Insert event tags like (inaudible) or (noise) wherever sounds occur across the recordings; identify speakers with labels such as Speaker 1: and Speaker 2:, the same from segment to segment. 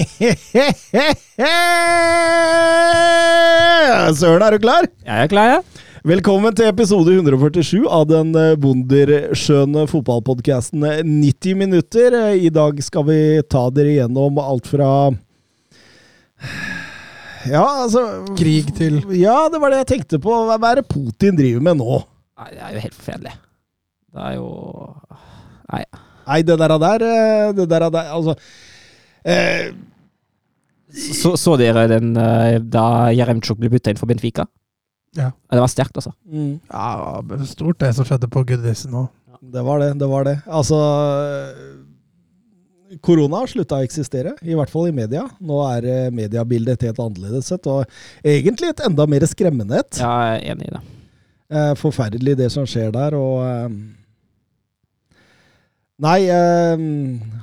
Speaker 1: (laughs)
Speaker 2: Søren, er du klar?
Speaker 3: Jeg er klar, jeg.
Speaker 2: Velkommen til episode 147 av den bonderskjønne wunderskjønne fotballpodkasten 90 minutter. Eh, I dag skal vi ta dere gjennom alt fra (sighs) Ja, altså
Speaker 4: Krig til
Speaker 2: Ja, det var det jeg tenkte på. Hva er det Putin driver med nå?
Speaker 3: Nei, det er jo helt forferdelig. Det er jo Nei.
Speaker 2: Nei, det der, der eh, Det der, der Altså eh,
Speaker 3: Så, så dere den eh, da Jeremtsjuk ble bytta inn for Benfica?
Speaker 4: Ja.
Speaker 3: Det var sterkt, altså.
Speaker 2: mm,
Speaker 4: Ja, stort det som skjedde på Goodison nå.
Speaker 2: Det var det. Det var det. Altså Korona har slutta å eksistere, i hvert fall i media. Nå er eh, mediebildet et helt annerledes sett, og egentlig et enda mer skremmende et.
Speaker 3: Ja, jeg er enig i det.
Speaker 2: Eh, forferdelig det som skjer der, og Nei, eh,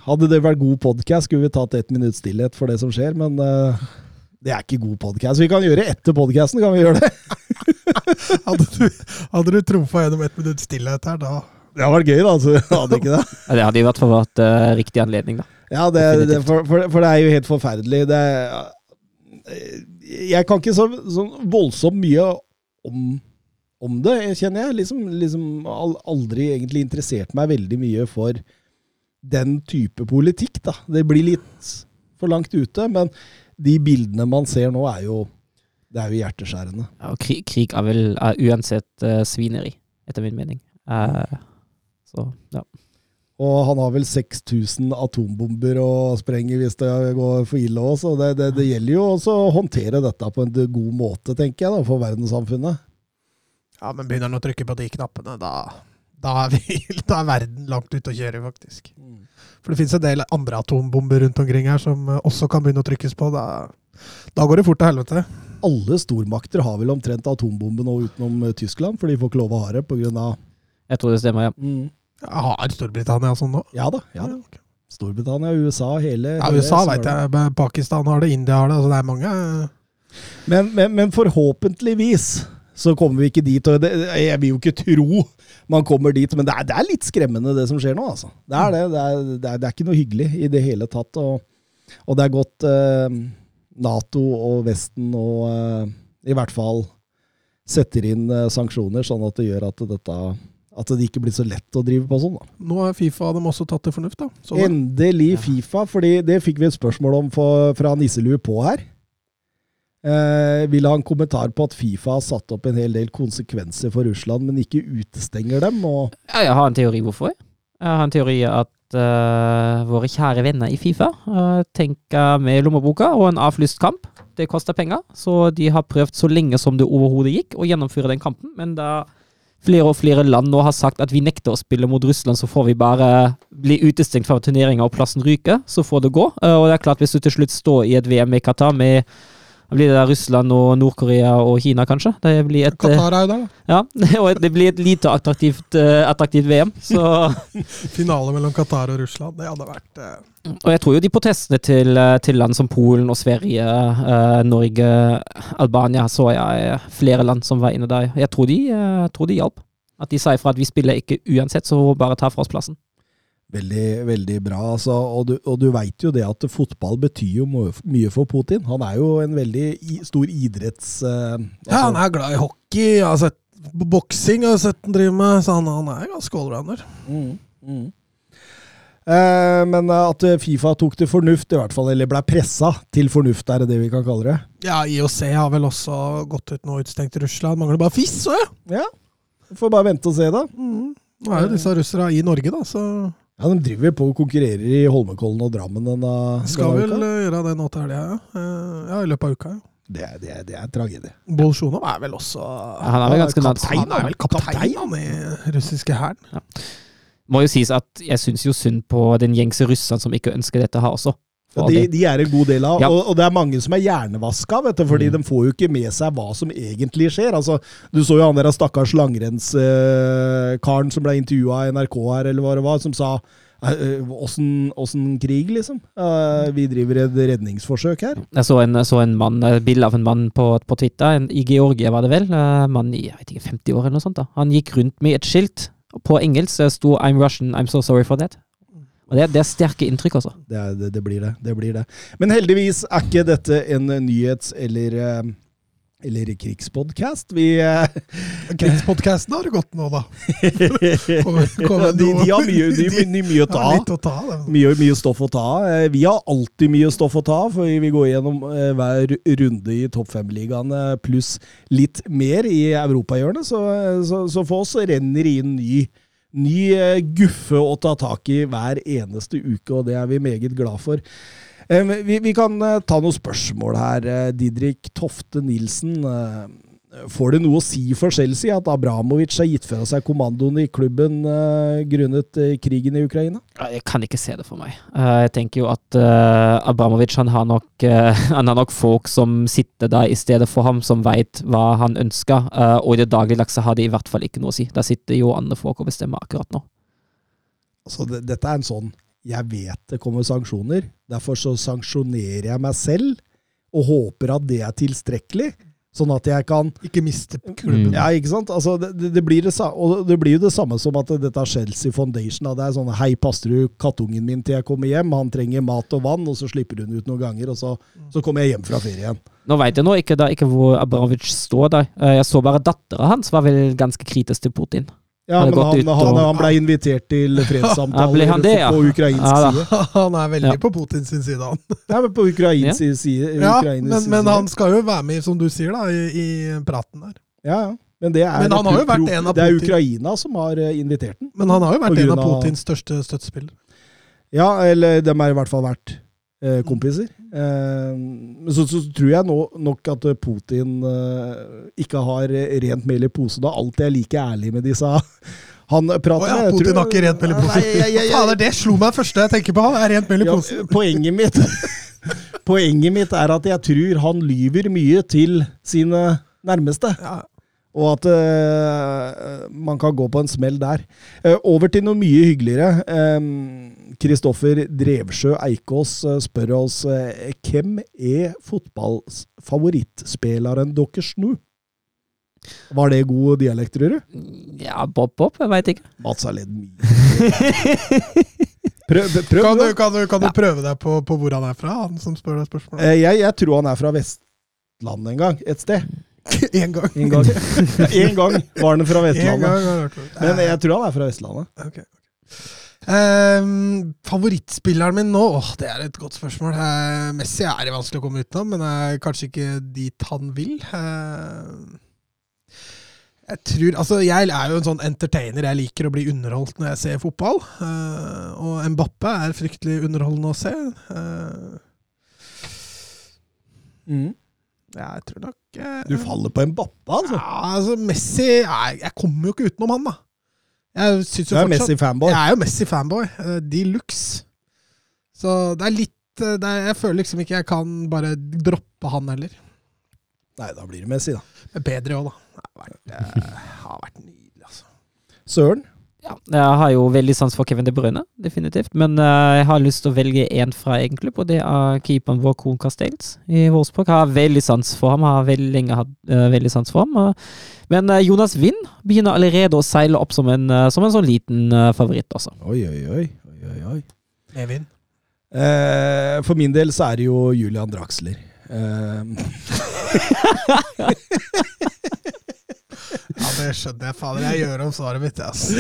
Speaker 2: hadde det vært god podkast, skulle vi tatt ett minutts stillhet for det som skjer, men eh, det er ikke god podkast. Vi kan gjøre etter podkasten, kan vi gjøre det? (laughs)
Speaker 4: Hadde du, hadde du trumfa gjennom ett minutts stillhet her, da
Speaker 2: Det hadde vært gøy, da. Så hadde ikke det.
Speaker 3: Ja, Det hadde i hvert fall vært eh, riktig anledning, da.
Speaker 2: Ja, det, det, for, for, for det er jo helt forferdelig. Det, jeg kan ikke så, så voldsomt mye om, om det, kjenner jeg. Liksom, liksom aldri egentlig interessert meg veldig mye for den type politikk, da. Det blir litt for langt ute, men de bildene man ser nå, er jo det er jo hjerteskjærende.
Speaker 3: Ja, og krig, krig er vel er uansett uh, svineri, etter min mening. Uh, så, ja.
Speaker 2: Og han har vel 6000 atombomber å sprenge hvis det går for ille òg, så det, det, det gjelder jo også å håndtere dette på en god måte, tenker jeg, da, for verdenssamfunnet.
Speaker 4: Ja, men begynner han å trykke på de knappene, da, da, er, vi, (laughs) da er verden langt ute å kjøre, faktisk. For det finnes en del andre atombomber rundt omkring her som eh, også kan begynne å trykkes på. Da, da går det fort til helvete.
Speaker 2: Alle stormakter har vel omtrent atombombe nå utenom eh, Tyskland, for de får ikke lov å ha det pga.
Speaker 3: Jeg tror det stemmer, ja.
Speaker 2: Mm.
Speaker 4: Ja, Har Storbritannia sånn nå?
Speaker 2: Ja da. ja da. Storbritannia, USA, hele
Speaker 4: Ja, USA veit jeg. Pakistan har det, India har det. Altså det er mange
Speaker 2: Men, men, men forhåpentligvis så kommer vi ikke dit. og det, Jeg vil jo ikke tro man kommer dit, men det er, det er litt skremmende det som skjer nå. altså. Det er det. Det er, det er, er ikke noe hyggelig i det hele tatt. Og, og det er godt eh, Nato og Vesten og eh, i hvert fall setter inn eh, sanksjoner, sånn at det gjør at dette at det ikke blir så lett å drive på sånn. da.
Speaker 4: Nå har Fifa dem også tatt til fornuft, da. Så det.
Speaker 2: Endelig Fifa, fordi det fikk vi et spørsmål om for, fra Nisselue på her. Eh, vil ha en kommentar på at Fifa har satt opp en hel del konsekvenser for Russland, men ikke utestenger dem.
Speaker 3: Ja, Jeg har en teori hvorfor. Jeg har en teori at uh, våre kjære venner i Fifa uh, tenker med lommeboka og en avlyst kamp. Det koster penger, så de har prøvd så lenge som det overhodet gikk å gjennomføre den kampen. Men da flere og flere land nå har sagt at vi nekter å spille mot Russland, så får vi bare bli utestengt fra turneringa og plassen ryker. Så får det gå. Uh, og det er klart, hvis du til slutt står i et VM i Qatar med blir det Russland og Nord-Korea og Kina, kanskje? Det blir et, eh,
Speaker 4: Qatar er jo der, da.
Speaker 3: ja, (laughs) og det blir et lite attraktivt, eh, attraktivt VM. Så, (laughs)
Speaker 4: Finale mellom Qatar og Russland. Det hadde vært eh,
Speaker 3: og jeg tror jo de protestene til, eh, til land som Polen og Sverige, eh, Norge, Albania, så jeg flere land som var inne der. Jeg tror de, eh, tror de hjalp. At de sa ifra at vi spiller ikke uansett, så bare ta fra oss plassen.
Speaker 2: Veldig, veldig bra. Altså, og du, og du veit jo det at fotball betyr jo mye for Putin. Han er jo en veldig i, stor idretts... eh,
Speaker 4: Ja, han
Speaker 2: altså,
Speaker 4: er glad i hockey. Jeg har sett boksing, boksing har jeg sett han driver med, så han, han er ganske allrounder.
Speaker 2: Mm, mm. Eh, men at Fifa tok til fornuft, i hvert fall, eller ble pressa til fornuft, er det det vi kan kalle det?
Speaker 4: Ja, IOC har vel også gått ut nå utestengt Russland. Mangler bare fiss, så ja!
Speaker 2: Ja. Får bare vente og se, da.
Speaker 4: Mm. Nå er jo disse russerne i Norge, da, så
Speaker 2: Ja, De driver på og konkurrerer i Holmenkollen og Drammen denne,
Speaker 4: skal
Speaker 2: denne
Speaker 4: vel
Speaker 2: uka.
Speaker 4: eh, gjøre det nå til helga, ja. Eh, Ja, i løpet av uka, ja.
Speaker 2: Det, er- det, er- det er tragedie.
Speaker 4: Bolsjunov er vel også
Speaker 3: Han er vel ganske
Speaker 4: kaptein, han er vel kaptein han, i russiske hæren.
Speaker 3: Må jo sies at jeg syns jo synd på den gjengse russeren som ikke ønsker dette her også.
Speaker 2: De, de er en god del av,
Speaker 3: Ja.
Speaker 2: og, og det er mange som er hjernevaska, vet du, fordi
Speaker 3: Mm.
Speaker 2: de får jo ikke med seg hva som egentlig skjer. Altså, du så jo han der stakkars langrennskaren som ble intervjua i NRK her, eller hva det var, som sa eh, Åssen uh, krig, liksom? Uh, vi driver et redningsforsøk her.
Speaker 3: Jeg så en, så en mann, et bilde av en mann på, på Twitter, en, i Georgia var det vel, en mann i jeg vet ikke, 50 år eller noe sånt. da. Han gikk rundt med et skilt. På engelsk det sto 'I'm Russian, I'm so sorry for that'. Og Det, det er sterke inntrykk, altså.
Speaker 2: Det, det, det blir det. Det blir det. Men heldigvis er ikke dette en nyhets- eller eh, eller krigspodkast. Vi eh, (laughs)
Speaker 4: Krigspodkasten har det gått nå, da. (laughs) Kommer
Speaker 2: de, de har mye, de,
Speaker 4: de-
Speaker 2: mye å ta
Speaker 4: Ja, å ta
Speaker 2: Mye, mye stoff å ta av. Eh, Vi har alltid mye stoff å ta av, for vi går gjennom eh, hver runde i topp fem-ligaene pluss litt mer i europahjørnet. Så, så, så for oss renner det inn ny, ny eh, guffe å ta tak i hver eneste uke, og det er vi meget glad for. Eh, Vi, kan eh, ta noen spørsmål her. Didrik Tofte Nilsen. Får det noe å si for Chelsea at Abramovic har gitt fra seg kommandoen i klubben uh, grunnet uh, krigen i Ukraina?
Speaker 3: Jeg kan ikke se det for meg. Uh, Jeg tenker jo at Abramovic han har, nok, (laughs) han har nok folk som sitter der i stedet for ham, som veit hva han ønsker. og i det dagligdagse har det i hvert fall ikke noe å si. Der sitter jo andre folk og bestemmer akkurat nå.
Speaker 2: Altså, det, dette er en sånn Jeg vet det kommer sanksjoner, derfor så sanksjonerer jeg meg selv og håper at det er tilstrekkelig. Sånn at jeg kan
Speaker 4: Ikke miste klubben.
Speaker 3: Mm.
Speaker 2: Ja, ikke sant? Altså, det, det, det, blir det, og det blir jo det samme som at dette er Chelsea Foundation. Da. Det er sånn Hei, passer du kattungen min til jeg kommer hjem? Han trenger mat og vann, og så slipper hun ut noen ganger, og så, så kommer jeg hjem fra ferien.
Speaker 3: Nå veit jeg nå ikke, da, ikke hvor Abramovic står der. Eh, Jeg så bare dattera hans var vel ganske kritisk til Putin.
Speaker 2: Ja, men han,
Speaker 3: ut
Speaker 2: han,
Speaker 3: og-
Speaker 2: han ble invitert til fredssamtaler
Speaker 3: ja, det, ja?
Speaker 2: på ukrainsk
Speaker 3: Ja,
Speaker 2: side. (laughs)
Speaker 4: Han er veldig
Speaker 3: Ja.
Speaker 4: på Putins side, han. (laughs)
Speaker 2: Ja, men på ukrainsk side.
Speaker 4: Ja,
Speaker 2: ukrainsk
Speaker 4: men, men
Speaker 2: side.
Speaker 4: han skal jo være med, som du sier, da, i, i praten der.
Speaker 2: Ja, ja. Men, det er,
Speaker 4: Men han har jo vært en av
Speaker 2: Det er Ukraina som har eh, invitert den.
Speaker 4: Men han har jo vært en av
Speaker 2: av-
Speaker 4: Putins største støttespillere.
Speaker 2: Ja, eller de har i hvert fall vært eh, kompiser. Men så, så tror jeg nå, nok at Putin uh, ikke har rent mel i posen og alltid er like ærlig med disse (laughs) Han prater
Speaker 4: oh, ja, Putin
Speaker 2: tror-
Speaker 4: har ikke rent mel i posen.
Speaker 2: Nei, jeg- jeg-
Speaker 4: det slo meg første jeg tenker på. Han er rent mel i
Speaker 2: Ja, (laughs) poenget mitt (laughs) Poenget mitt er at jeg tror han lyver mye til sine nærmeste.
Speaker 4: Ja.
Speaker 2: Og at uh, man kan gå på en smell der. Uh, over til noe mye hyggeligere. Kristoffer Drevsjø Eikås eh, spør oss uh, hvem er fotballfavorittspilleren deres nå? Var det god dialekt, tror du?
Speaker 3: Ja, Bob Bob, jeg veit ikke.
Speaker 2: Mats er litt mye. Prøv, prøv
Speaker 4: Kan, du, kan, du, kan du prøve deg på, på hvor han er fra, han som spør deg spørsmål?
Speaker 2: Eh, Jeg, jeg tror han er fra Vestlandet en gang. Et sted. (laughs)
Speaker 4: En gang.
Speaker 2: Én gang, (laughs) en gang var han fra Vestlandet. Men jeg tror han er fra Vestlandet.
Speaker 4: Okay. ok. Ehm, favorittspilleren min nå? Åh, det er et godt spørsmål. Uh, Messi er det vanskelig å komme utenom, men er kanskje ikke dit han vil. Uh, jeg tror, altså jeg er jo en sånn entertainer. Jeg liker å bli underholdt når jeg ser fotball. Uh, og Mbappe er fryktelig underholdende å se. Uh, mm. jeg tror nok eh,
Speaker 2: Du faller på Mbappe, altså.
Speaker 4: Ja, altså Messi er, Jeg kommer jo ikke utenom han, da. Jeg synes
Speaker 2: Du
Speaker 4: jo fortsatt-
Speaker 2: Messi-fanboy.
Speaker 4: jeg er jo Messi-fanboy. eh, De luxe. Så det er litt eh, det er, Jeg føler liksom ikke jeg kan bare droppe han heller.
Speaker 2: Nei, da blir det Messi, da.
Speaker 4: Men bedre òg, da. Det har vært, eh, har vært nydelig, altså.
Speaker 2: Søren.
Speaker 3: Ja, jeg har jo veldig sans for Kevin De Bruyne, definitivt. Men uh, jeg har lyst til å velge én fra egen klubb, og det er keeperen vår, Koen Castells i Wolfsburg. Har veldig sans for ham, har veldig lenge hatt uh, veldig sans for ham. Uh, men eh, Jonas Wind begynner allerede å seile opp som en, som en sånn liten favoritt også.
Speaker 2: Oi, oi, oi. oi, oi, oi.
Speaker 4: Evin.
Speaker 2: Eh, for min del så er det jo Julian Draxler. (laughs) (laughs)
Speaker 4: Ja, det skjønner jeg. Fader, jeg gjør om svaret mitt, ass. (laughs)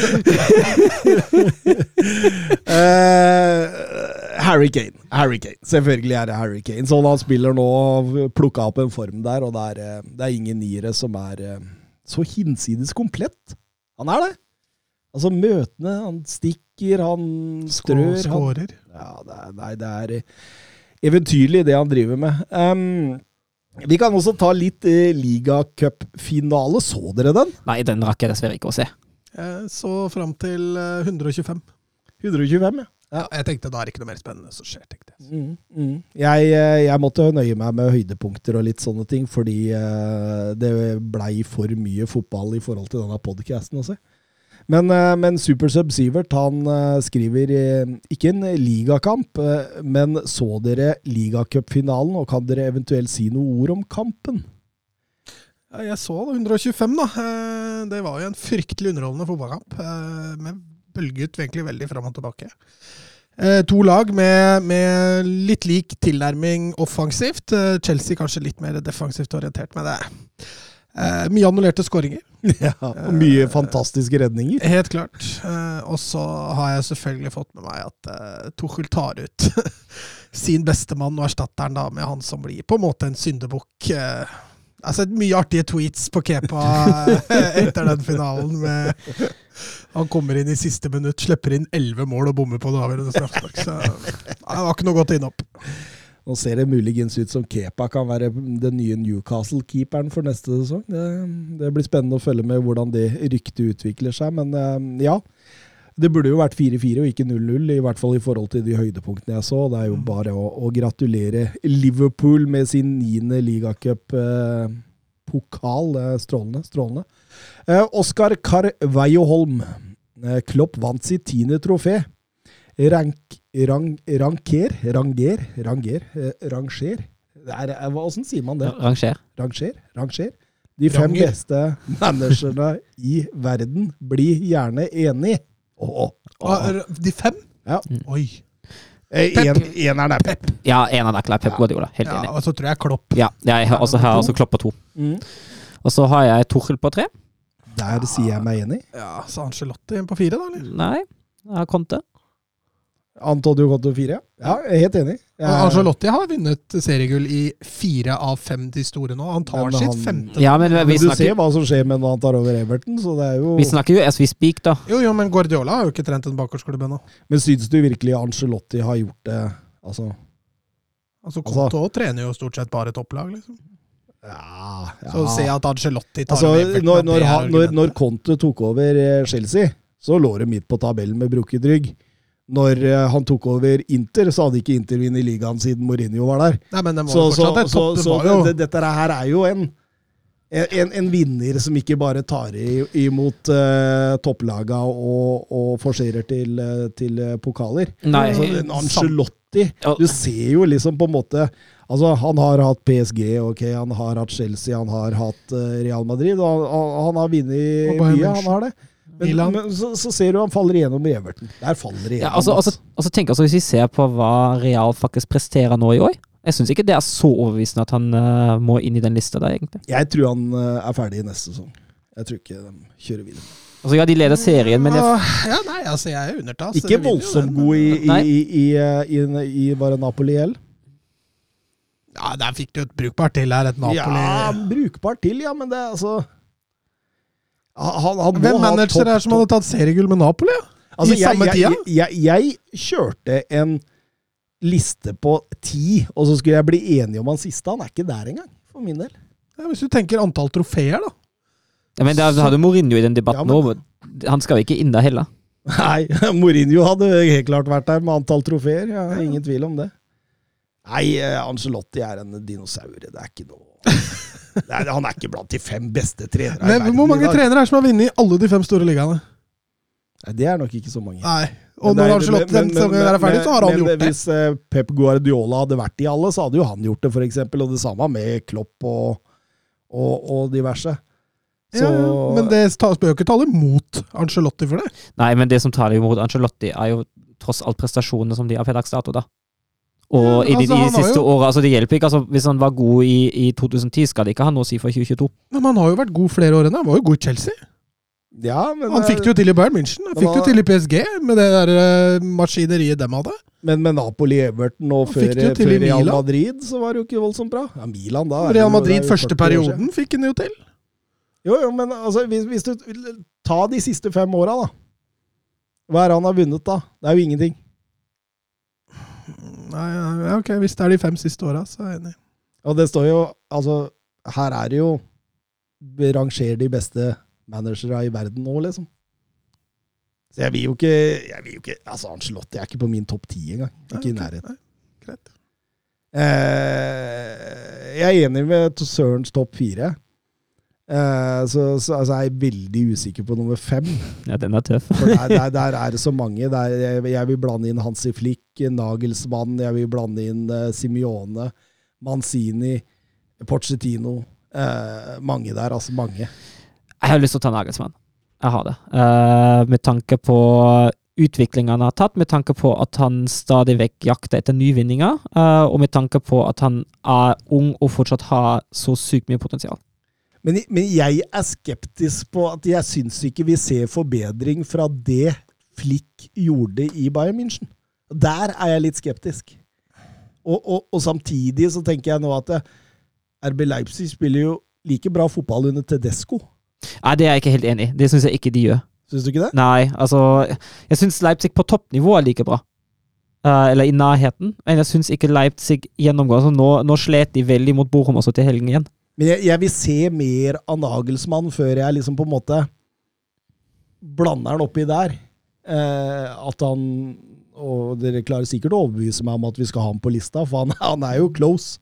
Speaker 2: eh, Harry Kane. Harry Kane. Selvfølgelig er det Harry Kane. Sånn han spiller nå, plukka opp en form der, og det er, eh, det er ingen niere som er eh, så hinsides komplett. Han er det. Altså, møtene, han stikker, han strør. Han,
Speaker 4: Skårer.
Speaker 2: ja, det er, nei, det er eventyrlig, det han driver med. Um, vi kan også ta litt eh, ligacupfinale. Så dere den?
Speaker 3: Nei, den rakk jeg dessverre ikke å se.
Speaker 4: Jeg så fram til eh, 125.
Speaker 2: 125, ja.
Speaker 4: Ja, jeg tenkte da er det ikke noe mer spennende som skjer. tenkte jeg.
Speaker 2: Mm, mm. Jeg, eh, jeg måtte nøye meg med høydepunkter og litt sånne ting, fordi eh, det blei for mye fotball i forhold til denne podcasten også. Men, eh, men Supersub Sivert han eh, skriver eh, ikke en ligakamp, men så dere ligacupfinalen, og kan dere eventuelt si noe ord om kampen?
Speaker 4: Jeg så det, 125, da. Det var jo en fryktelig underholdende fotballkamp. men Med bølget egentlig veldig fram og tilbake. To lag med, med litt lik tilnærming offensivt. Chelsea kanskje litt mer defensivt orientert, men det eh, mye annullerte skåringer. (laughs)
Speaker 2: Ja, og mye fantastiske redninger.
Speaker 4: Helt klart. Eh, og så har jeg selvfølgelig fått med meg at eh, Tuchel tar ut (laughs) sin bestemann og erstatter han da med han som blir på en måte en syndebukk. Uh, jeg har sett mye artige tweets på Kepa eh, etter den finalen. Med, han kommer inn i siste minutt, slipper inn elleve mål og bommer på det avgjørende straffespark. Så det var ikke noe godt innhopp.
Speaker 2: Nå ser det muligens ut som Kepa kan være den nye Newcastle-keeperen for neste sesong. Det, det blir spennende å følge med hvordan det ryktet utvikler seg. Men eh, ja, det burde jo vært 4-4 og ikke 0-0, i hvert fall i forhold til de høydepunktene jeg så. Det er jo bare å, å gratulere Liverpool med sin niende ligacup-pokal. er strålende. strålende. Eh, Oskar Carveio Holm. Eh, Klopp vant sitt tiende trofé. Rank, rang, ranker, ranger, ranger, eh, ranger. Det er, eh, hva- Hvordan sier man det?
Speaker 3: Ranger.
Speaker 2: Ranger? Ranger? De fem
Speaker 4: Ranger.
Speaker 2: beste managerne i verden blir gjerne enig. Åh,
Speaker 4: Ah, De fem?
Speaker 2: Ja.
Speaker 4: Oi.
Speaker 2: Eh,
Speaker 4: Pep.
Speaker 2: en, eneren er Pep.
Speaker 3: Ja, en av klar. er Pep Guardiola. Helt
Speaker 4: Ja, og så tror jeg Klopp.
Speaker 3: Ja, jeg har også, også Klopp på to.
Speaker 2: Mm.
Speaker 3: Og så har jeg Torhild på tre.
Speaker 2: Der sier jeg meg enig.
Speaker 4: Ja, Så Angelotti på fire, da? eller?
Speaker 3: Nei, jeg har Conte.
Speaker 2: Antonio Conto fire. Ja, jeg er helt enig. Jeg,
Speaker 4: Og Angelotti har vunnet seriegull i fire av fem de store nå. Han tar
Speaker 2: Men
Speaker 4: sitt
Speaker 2: han-
Speaker 4: femte.
Speaker 3: Ja, men
Speaker 2: men
Speaker 3: vi
Speaker 2: du ser hva som skjer med når han tar over Everton, så det er jo
Speaker 3: vi snakker jo as we speak, da.
Speaker 4: Jo, jo, men Guardiola har jo ikke trent en bakgårdsklubb ennå.
Speaker 2: Men syns du virkelig Angelotti har gjort det Altså
Speaker 4: Altså,
Speaker 2: Altså-
Speaker 4: Conto trener jo stort sett bare topplag, liksom.
Speaker 2: Ja, ja.
Speaker 4: Så å se at Angelotti tar
Speaker 2: Altså,
Speaker 4: Everton,
Speaker 2: når, når, når, når Conte tok over eh, Chelsea, så lå det midt på tabellen med brukket rygg. Når eh, han tok over Inter, så hadde ikke Inter vunnet ligaen siden Mourinho var der.
Speaker 4: Nei, men det var
Speaker 2: Så, så,
Speaker 4: et
Speaker 2: så. Så det, dette her er jo en, en, en vinner som ikke bare tar i, imot uh, topplaga og, og forserer til, eh, til pokaler.
Speaker 3: Nei,
Speaker 2: Altså, en Ancelotti Du ser jo liksom på en måte Altså, Han har hatt PSG, ok, han har hatt Chelsea, han har hatt uh, Real Madrid. Og han, han- har vunnet mye, han har det. Men, men så, så ser du han faller igjennom i Everton. Der faller det
Speaker 3: Ja,
Speaker 2: igjennom.
Speaker 3: altså, altså, altså tenk altså Hvis vi ser på hva Real faktisk presterer nå i år Jeg syns ikke det er så overbevisende at han uh, må inn i den lista der, egentlig.
Speaker 2: Jeg tror han uh, er ferdig i neste sesong. Jeg tror ikke de kjører videre.
Speaker 3: Altså Ja, de leder serien, men jeg,
Speaker 4: Ah, Ja, nei, altså, jeg er undertatt.
Speaker 2: Ikke voldsomt god i, i, i, i, i, i, i bare Napoli L.
Speaker 4: Ja, der fikk du et brukbart til her, et Napoli.
Speaker 2: Ja, brukbart til, ja, men det altså Han, han
Speaker 4: Hvem manager er det som hadde tatt seriegull med Napoli?
Speaker 2: Altså,
Speaker 4: I
Speaker 2: jeg,
Speaker 4: samme tida?
Speaker 2: Jeg, jeg, jeg kjørte en liste på ti, og så skulle jeg bli enig om han siste. Han er ikke der engang, for min del.
Speaker 4: Ja, hvis du tenker antall trofeer, da.
Speaker 3: ja, men da hadde Mourinho i den debatten
Speaker 2: Ja,
Speaker 3: nå. Han skal ikke inn der heller.
Speaker 2: Nei, (laughs) Mourinho hadde helt klart vært der med antall trofeer. Ja, ingen tvil om det. Nei, eh, Angelotti er en dinosaur. Det er ikke noe (laughs) er, Han er ikke blant de fem beste trenere i
Speaker 4: Men
Speaker 2: verden
Speaker 4: hvor mange trenere er det som har vunnet i alle de fem store ligaene?
Speaker 2: Nei, det er nok ikke så mange.
Speaker 4: Nei. Og
Speaker 2: Men
Speaker 4: når
Speaker 2: er-
Speaker 4: Angelotti er ferdig, så har han
Speaker 2: men
Speaker 4: gjort det.
Speaker 2: Hvis eh, Pep Guardiola hadde vært i alle, så hadde jo han gjort det, for eksempel. Og det samme med Klopp og, og, og diverse. Så,
Speaker 4: Ja, men det tas- bør jo ikke tale mot Angelotti for det.
Speaker 3: Nei, men det som taler mot imot Ancelotti, er jo tross alt prestasjonene som de har per dags dato, da. Og
Speaker 4: Ja,
Speaker 3: i de,
Speaker 4: altså,
Speaker 3: de siste
Speaker 4: jo-
Speaker 3: åra altså Det hjelper ikke. altså Hvis han var god i, i 2010, skal det ikke ha noe å si for 2022.
Speaker 4: Men han har jo vært god flere år enn det. Han var jo god i Chelsea.
Speaker 2: ja, men,
Speaker 4: Han fikk det jo til i Bayern München. Han fikk det jo til i PSG, med det der eh, maskineriet dem hadde.
Speaker 2: men med Napoli, Everton og før, før Real
Speaker 4: Milan.
Speaker 2: Madrid, så var det jo ikke voldsomt bra. Ja, Milan da
Speaker 4: Real Madrid første
Speaker 2: 40 år siden.
Speaker 4: perioden fikk han jo til.
Speaker 2: Jo, jo, men altså, hvis, hvis du Ta de siste fem åra, da. Hva er det han har vunnet, da? Det er jo ingenting.
Speaker 4: Nei, ja, ok, Hvis det er de fem siste åra, så er jeg enig.
Speaker 2: Og det står jo Altså, her er det jo Vi rangerer de beste managere i verden nå, liksom. Så jeg vil jo ikke, jeg vil jo ikke Altså, Angelotti er ikke på min topp ti engang. Ikke
Speaker 4: Nei, i
Speaker 2: nærheten.
Speaker 4: nei, Greit.
Speaker 2: Eh, jeg er enig med Sørens topp fire. Eh, så, så altså, jeg er veldig usikker på nummer fem.
Speaker 3: Ja, den er tøff.
Speaker 2: For der, der, der er det så mange. Der, jeg, jeg vil blande inn Hansi Flick, Nagelsmann, jeg vil blande inn uh, Simione, Manzini, Pochettino. Uh, mange der, altså mange.
Speaker 3: Jeg har lyst til å ta Nagelsmann. Jeg har det. Eh, med tanke på utviklingen han har tatt, med tanke på at han stadig vekk jakter etter nyvinninger, eh, og med tanke på at han er ung og fortsatt har så sykt mye potensial.
Speaker 2: Men, men jeg er skeptisk på at jeg syns ikke vi ser forbedring fra det Flick gjorde i Bayern München. Der er jeg litt skeptisk. Og, og, og samtidig så tenker jeg nå at eh, RB Leipzig spiller jo like bra fotball under Tedesco.
Speaker 3: Nei, det er jeg ikke helt enig i. Det syns jeg ikke de gjør.
Speaker 2: Syns du ikke det?
Speaker 3: Nei, altså Jeg syns Leipzig på toppnivå er like bra. Uh, eller i nærheten. Men jeg syns ikke Leipzig gjennomgår. Altså, nå, nå slet de veldig mot Bochum også til helgen igjen.
Speaker 2: Men jeg, jeg vil se mer av Nagelsmann før jeg liksom på en måte blander han oppi der. Eh, at han Og dere klarer sikkert å overbevise meg om at vi skal ha ham på lista, for han, han er jo close.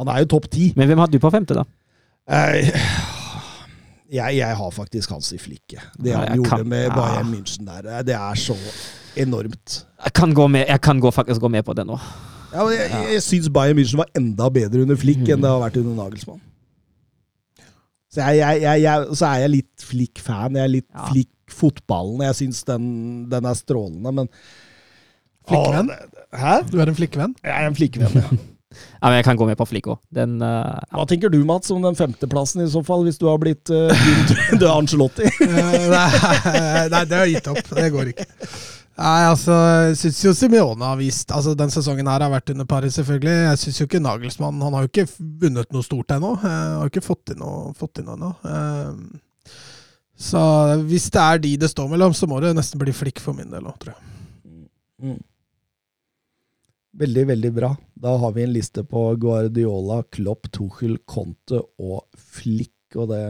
Speaker 2: Han er jo topp ti.
Speaker 3: Men hvem hadde du på femte, da?
Speaker 2: Eh, jeg, jeg har faktisk Hansi Flikke. Det han
Speaker 3: ja,
Speaker 2: gjorde
Speaker 3: kan-
Speaker 2: med
Speaker 3: ja.
Speaker 2: München der, eh, det er så enormt.
Speaker 3: Jeg kan, gå med, jeg kan gå, faktisk gå med på det nå.
Speaker 2: Ja, men jeg, jeg syns Bayern München var enda bedre under Flick enn det har vært under Nagelsmann. Så, jeg, jeg, jeg, jeg, så er jeg litt Flick-fan. Jeg er litt
Speaker 3: Ja.
Speaker 2: Flick-fotballen. Jeg syns den, den er strålende, men
Speaker 4: Flikkvenn?
Speaker 2: Å, Hæ?
Speaker 4: Du er en flikkevenn?
Speaker 2: Jeg er en Flick-venn, ja. (laughs)
Speaker 3: Ja, men jeg kan gå med på flikk òg. Den eh,
Speaker 2: Hva tenker du, Mats, om den femteplassen, i så fall, hvis du har blitt (laughs) uh, er Angelotti?
Speaker 4: Eh, nei, (laughs) nei, det har jeg gitt opp. Det går ikke. Nei, altså, jeg syns jo Simione har vist altså Den sesongen her har vært under paret, selvfølgelig. Jeg syns jo ikke Nagelsmann Han har jo ikke vunnet noe stort ennå. Eh, Har jo ikke fått inn noe, fått noe ennå. Eh, Så hvis det er de det står mellom, så må det nesten bli flikk for min del òg, tror jeg.
Speaker 2: Mm. Veldig, veldig bra. Da har vi en liste på Guardiola, Klopp, Tuchel, Conte og Flikk. Og det,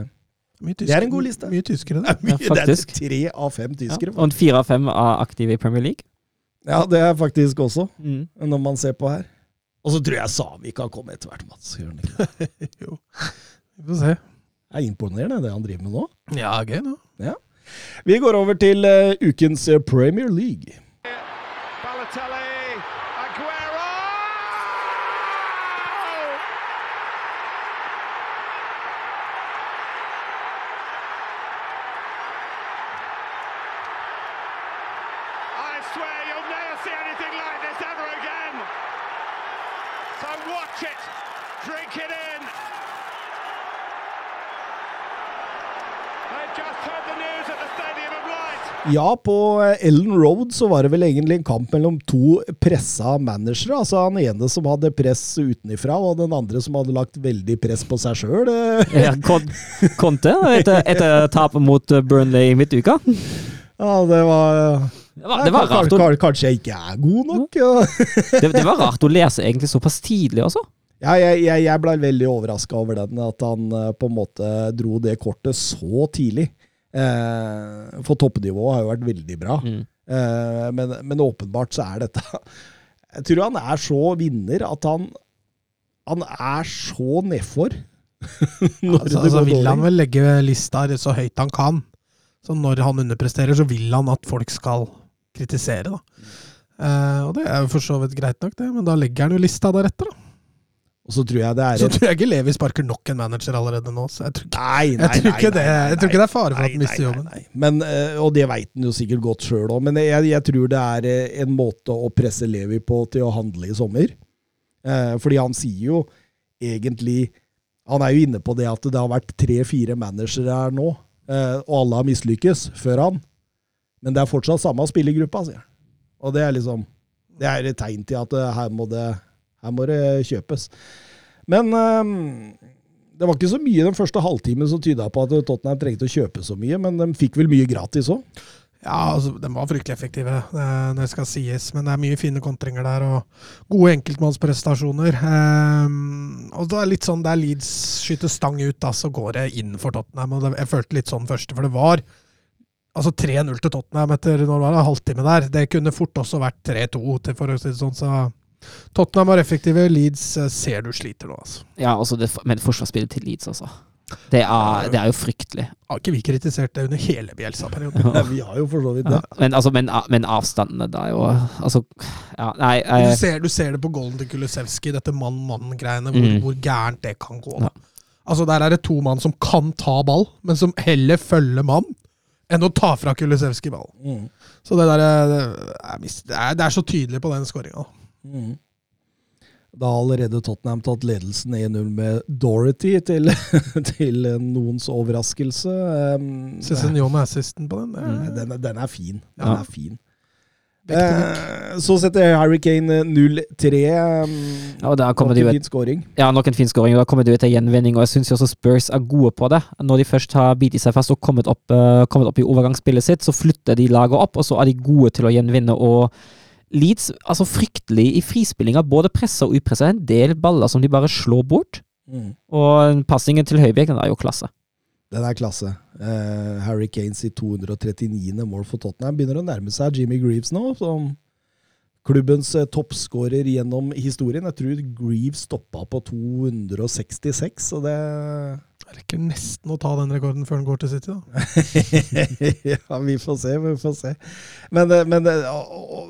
Speaker 4: Mye
Speaker 2: Det er en god liste.
Speaker 4: Mye tyskere,
Speaker 2: det, Ja, mye,
Speaker 3: Ja,
Speaker 2: det er tre av fem
Speaker 3: ja.
Speaker 2: tyskere.
Speaker 3: Og en fire av fem er aktive i Premier League.
Speaker 2: Ja, det er faktisk også,
Speaker 3: Mm.
Speaker 2: når man ser på her. Og så tror jeg Savik kan komme etter hvert, Mats. Gjør han ikke? det? (laughs)
Speaker 4: jo. Vi får se.
Speaker 2: Det er imponerende, det han driver med nå.
Speaker 4: Ja, gøy nå.
Speaker 2: Vi går over til uh, ukens eh, Premier League. Ja, på eh, Ellen Road så var det vel egentlig en kamp mellom to pressa managere. Altså han ene som hadde press utenifra, og den andre som hadde lagt veldig press på seg sjøl.
Speaker 3: Ja, Kon- Conte etter, etter tapet mot eh, Burnley i midtuka.
Speaker 2: Ja, det var
Speaker 3: Det var, det var
Speaker 2: Kanskje-
Speaker 3: rart å,
Speaker 2: kanskje- jeg ikke er god nok? Ja. (laughs)
Speaker 3: det, det var rart å lese egentlig såpass tidlig også.
Speaker 2: Ja, jeg, jeg, jeg ble veldig overraska over den, at han eh, på en måte dro det kortet så tidlig. Eh, for toppnivået har jo vært veldig bra.
Speaker 3: Mm.
Speaker 2: Eh, men, men åpenbart så er dette (laughs) Jeg tror han er så vinner at han Han er så nedfor. (laughs) når
Speaker 4: Altså, altså vil han vel legge lista så høyt han kan. Så når han underpresterer, så vil han at folk skal kritisere, da. Eh, og det er jo for så vidt greit nok, det, men da legger han jo lista deretter, da.
Speaker 2: Og så tror jeg det er
Speaker 4: Så tror jeg ikke Levi sparker nok en manager allerede nå. Så jeg tror ikke,
Speaker 2: Nei, nei,
Speaker 4: jeg tror ikke,
Speaker 2: nei,
Speaker 4: det, jeg tror ikke det er fare for at han mister jobben.
Speaker 2: Men, eh, og det veit han jo sikkert godt sjøl òg, men jeg, jeg tror det er eh, en måte å presse Levi på til å handle i sommer. Eh, fordi han sier jo egentlig Han er jo inne på det at det har vært tre-fire managere her nå, og alle har mislykkes før han. Men det er fortsatt samme spillergruppa, sier han. Og det er liksom Det er et tegn til at her må det, her må det kjøpes. Men um, det var ikke så mye den første halvtimen som tyda på at Tottenham trengte å kjøpe så mye, men de fikk vel mye gratis òg.
Speaker 4: Ja, altså, de var fryktelig effektive, eh, det skal sies. Men det er mye fine kontringer der, og gode enkeltmannsprestasjoner. Um, og det er litt sånn der Leeds skyter stang ut, da, så går det inn for Tottenham. Og jeg følte litt sånn første, for det var Altså 3-0 til Tottenham etter når det var en halvtime der. Det kunne fort også vært 3-2, til for å si det sånn. Så Tottenham var effektive. Leeds eh, ser du sliter nå, altså.
Speaker 3: Ja, altså det, men forsvarsspillet til Leeds, altså. Det er, det er jo fryktelig.
Speaker 4: Har ikke vi kritisert det under hele Bjelsa-perioden? (laughs)
Speaker 2: Ja, vi har jo for så vidt det.
Speaker 3: Ja. Men, altså, men, men avstandene da jo Altså, ja, nei
Speaker 4: Du
Speaker 3: eh,
Speaker 4: ser, du ser det på golden til Kulusevski, dette mann-mann-greiene, hvor,
Speaker 3: Mm.
Speaker 4: hvor gærent det kan gå. Altså Der er det to mann som kan ta ball, men som heller følger mann enn å ta fra Kulusevski ballen.
Speaker 2: Mm.
Speaker 4: Så det der er, det er, det er, det er så tydelig på den skåringa.
Speaker 2: Mm. Da har allerede Tottenham tatt ledelsen 1-0 med Dorothy, til, (laughs) til noens overraskelse. Um,
Speaker 4: Cézinho med assisten på den.
Speaker 2: Mm,
Speaker 4: er,
Speaker 2: den, er- den er fin. Den
Speaker 3: Ja.
Speaker 2: er fin. Eh, så setter Harry Kane 0-3. Um,
Speaker 3: Ja, og der kommer
Speaker 2: nok en fin scoring.
Speaker 3: Ja, nok en fin skåring. og Da kommer de til gjenvinning, og jeg syns også Spurs er gode på det. Når de først har bitt seg fast og kommet opp, uh, kommet opp i overgangsspillet sitt, så flytter de laget opp, og så er de gode til å gjenvinne. og Leeds altså fryktelig i frispillinga, både pressa og upressa. En del baller som de bare slår bort.
Speaker 2: Mm.
Speaker 3: Og passingen til Høibjerg, den er jo klasse.
Speaker 2: Den er klasse. Uh, Harry Kane sitt 239. mål for Tottenham begynner å nærme seg Jimmy Greaves nå, som klubbens eh, toppskårer gjennom historien. Jeg tror Greaves stoppa på 266, så det
Speaker 4: Jeg rekker nesten å ta den rekorden før den går til City. da. (laughs)
Speaker 2: Ja, vi får se, vi får se. Men, det- men,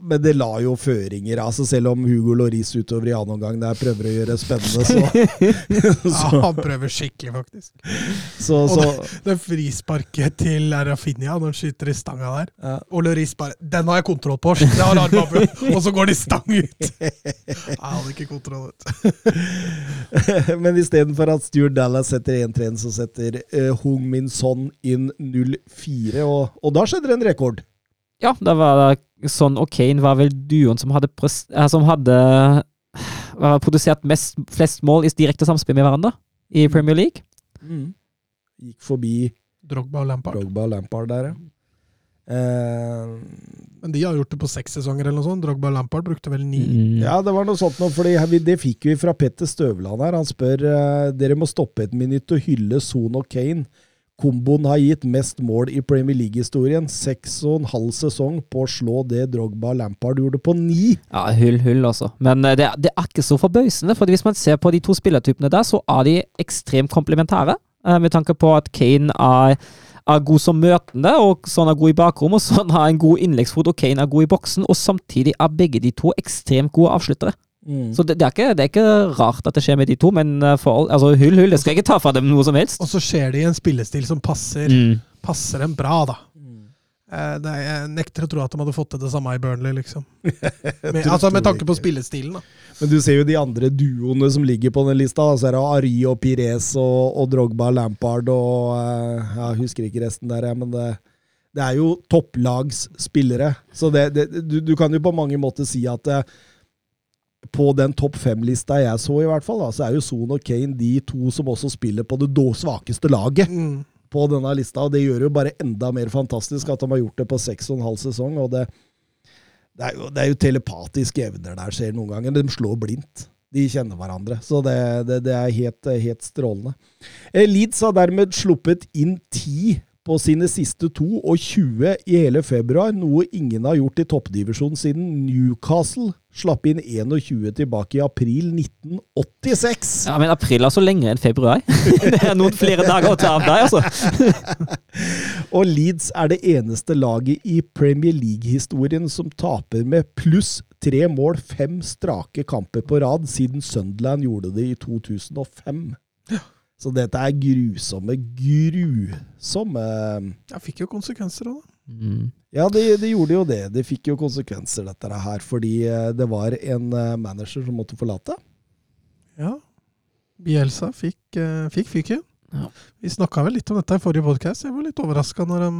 Speaker 2: men det la jo føringer. altså Selv om Hugo Loris utover i annen omgang der prøver å gjøre det spennende, så, (laughs)
Speaker 4: Ja, (laughs) han prøver skikkelig, faktisk.
Speaker 2: så, så
Speaker 4: Det frisparket til Rafinha når han skyter i stanga der.
Speaker 2: ja.
Speaker 4: Og Loris bare 'Den har jeg kontroll på!' Det og så går de stang ut! Jeg hadde ikke kontroll. vet du.
Speaker 2: Men istedenfor at Stuart Dallas setter 1-3, så setter uh, Hung Min Son inn 0-4. Og, og da skjedde det en rekord.
Speaker 3: Ja, da var det sånn, og Kane var vel duoen som hadde, pres- eh, som hadde produsert mest, flest mål i direkte samspill med hverandre i Premier League.
Speaker 2: Gikk forbi
Speaker 4: Drogba og Lampard.
Speaker 2: Drogba og Lampard der, ja. Eh,
Speaker 4: Men de har gjort det på seks sesonger eller noe sånt. Drogba Lampard brukte vel ni.
Speaker 3: Mm.
Speaker 2: Ja, det var noe sånt noe, fordi det fikk vi fra Petter Støvland her. Han spør eh, dere må stoppe et minutt og hylle Son og Kane. Komboen har gitt mest mål i Premier League-historien. Seks og en halv sesong på å slå det Drogba Lampard gjorde på ni.
Speaker 3: Ja, hull, hull, altså. Men eh, det, er- det er ikke så forbausende, for hvis man ser på de to spillertypene der, så er de ekstremt komplementære. Med tanke på at Kane er, er god som møtende, og sånn er god i bakrom, og sånn har en god innleggsfot, og Kane er god i boksen, og samtidig er begge de to ekstremt gode avsluttere. Så det, det, er ikke, det er ikke rart at det skjer med de to, men eh, for altså, hull, hull, det skal jeg ikke ta fra dem noe som helst.
Speaker 4: Og så skjer det i en spillestil som passer,
Speaker 3: Mm.
Speaker 4: passer dem bra, da. Eh, jeg nekter å tro at de hadde fått til det samme i Burnley, liksom. (laughs) Med, altså Med tanke på spillestilen, da.
Speaker 2: Men du ser jo de andre duoene som ligger på den lista. Så er det Ari og Pires og, og Drogba Lampard og eh, Jeg husker ikke resten der, men det, det er jo topplagsspillere. Så det, det, du, du kan jo på mange måter si at eh, på den topp fem-lista jeg så, i hvert fall, da, så er jo Son og Kane de to som også spiller på det svakeste laget
Speaker 4: Mm.
Speaker 2: På denne lista. Og det gjør jo bare enda mer fantastisk at de har gjort det på seks og en halv sesong. og det, det, er jo, det er jo telepatiske evner der skjer noen ganger. De slår blindt. De kjenner hverandre. Så det, det, det er helt, helt strålende. Eh, Leeds har dermed sluppet inn 10 på sine siste to og 20 i hele februar, noe ingen har gjort i toppdivisjonen siden Newcastle slapp inn 21 tilbake i april 1986.
Speaker 3: Ja, men april er så lenger enn februar. (laughs) det er noen flere dager å ta av deg, altså. (laughs)
Speaker 2: Og Leeds er det eneste laget i Premier League-historien som taper med pluss tre mål fem strake kamper på rad, siden Sunderland gjorde det i 2005. Så dette er grusomme, grusomme
Speaker 4: Ja, fikk jo konsekvenser òg, da.
Speaker 3: Mm.
Speaker 2: Ja, det, de gjorde jo det. Det fikk jo konsekvenser, dette her, fordi eh, det var en eh, manager som måtte forlate.
Speaker 4: Ja. Bielsa fikk, uh, fikk fyken.
Speaker 3: Ja.
Speaker 4: Vi snakka vel litt om dette i forrige podkast. Jeg var litt overraska når de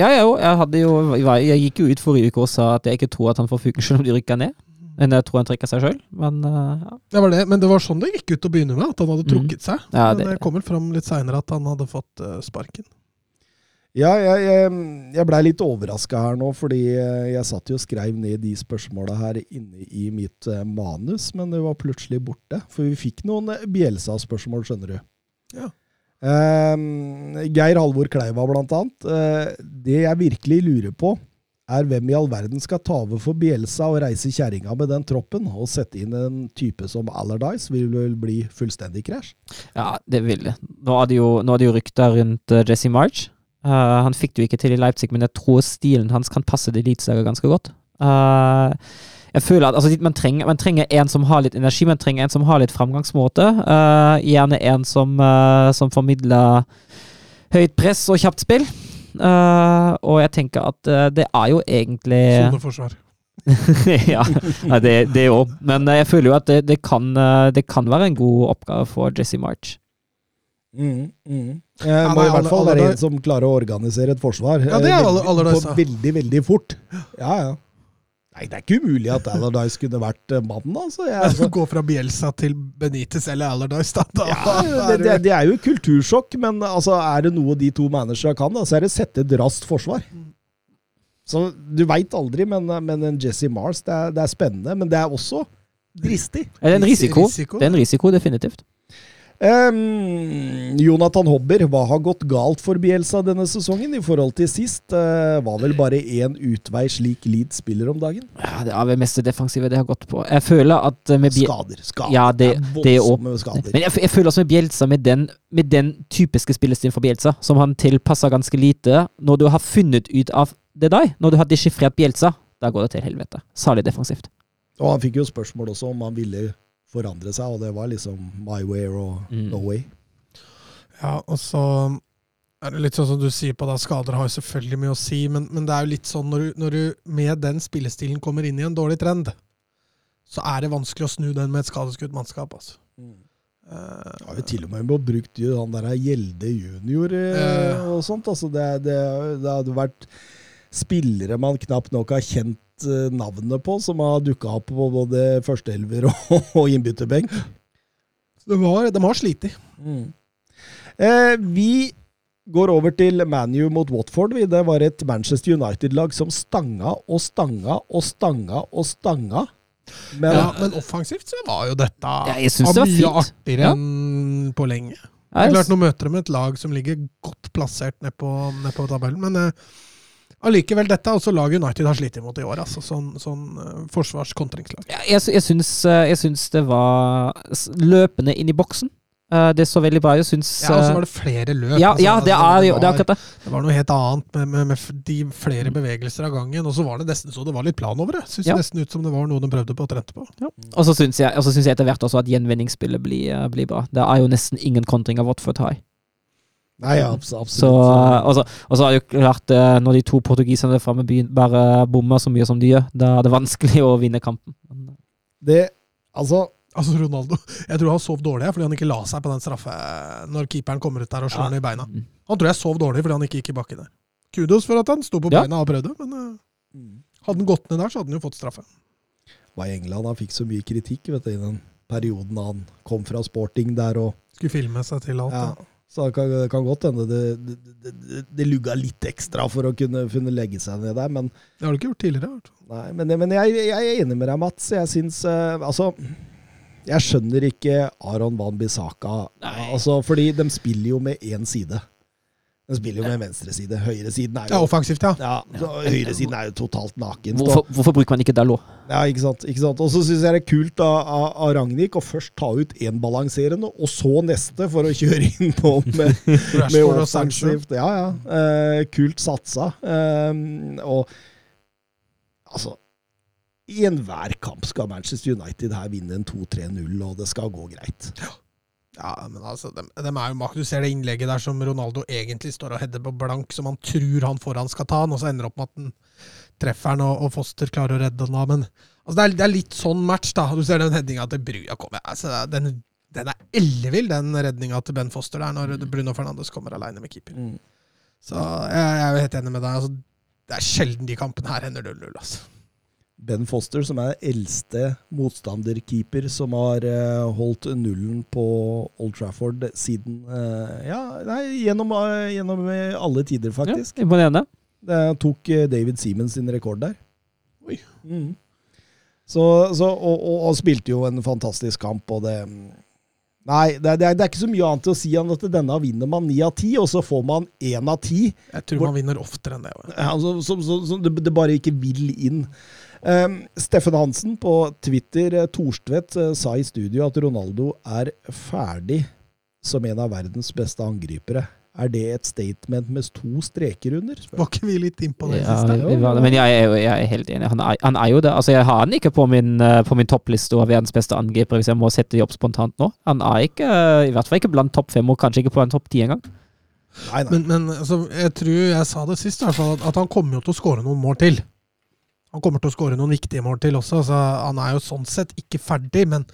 Speaker 3: Ja, jeg, òg. jeg, jeg jeg gikk jo ut forrige uke og sa at jeg ikke tror at han får fyken selv om de rykker ned. Men jeg tror han trekker seg sjøl. Men eh, ja.
Speaker 4: Det var det, men det var sånn det gikk ut å begynne med, at han hadde
Speaker 3: Mhm.
Speaker 4: trukket seg.
Speaker 3: Ja,
Speaker 4: men
Speaker 3: det-
Speaker 4: det kom vel fram litt seinere at han hadde fått eh, sparken.
Speaker 2: Ja, jeg, jeg, jeg blei litt overraska her nå, fordi eh, jeg satt jo og skrev ned de spørsmåla her inne i mitt manus, men det var plutselig borte. For vi fikk noen Bjelsa-spørsmål, skjønner du.
Speaker 4: Ja.
Speaker 2: Eh, Geir Halvor Kleiva, blant annet. Uh, det jeg virkelig lurer på, er hvem i all verden skal ta over for Bielsa og reise kjerringa med den troppen, og sette inn en type som Allardyce, vil vel bli fullstendig krasj.
Speaker 3: Ja, det vil det. Nå er det jo, nå jo rykter rundt uh, Jesse March. Uh, han fikk det jo ikke til i Leipzig, men jeg tror stilen hans kan passe til Eliteserien ganske godt. Uh, jeg føler at altså, man, trenger, man, trenger, en som har litt energi, man trenger en som har litt framgangsmåte. Uh, gjerne en som, som formidler høyt press og kjapt spill. Uh, og jeg tenker at det er jo egentlig
Speaker 4: Soneforsvar. (laughs)
Speaker 3: ja, det, det òg. Men jeg føler jo at det, det, kan, det kan være en god oppgave for Jesse March.
Speaker 2: Mm, mm. Jeg må i hvert fall være en som klarer å organisere et forsvar.
Speaker 4: Ja, det er alle, alle
Speaker 2: veldig, veldig, veldig fort. Ja, ja. Nei, Det er ikke umulig at Allardyce kunne vært mannen. altså. Jeg, altså.
Speaker 4: Gå fra Bielsa til Benitez eller Allardyce, da. da
Speaker 2: ja, det, det, det, er jo kultursjokk, men altså, er det noe de to managerne kan, da, så er det sette et raskt forsvar. Så Du veit aldri, men, men, en Jesse Mars, det er, det er, spennende. Men det er også dristig.
Speaker 3: Det er en risiko. risiko. Det er en risiko, definitivt.
Speaker 2: Um, Jonathan Hobber, hva har gått galt for Bielsa denne sesongen i forhold til sist? Uh, var vel bare én utvei slik Leeds spiller om dagen?
Speaker 3: Ja, Det er vel mest det defensive det har gått på. Jeg føler at med Biel
Speaker 2: Skader. skader.
Speaker 3: Ja, det, det er voldsomme Men jeg, jeg, føler også med Bielsa, med den, med den typiske spillestilen for Bielsa, som han tilpasser ganske lite Når du har funnet ut av det deg, når du har dechiffrert Bielsa, da går det til helvete. Særlig defensivt.
Speaker 2: Og han fikk jo spørsmål også om han ville forandre seg, og det var liksom my way or mm. no way.
Speaker 4: Ja, og så er det litt sånn som du sier på da, skader har jo selvfølgelig mye å si, men, men det er jo litt sånn når du, når du, med den spillestilen kommer inn i en dårlig trend, så er det vanskelig å snu den med et skadeskutt mannskap. altså. Mm.
Speaker 2: Uh, ja, vi til og med brukt han der Gjelde junior uh, og sånt. altså det, det, det hadde vært spillere man knapt nok har kjent navnet på, som har dukka opp på både førsteelver og, (laughs) og innbytterbenk.
Speaker 4: De har, de har slitt.
Speaker 2: Mm. Eh, vi går over til ManU mot Watford. Det var et Manchester United-lag som stanga og stanga og stanga og stanga.
Speaker 4: Men, ja, men offensivt så var jo dette ja, det mye artigere ja. enn på lenge. Det er klart Nå møter de et lag som ligger godt plassert ned på, ned på tabellen, men eh, Allikevel, dette er også laget United har slitt imot i år. altså Sånn, sånn uh, forsvarskontringslag.
Speaker 3: Ja, jeg, jeg, syns, uh, jeg syns det var løpende inn i boksen. Uh, det så veldig bra ut. Syns
Speaker 4: Ja, og så var det flere løp.
Speaker 3: Ja,
Speaker 4: altså,
Speaker 3: ja det, er, det, var, det er akkurat det.
Speaker 4: Det var noe helt annet med, med, med de flere bevegelser av gangen. Og så var det nesten så det var litt plan over det. Syns ja. nesten ut som det var noe de prøvde på og trente på.
Speaker 3: Ja. Og så syns jeg, jeg, etter hvert også at gjenvinningsspillet blir, blir, bra. Det er jo nesten ingen kontring av Watford High.
Speaker 2: Nei, absolutt.
Speaker 3: Så, og, så, og så er det jo klart, eh, når de to portugiserne framme bare bommer så mye som de gjør, da er det vanskelig (laughs) å vinne kampen.
Speaker 2: Det, altså
Speaker 4: Altså Ronaldo, Jeg tror han sov dårlig fordi han ikke la seg på den straffe når keeperen kommer ut der og slår ja. i beina. Mm. Han tror jeg sov dårlig fordi han ikke gikk i bakken der. Kudos for at han sto på ja. beina og prøvde, men uh, hadde han gått ned der, så hadde han jo fått straffe.
Speaker 2: Var i England han fikk så mye kritikk vet du, i den perioden han kom fra sporting der og
Speaker 4: Skulle filme seg til alt. Ja.
Speaker 2: Så det kan, kan godt hende det, det, det, det, lugga litt ekstra for å kunne, kunne, legge seg ned der, men
Speaker 4: Det har du ikke gjort tidligere?
Speaker 2: Nei, men, men jeg, jeg, er enig med deg, Mats. Jeg syns uh, Altså, jeg skjønner ikke Aron Van Bissaka. Altså, fordi de spiller jo med én side. Den spiller jo med venstreside. Høyresiden er jo
Speaker 4: Ja, offensivt, ja.
Speaker 2: ja Høyresiden er jo totalt naken.
Speaker 3: Hvorfor, hvorfor bruker man ikke Dalot?
Speaker 2: Ja, ikke sant. ikke sant? Og så syns jeg det er kult av, av, av Ragnhild å først ta ut én balanserende, og så neste, for å (laughs) kjøre inn på med, med offensivt. Ja, ja. Eh, kult satsa. Eh, og altså I enhver kamp skal Manchester United her vinne en 2-3-0, og det skal gå greit. Ja.
Speaker 4: Ja, men altså, de, de er jo mak. Du ser det innlegget der som Ronaldo egentlig står og header på blank, som han tror han foran skal ta, og så ender det opp med at han treffer han, og, og Foster klarer å redde han av. Men altså, det, er, det, er, litt sånn match, da. Du ser den headinga til Bruja kommer. Altså, den, den, er ellevill, den redninga til Ben Foster der, når mm. Bruno Fernandes kommer aleine med keeper. Mm. Så jeg, jeg, er jo helt enig med deg. Altså, det er sjelden de kampene her ender 0-0. altså.
Speaker 2: Ben Foster, som er eldste motstanderkeeper som har uh, holdt nullen på Old Trafford siden uh, Ja, nei, gjennom, uh, gjennom, alle tider, faktisk.
Speaker 3: Ja, Imponerende.
Speaker 2: Det tok David Siemens sin rekord der.
Speaker 4: Oi.
Speaker 2: Mm. Så, så, og, og, og, spilte jo en fantastisk kamp, og det Nei, det er, det, er, det er ikke så mye annet å si enn at denne vinner man ni av ti, og så får man én av ti.
Speaker 4: Jeg tror man vinner oftere enn det.
Speaker 2: Ja, så, så, så, det, det bare ikke vil inn. Um, Steffen Hansen på Twitter, eh, Torstvedt, eh, sa i studio at Ronaldo er ferdig som en av verdens beste angripere. Er det et statement med to streker under? spør
Speaker 4: Var ikke vi litt innpå det
Speaker 3: Ja,
Speaker 4: siste?
Speaker 3: men jeg er, jo- jeg er helt enig. Han er, han er jo det. Altså, jeg har han ikke på min, eh, på min toppliste over verdens beste angripere, hvis jeg må sette de opp spontant nå. Han er ikke, i hvert fall ikke blant topp fem, og kanskje ikke på en topp ti engang.
Speaker 2: Nei, nei.
Speaker 4: Men, men altså, jeg tror jeg sa det sist, i hvert fall, at, at han kommer jo til å skåre noen mål til. Han kommer til å skåre noen viktige mål til også. Altså, han er jo sånn sett ikke ferdig, men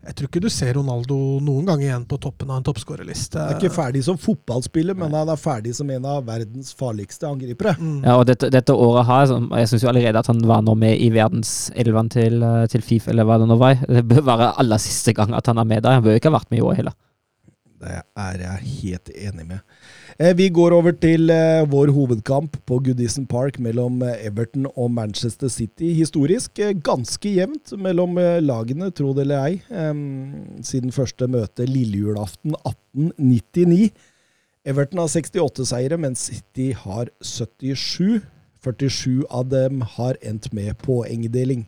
Speaker 4: jeg tror ikke du ser Ronaldo noen gang igjen på toppen av en toppskårerliste.
Speaker 2: Han er ikke ferdig som fotballspiller, men han er ferdig som en av verdens farligste angripere.
Speaker 4: Mm.
Speaker 3: Ja, og dette, dette året her, jeg syns jo allerede at han var nå med i verdenselven til, eh, til Fifa, eller hva det nå var. Det bør være aller siste gang at han er med der. Han bør ikke ha vært med i år heller.
Speaker 2: Det er jeg helt enig med. Eh, Vi går over til eh, vår hovedkamp på Goodison Park mellom eh, Everton og Manchester City. Historisk ganske jevnt mellom lagene, tro det eller ei, siden første møte lillejulaften 1899. Everton har 68 seire, mens City har 77. 47 av dem har endt med poengdeling.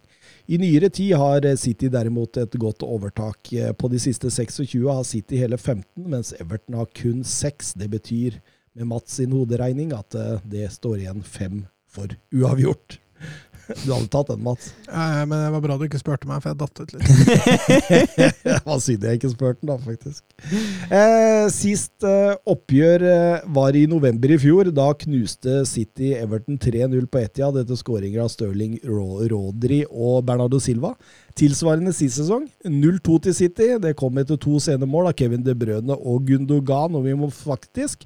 Speaker 2: I nyere tid har City derimot et godt overtak. På de siste 26 har City hele 15, mens Everton har kun 6. Det betyr med Mats sin hoderegning at eh, det står igjen fem for uavgjort. Du hadde tatt den, Mats.
Speaker 4: Ja, men det var bra du ikke spurte meg, for jeg datt ut litt. (laughs)
Speaker 2: Det var synd jeg ikke spurte den, da, faktisk. Eh, sist eh, oppgjør eh, var i november i fjor. Da knuste City Everton 3-0 på Etihad etter skåringer av Stirling, Rodri og Bernardo Silva. Tilsvarende sist sesong, 0-2 til City. Det kom etter to sene mål av Kevin De Brøne og Gundogan, og vi må faktisk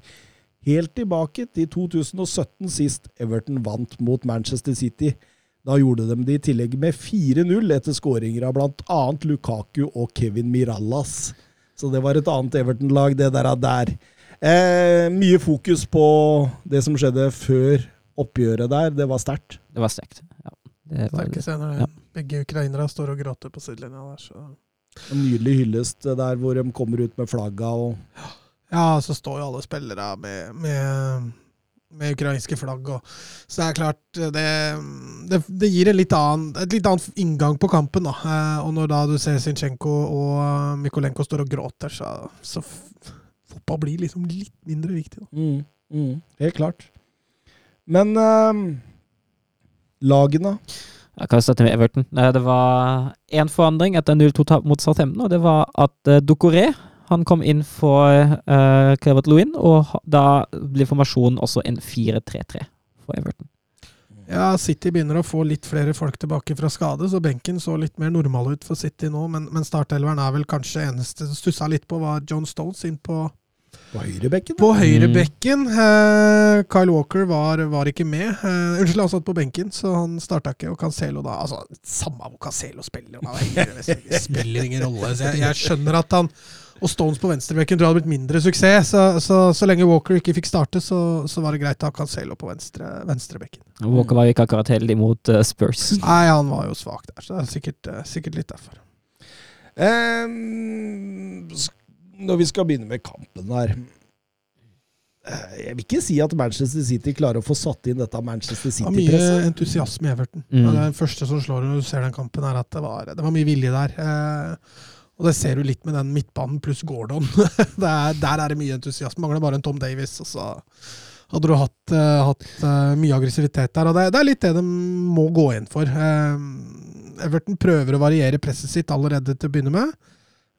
Speaker 2: helt tilbake til 2017 sist Everton vant mot Manchester City. Da gjorde de det i tillegg med 4-0 etter skåringer av bl.a. Lukaku og Kevin Mirallas. Så det var et annet Everton-lag, det der. der. Eh, mye fokus på det som skjedde før oppgjøret der. Det var sterkt.
Speaker 3: Det var sterkt. Ja, det var,
Speaker 4: Sterke scener.
Speaker 3: Ja.
Speaker 4: Begge ukrainere står og gråter på sidelinja der. Så.
Speaker 2: En nydelig hyllest der hvor de kommer ut med flagga og
Speaker 4: Ja, så står jo alle spillere med, med, med ukrainske flagg. Og, så det er klart, det, det, det gir en litt annen, et litt annet inngang på kampen. Da. Eh, Og når da du ser Zinchenko og Mikolenko står og gråter, så, så fotball blir liksom litt mindre viktig. Da.
Speaker 2: mm, mm, Helt klart. Men eh, lagene
Speaker 3: Jeg kan starte med Everton. Eh, Det var én forandring etter 0-2-tap mot Southampton, og det var at uh, Ducoré han kom inn for uh, Calvert Lewin, og da blir formasjonen også en 4-3-3 for Everton.
Speaker 4: Ja, City begynner å få litt flere folk tilbake fra skade, så benken så litt mer normal ut for City nå. Men, men startelveren er vel kanskje eneste som stussa litt på, var John Stones inn på
Speaker 2: på høyrebekken.
Speaker 4: På
Speaker 3: Mm.
Speaker 4: høyrebekken. Eh, Kyle Walker var, var ikke med. Uh, unnskyld, han satt på benken, så han starta ikke. Og Cancelo da altså, Samme hvor Cancelo spiller, han er det spiller ingen rolle. Så jeg, jeg skjønner at han og Stones på venstrebekken tror jeg hadde blitt mindre suksess. Så, så, så lenge Walker ikke fikk starte, så, så var det greit å ha Cancelo på venstre, venstrebekken.
Speaker 3: Walker var jo ikke akkurat heldig mot uh, Spurs.
Speaker 4: Nei, han var jo svak der, så det er sikkert, uh, sikkert litt derfor.
Speaker 2: Um, når vi skal begynne med kampen her eh, Jeg vil ikke si at Manchester City klarer å få satt inn dette Manchester
Speaker 4: Det var mye entusiasme i Everton.
Speaker 3: Mm.
Speaker 4: Det første som slår når du ser den kampen, er at det var, det var mye vilje der. Eh, og det ser du litt med den midtbanen pluss Gordon. (laughs) det er, der er det mye entusiasme. Mangler bare en Tom Davis, og så hadde du hatt, uh, hatt uh, mye aggressivitet der. Og det, det er litt det de må gå inn for. Uh, Everton prøver å variere presset sitt allerede til å begynne med,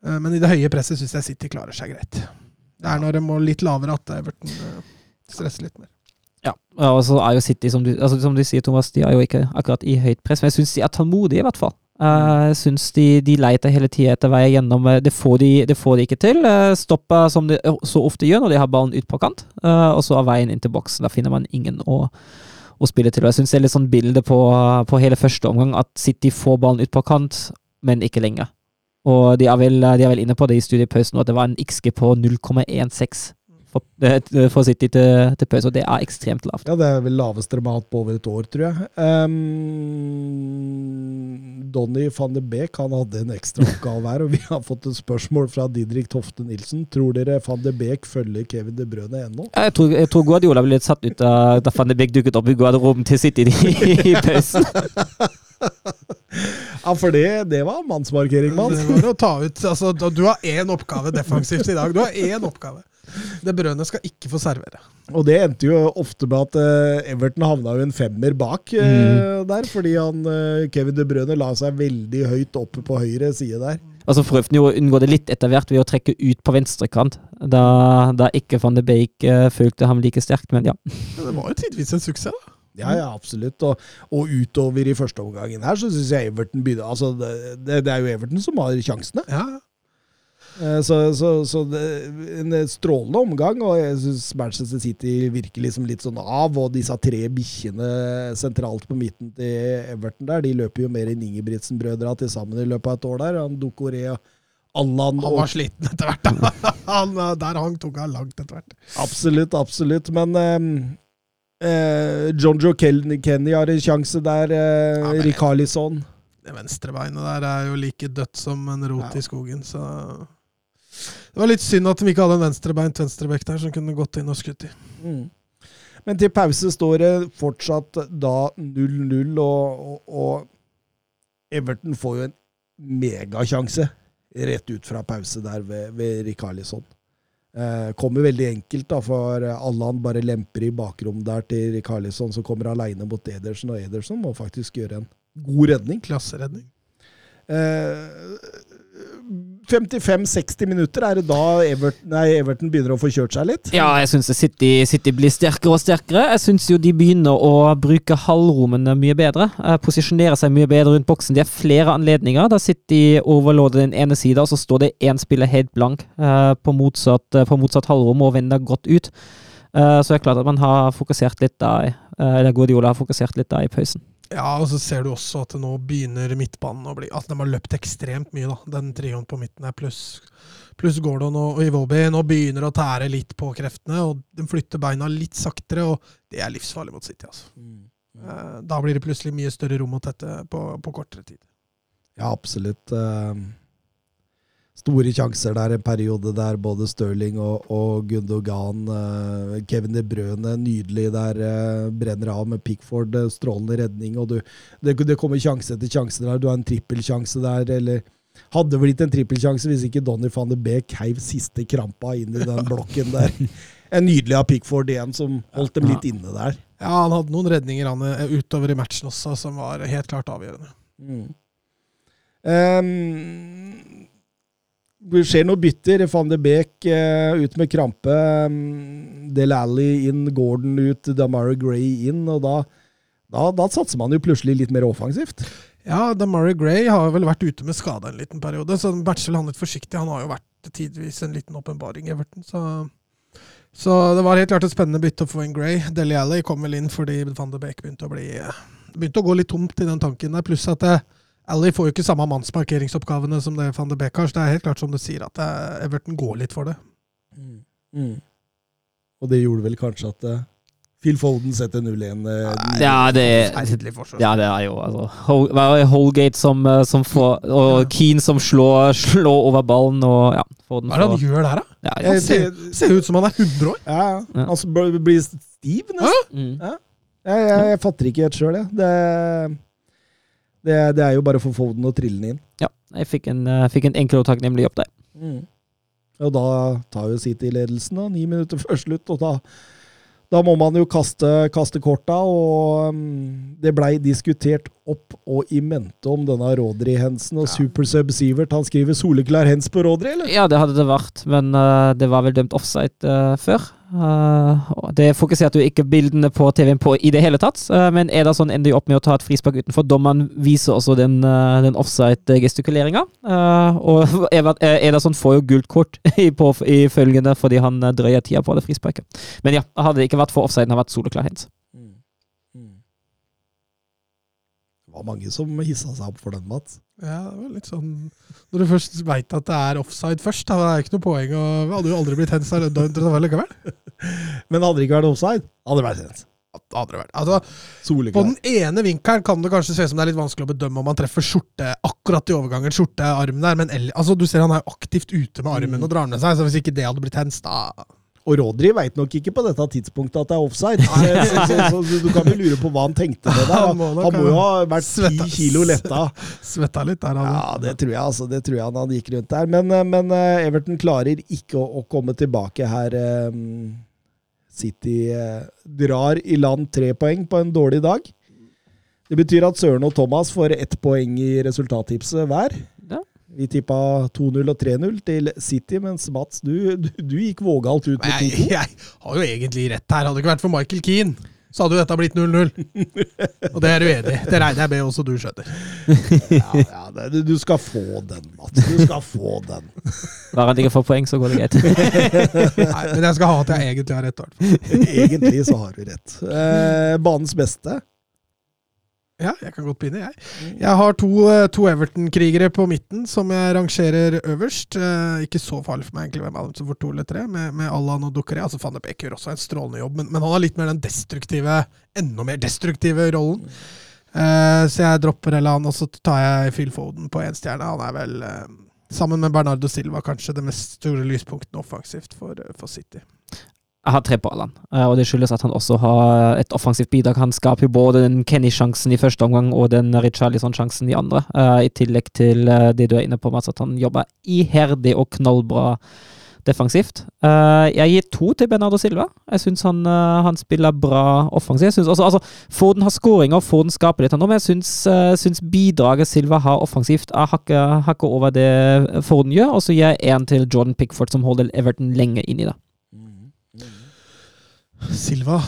Speaker 4: men i det høye presset syns jeg City klarer seg greit. Det er når de må litt lavere at Everton stresser litt mer.
Speaker 3: Ja, og så er jo City, som du, altså, som du sier, Thomas, de er jo ikke akkurat i høyt press, men jeg syns de er tålmodige, i hvert fall. Eh, uh, syns de, de leter hele tida etter vei gjennom. eh, Det får de, det får de ikke til. Uh, Stopper som de så ofte gjør når de har ballen ut på kant, uh, og så er veien inn til boksen. Da finner man ingen å, å spille til. Og Jeg syns det er litt sånn bilde på, på hele første omgang, at City får ballen ut på kant, men ikke lenger. Og de er vel, de er vel inne på det i studiepausen at det var en XG på 0,16 for, eh, for City til, til pause, og det er ekstremt lavt.
Speaker 2: Ja, det er vel laveste de har hatt på over et år, tror jeg. Um, Donny van de Beek han hadde en ekstra oppgave her, og vi har fått et spørsmål fra Didrik Tofte Nilsen. Tror dere van de Beek følger Kevin De Brøne ennå?
Speaker 3: Ja, Jeg tror, jeg tror Guardiola ble litt satt ut da, da van de Beek dukket opp i garderoben til City i, i pausen. (laughs)
Speaker 2: Ja, for det, det var mannsmarkering, mann.
Speaker 4: Det var å ta ut altså, Du har én oppgave defensivt i dag. Du har én oppgave. Det brødet skal ikke få servere.
Speaker 2: Og det endte jo ofte med at eh, Everton havna jo en femmer bak mm. der, fordi han, eh, Kevin De Brøne la seg veldig høyt oppe på høyre side der.
Speaker 3: Altså så prøvde jo å unngå det litt etter hvert ved å trekke ut på venstrekant, da, da ikke van de Beek følte ham like sterkt, men ja.
Speaker 4: Men det var jo tidvis en suksess. da.
Speaker 2: Ja, ja, absolutt. Og, og utover i første omgangen her, så syns jeg Everton begynner Altså, det, det, det er jo Everton som har sjansene.
Speaker 4: Ja,
Speaker 2: Eh, Så, så, så det, en strålende omgang, og jeg syns Manchester City virker liksom litt sånn av. Og disse tre bikkjene sentralt på midten til Everton der, de løper jo mer enn Ingebrigtsen-brødra til sammen i løpet av et år der. Han Ducoré og Allan
Speaker 4: Han var sliten etter hvert. (laughs) Han, eh, der hang tunga langt etter hvert.
Speaker 2: Absolutt, absolutt. Men um, eh, John Joe Ken- Kenny har en sjanse der. Eh,
Speaker 4: Ja,
Speaker 2: Rikarlison.
Speaker 4: Det venstrebeinet der er jo like dødt som en rot
Speaker 2: Ja.
Speaker 4: i skogen, så Det var litt synd at de ikke hadde en venstrebeint venstrebekk der som kunne gått inn og skutt i.
Speaker 2: Mm. Men til pause står det fortsatt da 0-0, og, og, og Everton får jo en megasjanse rett ut fra pause der ved, ved Rikarlisson. Eh, kommer veldig enkelt, da, for Allan bare lemper i bakrom der til Rikarlisson, som kommer aleine mot Ederson, og Ederson må faktisk gjøre en god redning.
Speaker 4: Klasseredning.
Speaker 2: Eh, 55-60 minutter, er det da Everton, nei, Everton begynner å få kjørt seg litt?
Speaker 3: Ja, jeg syns City, City blir sterkere og sterkere. Jeg syns jo de begynner å bruke halvrommene mye bedre. Eh, posisjonere seg mye bedre rundt boksen. De har flere anledninger. Da City overlåder den ene sida, og så står det én spiller helt blank eh, på, motsatt, eh, på motsatt halvrom og vender godt ut. Så det er klart at man har fokusert litt da Eller Guardiola har fokusert litt da i pausen.
Speaker 4: Ja, og så ser du også at nå begynner midtbanen å bli At de har løpt ekstremt mye, da. Den trioen på midten her, pluss pluss Gordon og, Iwobi. Nå begynner å tære litt på kreftene, og de flytter beina litt saktere, og det er livsfarlig mot City, altså. Eh, Da blir det plutselig mye større rom å tette på, på kortere tid.
Speaker 2: Ja, absolutt. eh, Store sjanser der en periode der både Stirling og, og Gundogan eh, Kevin De Brøne nydelig der. eh, brenner av med Pickford, eh, strålende redning. og du, det, det kommer sjanse etter sjanse der. Du har en trippelsjanse der, eller hadde blitt en trippelsjanse hvis ikke Donny van de Beek heiv siste krampa inn i den blokken der. (laughs) En nydelig av Pickford igjen, som holdt dem litt inne der.
Speaker 4: Ja, han hadde noen redninger han, eh, utover i matchen også, som var helt klart avgjørende.
Speaker 2: Mm. Um, det skjer noe bytter. Van de Beek eh, ut med krampe. Um, Del Alli inn, Gordon ut, Damara Gray inn. og da, da, da satser man jo plutselig litt mer offensivt.
Speaker 4: Ja, Damari Gray har vel vært ute med skade en liten periode, så matcher handlet forsiktig. Han har jo vært tidvis en liten åpenbaring Everton, så så det var helt klart et spennende bytte å få inn Gray. Deli Alli kom vel inn fordi van de Beek begynte å bli begynte å gå litt tomt i den tanken der. Pluss at eh, Alli får jo ikke samme mannsmarkeringsoppgavene som det van de Beek har. Så det er helt klart som du sier, at eh, Everton går litt for det.
Speaker 2: Mm. Og det gjorde vel kanskje at eh, Phil Foden setter 0-1. eh,
Speaker 3: Ja, det Ja, det er jo altså Holgate som, som får Og Keane som slår, slår over ballen, og ja Foden
Speaker 4: Hva er det han
Speaker 3: får
Speaker 4: gjør der, da?
Speaker 3: ja, ja.
Speaker 2: Jeg
Speaker 4: ser, ser ut som han er 100 år.
Speaker 2: Ja,
Speaker 3: Ja.
Speaker 2: altså blir stiv, nesten.
Speaker 3: Mm.
Speaker 2: Jeg, jeg, jeg fatter ikke helt sjøl, jeg. Det, det, det er jo bare for å trille den inn.
Speaker 3: ja. Jeg fikk en, uh, fikk en enkel og takknemlig jobb der.
Speaker 2: Og da tar jo City ledelsen, da, ni minutter før slutt. Og da, da må man jo kaste, kaste korta, og um, det blei diskutert opp og i mente om denne Rodri-hensen. Og Supersub Sivert han skriver soleklar hens på Rodri, eller?
Speaker 3: Ja, det hadde det vært, men uh, det var vel dømt offside uh, før. Og det fokuserte jo ikke bildene på TV-en på i det hele tatt, uh, men Ederson ender jo opp med å ta et frispark utenfor. Dommeren viser også den, uh, den offside-gestikuleringa. Uh, og (laughs) Ederson får jo gult kort (laughs) i, på, i følgende fordi han uh, drøyer tida på det frisparket. Men ja, hadde det ikke vært for offsiden, hadde det vært soleklar hens.
Speaker 2: Det var mange som hissa seg opp for den, Mats.
Speaker 4: Ja, det var litt sånn Når du først veit at det er offside først, da er det ikke noe poeng. Og vi hadde jo aldri blitt hensa likevel. (laughs)
Speaker 2: Men hadde det ikke vært offside, hadde det vært
Speaker 4: hens. Altså, på den ene vinkelen kan det kanskje se ut som det er litt vanskelig å bedømme om han treffer skjorte akkurat i overgangen, skjortearmen der, men altså, du ser han er aktivt ute med armen
Speaker 2: Mm.
Speaker 4: og drar ned med seg, så hvis ikke det hadde blitt hens, da
Speaker 2: Og Rodri veit nok ikke på dette tidspunktet at det er offside. (laughs) Så, så, så, så du kan jo lure på hva han tenkte med det.
Speaker 4: Han
Speaker 2: Han
Speaker 4: må
Speaker 2: må, jo
Speaker 4: ha
Speaker 2: vært ti kilo letta. (laughs)
Speaker 4: svetta litt der. Han.
Speaker 2: Ja, det tror jeg altså. Det tror jeg han han gikk rundt der. Men, eh, men eh, Everton klarer ikke å, å komme tilbake her. eh, City drar i land tre poeng på en dårlig dag. Det betyr at Søren og Thomas får ett poeng i resultattipset hver. Vi tippa 2-0 og 3-0 til City, mens Mats, du, du, du gikk vågalt ut med 2-2.
Speaker 4: jeg, jeg har jo egentlig rett her. Hadde det ikke vært for Michael Keane, så hadde jo dette blitt 0-0. (laughs) Og det er du enig i. Det regner jeg med også du skjønner.
Speaker 2: Ja, ja, det, du, skal få den, Mats. Du skal få den.
Speaker 3: Bare han ikke får poeng, så går det greit. (laughs)
Speaker 4: Nei, men jeg skal ha at jeg egentlig har rett. i.
Speaker 2: Egentlig så har du rett. Eh, banens beste.
Speaker 4: Ja, jeg kan godt begynne, jeg. Jeg har to, eh, to Everton-krigere på midten som jeg rangerer øverst. Eh, ikke så farlig for meg egentlig hvem av dem som får to eller tre, med, med Allan og Dukkeré. Altså, Van de Beek gjør også en strålende jobb, men, men han har litt mer den destruktive, enda mer destruktive rollen. Eh, så jeg dropper Ellan, og så tar jeg Phil Foden på én stjerne. Han er vel, eh, sammen med Bernardo Silva, kanskje det mest store lyspunktene offensivt for, eh, for City.
Speaker 3: Jeg har tre på Allan, eh, og det skyldes at han også har et offensivt bidrag. Han skaper jo både den Kenny-sjansen i første omgang og den Richarlison-sjansen i andre. eh, I tillegg til eh, det du er inne på, Mats, at han jobber iherdig og knallbra defensivt. Jeg gir to til Bernardo Silva. Jeg syns han, han spiller bra offensivt. Jeg også, altså, Forden har skåringer, Forden skaper litt, men jeg syns bidraget Silva har offensivt, er hakket hakket over det Forden gjør. Og så gir jeg én til Jordan Pickford, som holder Everton lenge inn i det.
Speaker 4: Silva,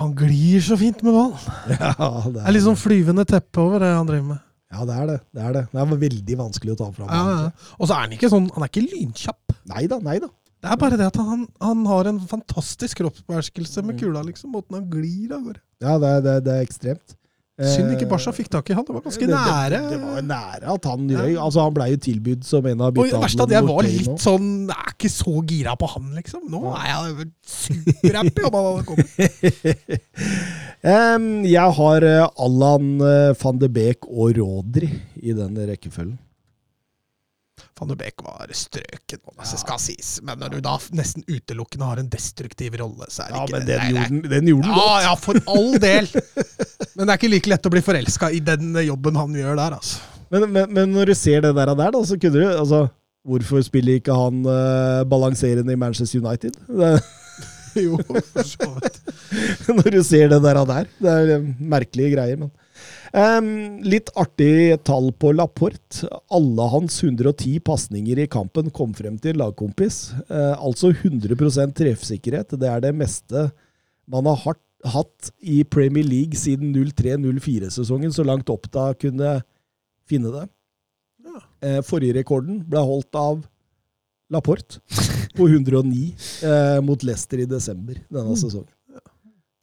Speaker 4: han glir så fint med ballen.
Speaker 2: Ja,
Speaker 4: Det er er litt sånn flyvende teppe over det han driver med.
Speaker 2: Ja, det er det. Det er det. Det er veldig vanskelig å ta fram.
Speaker 4: Ja, ja. Og så er han ikke sånn, han er ikke lynkjapp.
Speaker 2: Nei da, nei da.
Speaker 4: Det er bare det at han, han har en fantastisk kroppsbeherskelse med kula, liksom. Måten han glir av gårde.
Speaker 2: Ja, det, er- det er ekstremt.
Speaker 4: Synd ikke Basha fikk tak i han. Det var ganske
Speaker 2: det- det-
Speaker 4: nære.
Speaker 2: Det, var nære at han røy. Altså, han blei jo tilbudt som en av
Speaker 4: Og det verste er at jeg var litt sånn Jeg er ikke så gira på han, liksom. Nå er jeg superhappy om han hadde kommet. (laughs)
Speaker 2: um, jeg har eh, Allan eh, van de Beek og Rodri i den rekkefølgen.
Speaker 4: Van de Beek var strøken, det skal sies. Men når du da nesten utelukkende har en destruktiv rolle, så er det
Speaker 2: Ja,
Speaker 4: ikke
Speaker 2: men
Speaker 4: det.
Speaker 2: den
Speaker 4: Nei,
Speaker 2: gjorde den, gjorde den
Speaker 4: Ja,
Speaker 2: godt.
Speaker 4: ja, for all del! (laughs) Men det er ikke like lett å bli forelska i den jobben han gjør der, altså.
Speaker 2: Men, men, men når du ser det der, der da, så kunne du altså, Hvorfor spiller ikke han uh, balanserende i Manchester United? (laughs) Det,
Speaker 4: Jo, for så vidt. (laughs)
Speaker 2: når du ser det der der. Det er eh, merkelige greier, men Em, Litt artig tall på Laporte. Alle hans 110 pasninger i kampen kom frem til lagkompis. Uh, altså 100% treffsikkerhet. Det er det meste man har hatt, hatt i Premier League siden 03-04-sesongen, så langt Oppda kunne finne det.
Speaker 4: Ja.
Speaker 2: Uh, forrige rekorden ble holdt av Laporte på 109 uh, mot Leicester i desember denne sesongen.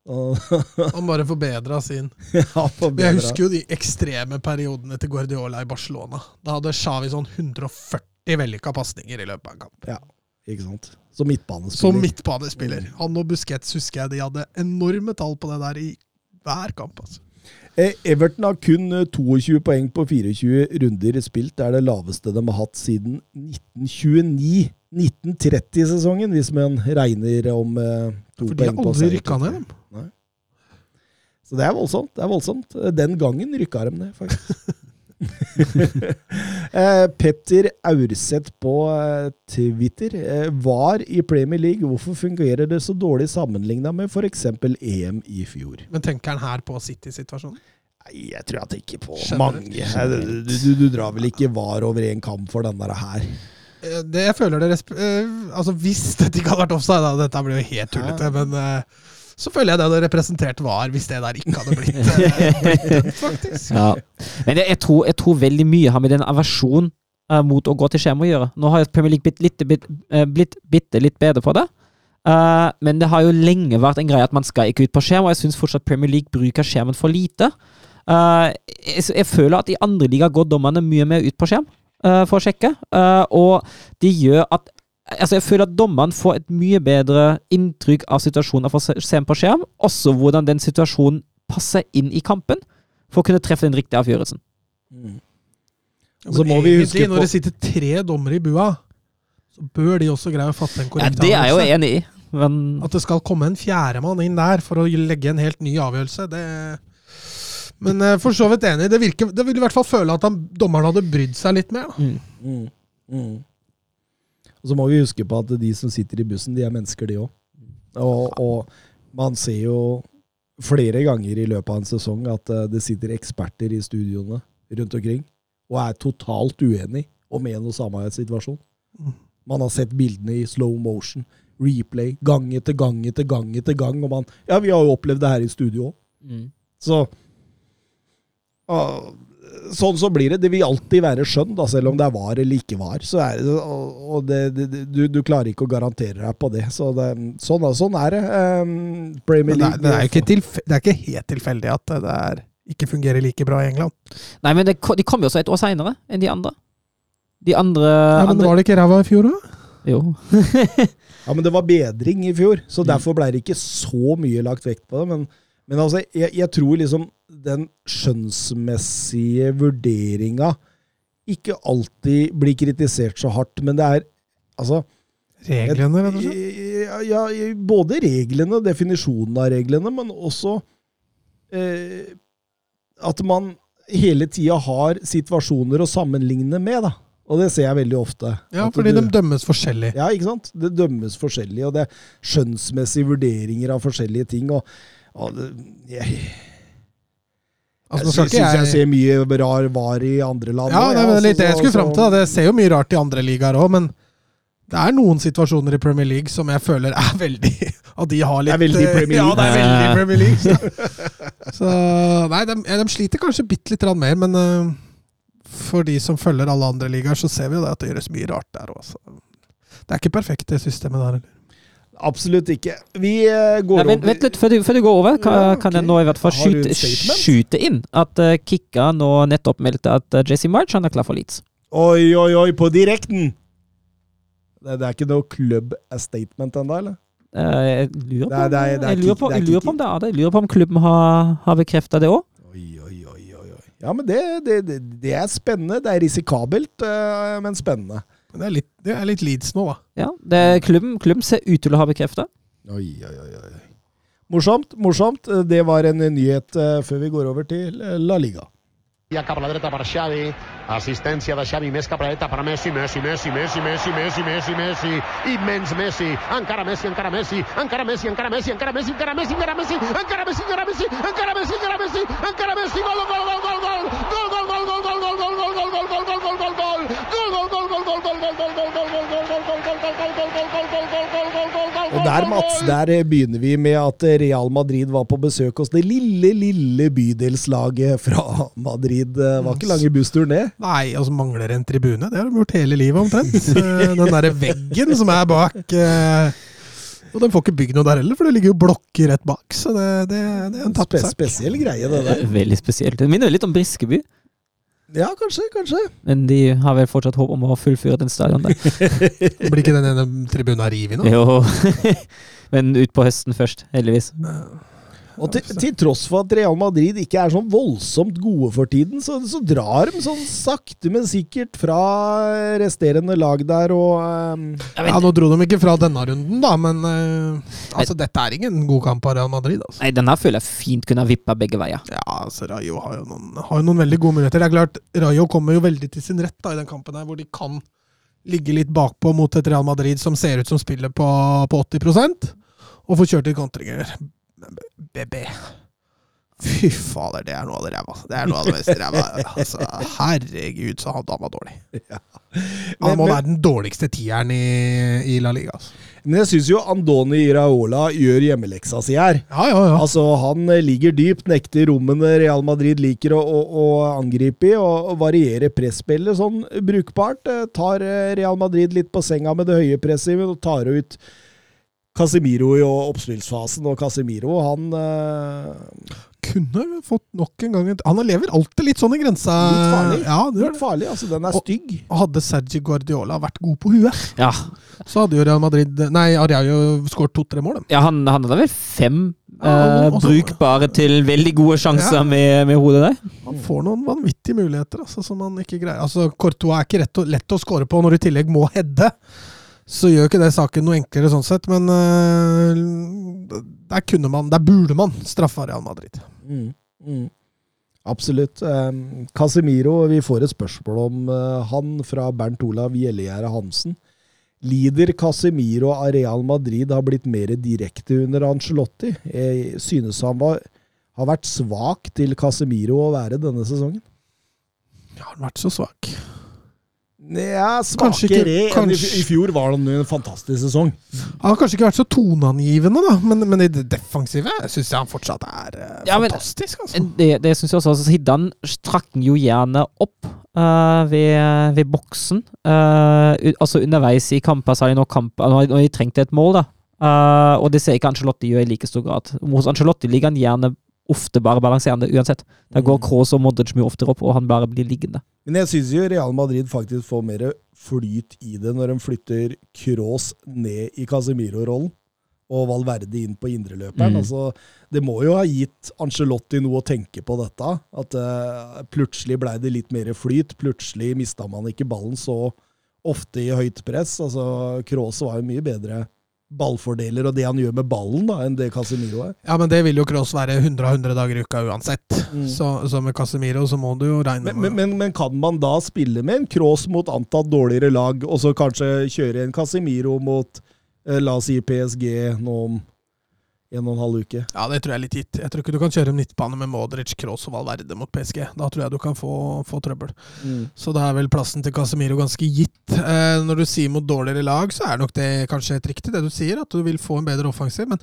Speaker 2: (laughs)
Speaker 4: Han bare forbedra sin.
Speaker 2: ja, forbedra.
Speaker 4: Jeg husker jo de ekstreme periodene til Guardiola i Barcelona. Da hadde Xavi sånn 140 vellykka pasninger i løpet av en kamp.
Speaker 2: Ikke sant? Som midtbanespiller.
Speaker 4: Som midtbanespiller. Han og Busquets husker jeg de hadde enorme tall på det der i hver kamp. altså.
Speaker 2: Eh, Everton har kun eh, 22 poeng på 24 runder spilt. Det er det laveste de har hatt siden 1929. 1930-sesongen, hvis man regner om eh, to
Speaker 4: For de har aldri rykka ned, dem.
Speaker 2: Så det er voldsomt. det er voldsomt. Den gangen rykka de ned, faktisk. (laughs) eh, Petter Aurseth på eh, Twitter. Eh, var i Premier League. Hvorfor fungerer det så dårlig sammenligna med f.eks. EM i fjor?
Speaker 4: Men tenker han her på City-situasjonen?
Speaker 2: Nei, jeg tror jeg tenker på
Speaker 4: Skjønner
Speaker 2: mange. Du, du, du drar vel ikke var over én kamp for den der her?
Speaker 4: Eh, Det jeg føler det eh, Altså Hvis dette ikke hadde vært offside, da, dette blir jo helt tullete, men eh, så føler jeg det hadde representert VAR hvis det der ikke hadde blitt, eh, blitt faktisk.
Speaker 3: Ja. Men jeg, jeg, tror, jeg tror veldig mye har med den aversjonen uh, mot å gå til skjerm å gjøre. Nå har Premier League blitt, litt, blitt, eh, blitt bitte litt bedre på det. Uh, men det har jo lenge vært en greie at man skal ikke ut på skjerm, og jeg syns fortsatt Premier League bruker skjermen for lite. Uh, jeg, jeg føler at i andre liga går dommerne mye mer ut på skjerm uh, for å sjekke, og de gjør at Altså, jeg føler at dommeren får et mye bedre inntrykk av situasjonen for å se den på skjerm, også hvordan den situasjonen passer inn i kampen, for å kunne treffe den riktige avgjørelsen.
Speaker 2: Og så må vi huske på-
Speaker 4: når det sitter tre dommere i bua, så bør de også greie å fatte en
Speaker 3: Ja,
Speaker 4: korrekt
Speaker 3: det er jeg jo enig i, men
Speaker 4: At det skal komme en fjerdemann inn der for å legge en helt ny avgjørelse, det Men eh, for så vidt enig. Det, virker, det vil i hvert fall føle at han, dommeren hadde brydd seg litt mer. Da.
Speaker 3: mm.
Speaker 2: Mm. Og så må vi huske på at de som sitter i bussen, de er mennesker, de òg. Og, og man ser jo flere ganger i løpet av en sesong at eh, det sitter eksperter i studioene rundt omkring og er totalt uenig om en og samme situasjon.
Speaker 4: Mm.
Speaker 2: Man har sett bildene i slow motion, replay, gang etter gang etter gang etter gang. Og man Ja, vi har jo opplevd det her i studio òg.
Speaker 3: Mm.
Speaker 2: Så ah, Sånn så blir det. Det vil alltid være skjønn, da, selv om det er var eller ikke var. Så er det, og det, det, du, du klarer ikke å garantere deg på det. Så det, sånn, er- sånn er det. Um, Premier
Speaker 4: Men det, er, det, er jo ikke tilf det er ikke helt tilfeldig at det er, ikke fungerer like bra i England.
Speaker 3: Nei, men det, de kom jo også et år seinere enn de andre. De andre,
Speaker 4: Ja, men
Speaker 3: andre
Speaker 4: Var det ikke ræva i fjor, da?
Speaker 3: Jo. (laughs)
Speaker 2: Ja, men det var bedring i fjor, så derfor ble det ikke så mye lagt vekt på det. Men, men altså, jeg, jeg tror liksom den skjønnsmessige vurderinga ikke alltid blir kritisert så hardt, men det er altså
Speaker 4: Reglene, rett og slett.
Speaker 2: Ja, både reglene, definisjonen av reglene, men også eh, at man hele tida har situasjoner å sammenligne med, da. Og det ser jeg veldig ofte.
Speaker 4: Ja, fordi
Speaker 2: du-
Speaker 4: de dømmes forskjellig.
Speaker 2: ja, ikke sant? Det dømmes forskjellig, og det er skjønnsmessige vurderinger av forskjellige ting. og, og det, jeg
Speaker 4: Altså,
Speaker 2: jeg syns jeg,
Speaker 4: jeg
Speaker 2: ser mye rar var i andre land.
Speaker 4: Ja, det er
Speaker 2: altså,
Speaker 4: litt det jeg skulle fram til. Det ser jo mye rart i andre ligaer òg, men det er noen situasjoner i Premier League som jeg føler er veldig (laughs) At de har litt
Speaker 2: Det er veldig Premier League.
Speaker 4: Ja, det er veldig. Premier League. Så, så Nei, de, de sliter kanskje bitte litt mer, men eh, for de som følger alle andre ligaer, så ser vi jo det at det gjøres mye rart der òg. Det er ikke perfekt, det systemet der. heller.
Speaker 2: Absolutt ikke. Vi eh, går
Speaker 3: Nei, vent, vent litt før du, før du går over. Kan,
Speaker 2: Ja,
Speaker 3: kan jeg nå i hvert fall skyte, skyte inn at uh, Kikka nå nettopp meldte at uh, JC March han er klar for Leeds.
Speaker 2: Oi, oi, oi, på direkten! Det, det er ikke noe club statement ennå, eller?
Speaker 3: Jeg lurer på,
Speaker 2: Det er- det er-
Speaker 3: jeg lurer på, jeg lurer på om det er det. Jeg lurer på om klubben har, har bekrefta det òg.
Speaker 2: Ja, men det, det, det, er spennende. Det er risikabelt, men spennende.
Speaker 4: Men det er litt, det er litt Leeds nå, da.
Speaker 3: Ja, det, klubben, klubben ser ut til å ha bekrefta.
Speaker 2: Oi, oi, oi, oi. Morsomt, morsomt. Det var en nyhet eh, før vi går over til eh, La Liga.
Speaker 5: Ja cap a la dreta per Xavi, assistència de Xavi més cap a la dreta per Messi, Messi, Messi, Messi, Messi, Messi, Messi, Messi, immens Messi, encara Messi, encara Messi, encara Messi, encara Messi, encara Messi, encara Messi, encara Messi, encara Messi, encara Messi, encara Messi, encara Messi, encara Messi, gol, gol, gol, gol, gol, gol, gol, gol, gol, gol, gol, gol, gol, gol, gol, gol, gol, gol, gol,
Speaker 2: Og der, Mats, der eh, begynner vi med at eh, Real Madrid var på besøk hos det lille, lille bydelslaget fra Madrid. Det var ikke lange bussturen, det.
Speaker 4: Nei, altså mangler en tribune. Det har de gjort hele livet omtrent. (laughs) Eh, Den derre veggen som er bak eh, Og de får ikke bygd noe der heller, for det ligger jo blokker rett bak. Så det, det, det er en tapt sak.
Speaker 2: spesiell greie, det der. (laughs)
Speaker 3: Veldig spesielt. Det minner litt om Briskeby,
Speaker 2: Ja, kanskje, kanskje.
Speaker 3: men de har vel fortsatt håp om å fullføre den stadion der. (laughs)
Speaker 4: Blir ikke den ene tribunen revet nå?
Speaker 3: Jo. men utpå høsten først, heldigvis.
Speaker 2: Og til, til tross for at Real Madrid ikke er sånn voldsomt gode for tiden, så, så drar de sånn sakte, men sikkert fra resterende lag der og um...
Speaker 4: Ja, Nå dro de ikke fra denne runden, da, men uh, altså, dette er ingen god kamp av Real Madrid. Altså.
Speaker 3: Nei, denne føler jeg fint kunne ha vippa begge veier.
Speaker 4: Ja, altså Rayo har jo, noen, har jo noen veldig gode muligheter. Det er klart, Rayo kommer jo veldig til sin rett da, i den kampen her, hvor de kan ligge litt bakpå mot et Real Madrid som ser ut som spiller på, på 80% og få kjørt litt kontringer. BB Fy fader, det er noe av det ræva. Det er noe av det mest ræva. Altså, herregud, så han, han var dårlig. Han
Speaker 2: Men-
Speaker 4: må
Speaker 2: men-
Speaker 4: være den dårligste tieren i, i La Liga. Altså.
Speaker 2: Men jeg syns jo Andoni Iraola gjør hjemmeleksa si her.
Speaker 4: Ja, ja, ja.
Speaker 2: Altså, Han eh, ligger dypt, nekter rommene Real Madrid liker å, å, å angripe i, og, og varierer presspillet sånn brukbart. Eh, Tar eh, Real Madrid litt på senga med det høye presset og tar ut Casemiro i oppspillsfasen. Og Casemiro, han uh,
Speaker 4: kunne fått nok en gang Han lever alltid litt sånn i grensa.
Speaker 2: Litt farlig.
Speaker 4: Ja, det
Speaker 2: Litt farlig, altså. Den er
Speaker 4: Og-
Speaker 2: stygg.
Speaker 4: Hadde Sergi Guardiola vært god på huet,
Speaker 3: Ja,
Speaker 4: så hadde jo Real Madrid Nei, Ariayo skåret to-tre mål.
Speaker 3: ja han, han hadde vel fem
Speaker 4: Ja,
Speaker 3: eh, brukbare til veldig gode sjanser
Speaker 4: Ja.
Speaker 3: med, med hodet der.
Speaker 4: Han får noen vanvittige muligheter altså, som han ikke greier. Altså, Courtois er ikke rett og, lett å score på når du i tillegg må heade. Så gjør ikke det saken noe enklere sånn sett, men uh, der kunne man, der burde man straffa Real Madrid.
Speaker 2: Mm, mm. Absolutt. Um, Casemiro, vi får et spørsmål om eh, han fra Bernt Olav Gjellegjerde Hansen. Lider Casemiro av Real Madrid har blitt mer direkte under Ancelotti? Jeg synes han var, har vært svak til Casemiro å være denne sesongen.
Speaker 4: Har han vært så svak?
Speaker 2: Ja, svakere enn i, i fjor var det en fantastisk sesong.
Speaker 4: Han har kanskje ikke vært så toneangivende, da, men, men i det defensive syns jeg han fortsatt er uh,
Speaker 3: Ja,
Speaker 4: fantastisk. Altså.
Speaker 3: Det, det syns jeg også. Altså, Hiddan trakk den jo gjerne opp uh, ved, ved boksen. Uh, altså underveis i kamper, særlig når, kamp, når de trengte et mål. da. Eh, og det ser ikke Ancelotti gjøre i like stor grad. Hos Ancelotti ligger han gjerne ofte bare balanserende uansett. Der går
Speaker 2: Mm.
Speaker 3: Kroos og Modric mye oftere opp, og han bare blir liggende.
Speaker 2: Men jeg syns jo Real Madrid faktisk får mer flyt i det når de flytter Kroos ned i Casemiro-rollen. Og Valverde inn på indreløperen.
Speaker 3: Mm.
Speaker 2: Altså, det må jo ha gitt Angelotti noe å tenke på dette. At uh, plutselig blei det litt mer flyt. Plutselig mista man ikke ballen så ofte i høyt press. Altså, Kroos var jo mye bedre ballfordeler og det han gjør med ballen, da, enn det Casemiro er.
Speaker 4: Ja, men det vil jo Cross være 100 av 100 dager i uka uansett.
Speaker 2: Mm.
Speaker 4: Så, så med Casemiro så må du jo regne
Speaker 2: Men,
Speaker 4: med
Speaker 2: men, men, men kan man da spille med en Cross mot antatt dårligere lag, og så kanskje kjøre en Casemiro mot eh, la oss si PSG nå om en og en halv uke?
Speaker 4: Ja, det tror jeg er litt gitt. Jeg tror ikke du kan kjøre midtbane med Modric, Kroos og Valverde mot PSG. Da tror jeg du kan få, få trøbbel. Så da er vel plassen til Casemiro ganske gitt. Eh, når du sier mot dårligere lag, så er nok det kanskje helt riktig, det du sier, at du vil få en bedre offensiv. Men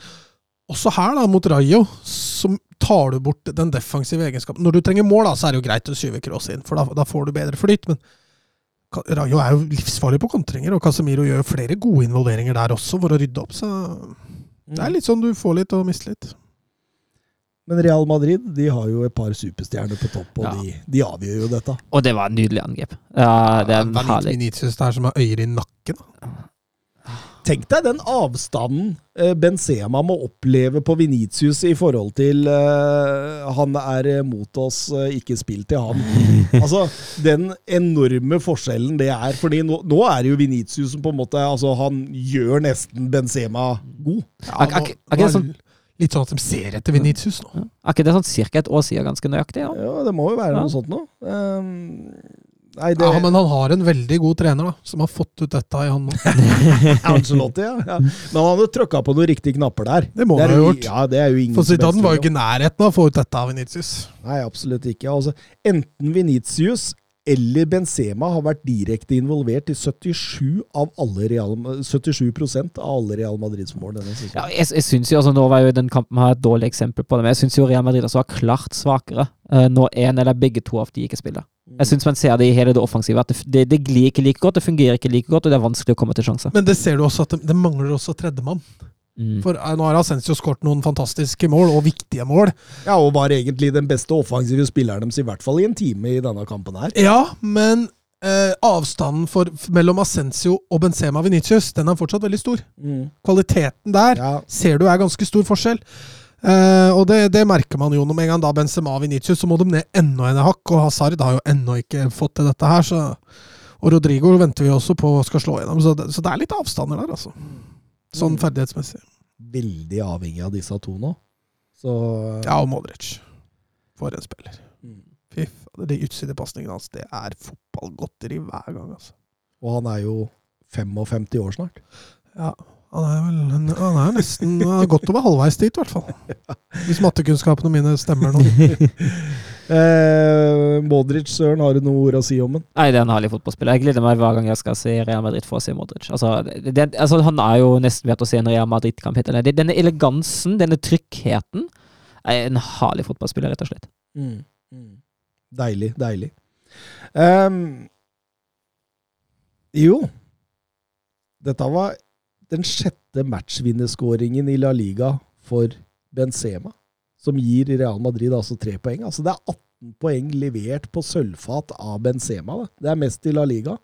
Speaker 4: også her, da, mot Rayo, så tar du bort den defensive egenskapen. Når du trenger mål, da, så er det jo greit å skyve Kroos inn, for da, da får du bedre flyt. Men Rayo er jo livsfarlig på kontringer, og Casemiro gjør flere gode involveringer der også for å rydde opp. Så det er litt sånn du får litt og mister litt.
Speaker 2: Men Real Madrid de har jo et par superstjerner på topp, og
Speaker 3: Ja.
Speaker 2: de, de avgjør jo dette.
Speaker 3: Og det var et nydelig angrep. Ja, det er en
Speaker 4: er
Speaker 3: herlig
Speaker 4: Vinicius der som har øyer i nakken.
Speaker 2: Tenk deg den avstanden eh, Benzema må oppleve på Venitius i forhold til uh, han er eh, mot oss, ikke spill til han. (laughs) Altså, Den enorme forskjellen det er. fordi nå, nå er det jo Venitius som på en måte altså Han gjør nesten Benzema god.
Speaker 4: Ja,
Speaker 3: Er- er
Speaker 4: nå-
Speaker 3: er ikke det sånn-
Speaker 4: Litt sånn at de ser etter Vinicius nå.
Speaker 3: Er ikke det sånn cirka et år siden ganske nøyaktig? Ja?
Speaker 2: Ja, Det må jo være
Speaker 3: Ja.
Speaker 2: noe sånt nå. Um, nei, det
Speaker 4: Ja, men han har en veldig god trener da, som har fått ut dette i han nå. (laughs)
Speaker 2: Ancelotti, ja. ja. Men han hadde trykka på noen riktige knapper der.
Speaker 4: Det må han ha gjort.
Speaker 2: Ja, det er jo ingen
Speaker 4: For Zidane var jo ikke i nærheten av å få ut dette av Vinicius.
Speaker 2: Nei, absolutt ikke. Altså, enten Venitius eller Benzema har vært direkte involvert i 77 av alle Real, 77 av alle Real Madrids mål denne sesongen.
Speaker 3: Ja, jeg, jeg synes jo, altså Nå var jo den kampen her et dårlig eksempel på det, men jeg syns Real Madrid altså var klart svakere uh, når en eller begge to av de ikke spiller. Jeg syns man ser det i hele det offensive, at det, det, det glir ikke like godt, det fungerer ikke like godt, og det er vanskelig å komme til sjanser.
Speaker 4: Men det ser du også at det, det mangler også tredjemann.
Speaker 3: Mm.
Speaker 4: For eh, nå har Ascencio skåret noen fantastiske mål, og viktige mål.
Speaker 2: Ja, og var egentlig den beste offensive spilleren deres, i hvert fall i en time i denne kampen her.
Speaker 4: Ja, men eh, avstanden for, mellom Ascencio og Benzema Vinicius, den er fortsatt veldig stor. Kvaliteten der
Speaker 2: Ja,
Speaker 4: ser du er ganske stor forskjell. Eh, og det, det merker man jo når med en gang da Benzema Vinicius, så må de ned enda en hakk. Og Hazard har jo ennå ikke fått til dette her, så Og Rodrigo venter vi også på skal slå gjennom, så det, så det er litt avstander der, altså. Sånn ferdighetsmessig.
Speaker 2: veldig avhengig av disse to nå. Så
Speaker 4: Ja, og Modric. For en spiller.
Speaker 2: Mm.
Speaker 4: Fy fader, de utsidepasningene hans, det er fotballgodteri hver gang, altså.
Speaker 2: Og han er jo 55 år snart.
Speaker 4: Ja, han er vel Han er nesten han er godt over halvveis dit, i hvert fall. Hvis mattekunnskapene mine stemmer nå. (laughs)
Speaker 2: Eh, Modric, Søren, har du noe ord å si om den?
Speaker 3: Nei, det er en herlig fotballspiller. Jeg gleder meg hver gang jeg skal se Real Madrid for å se Modric. Altså, det, det, altså, han er jo nesten verdt å se en Real Madrid-kamp. Denne elegansen, denne tryggheten, er en herlig fotballspiller, rett og slett.
Speaker 2: Deilig, deilig. Um, jo Dette var den sjette matchvinnerskåringen i La Liga for Benzema. som gir Real Madrid altså tre poeng. Altså Det er 18 poeng levert på sølvfat av Benzema. Det, det er mest i La Liga.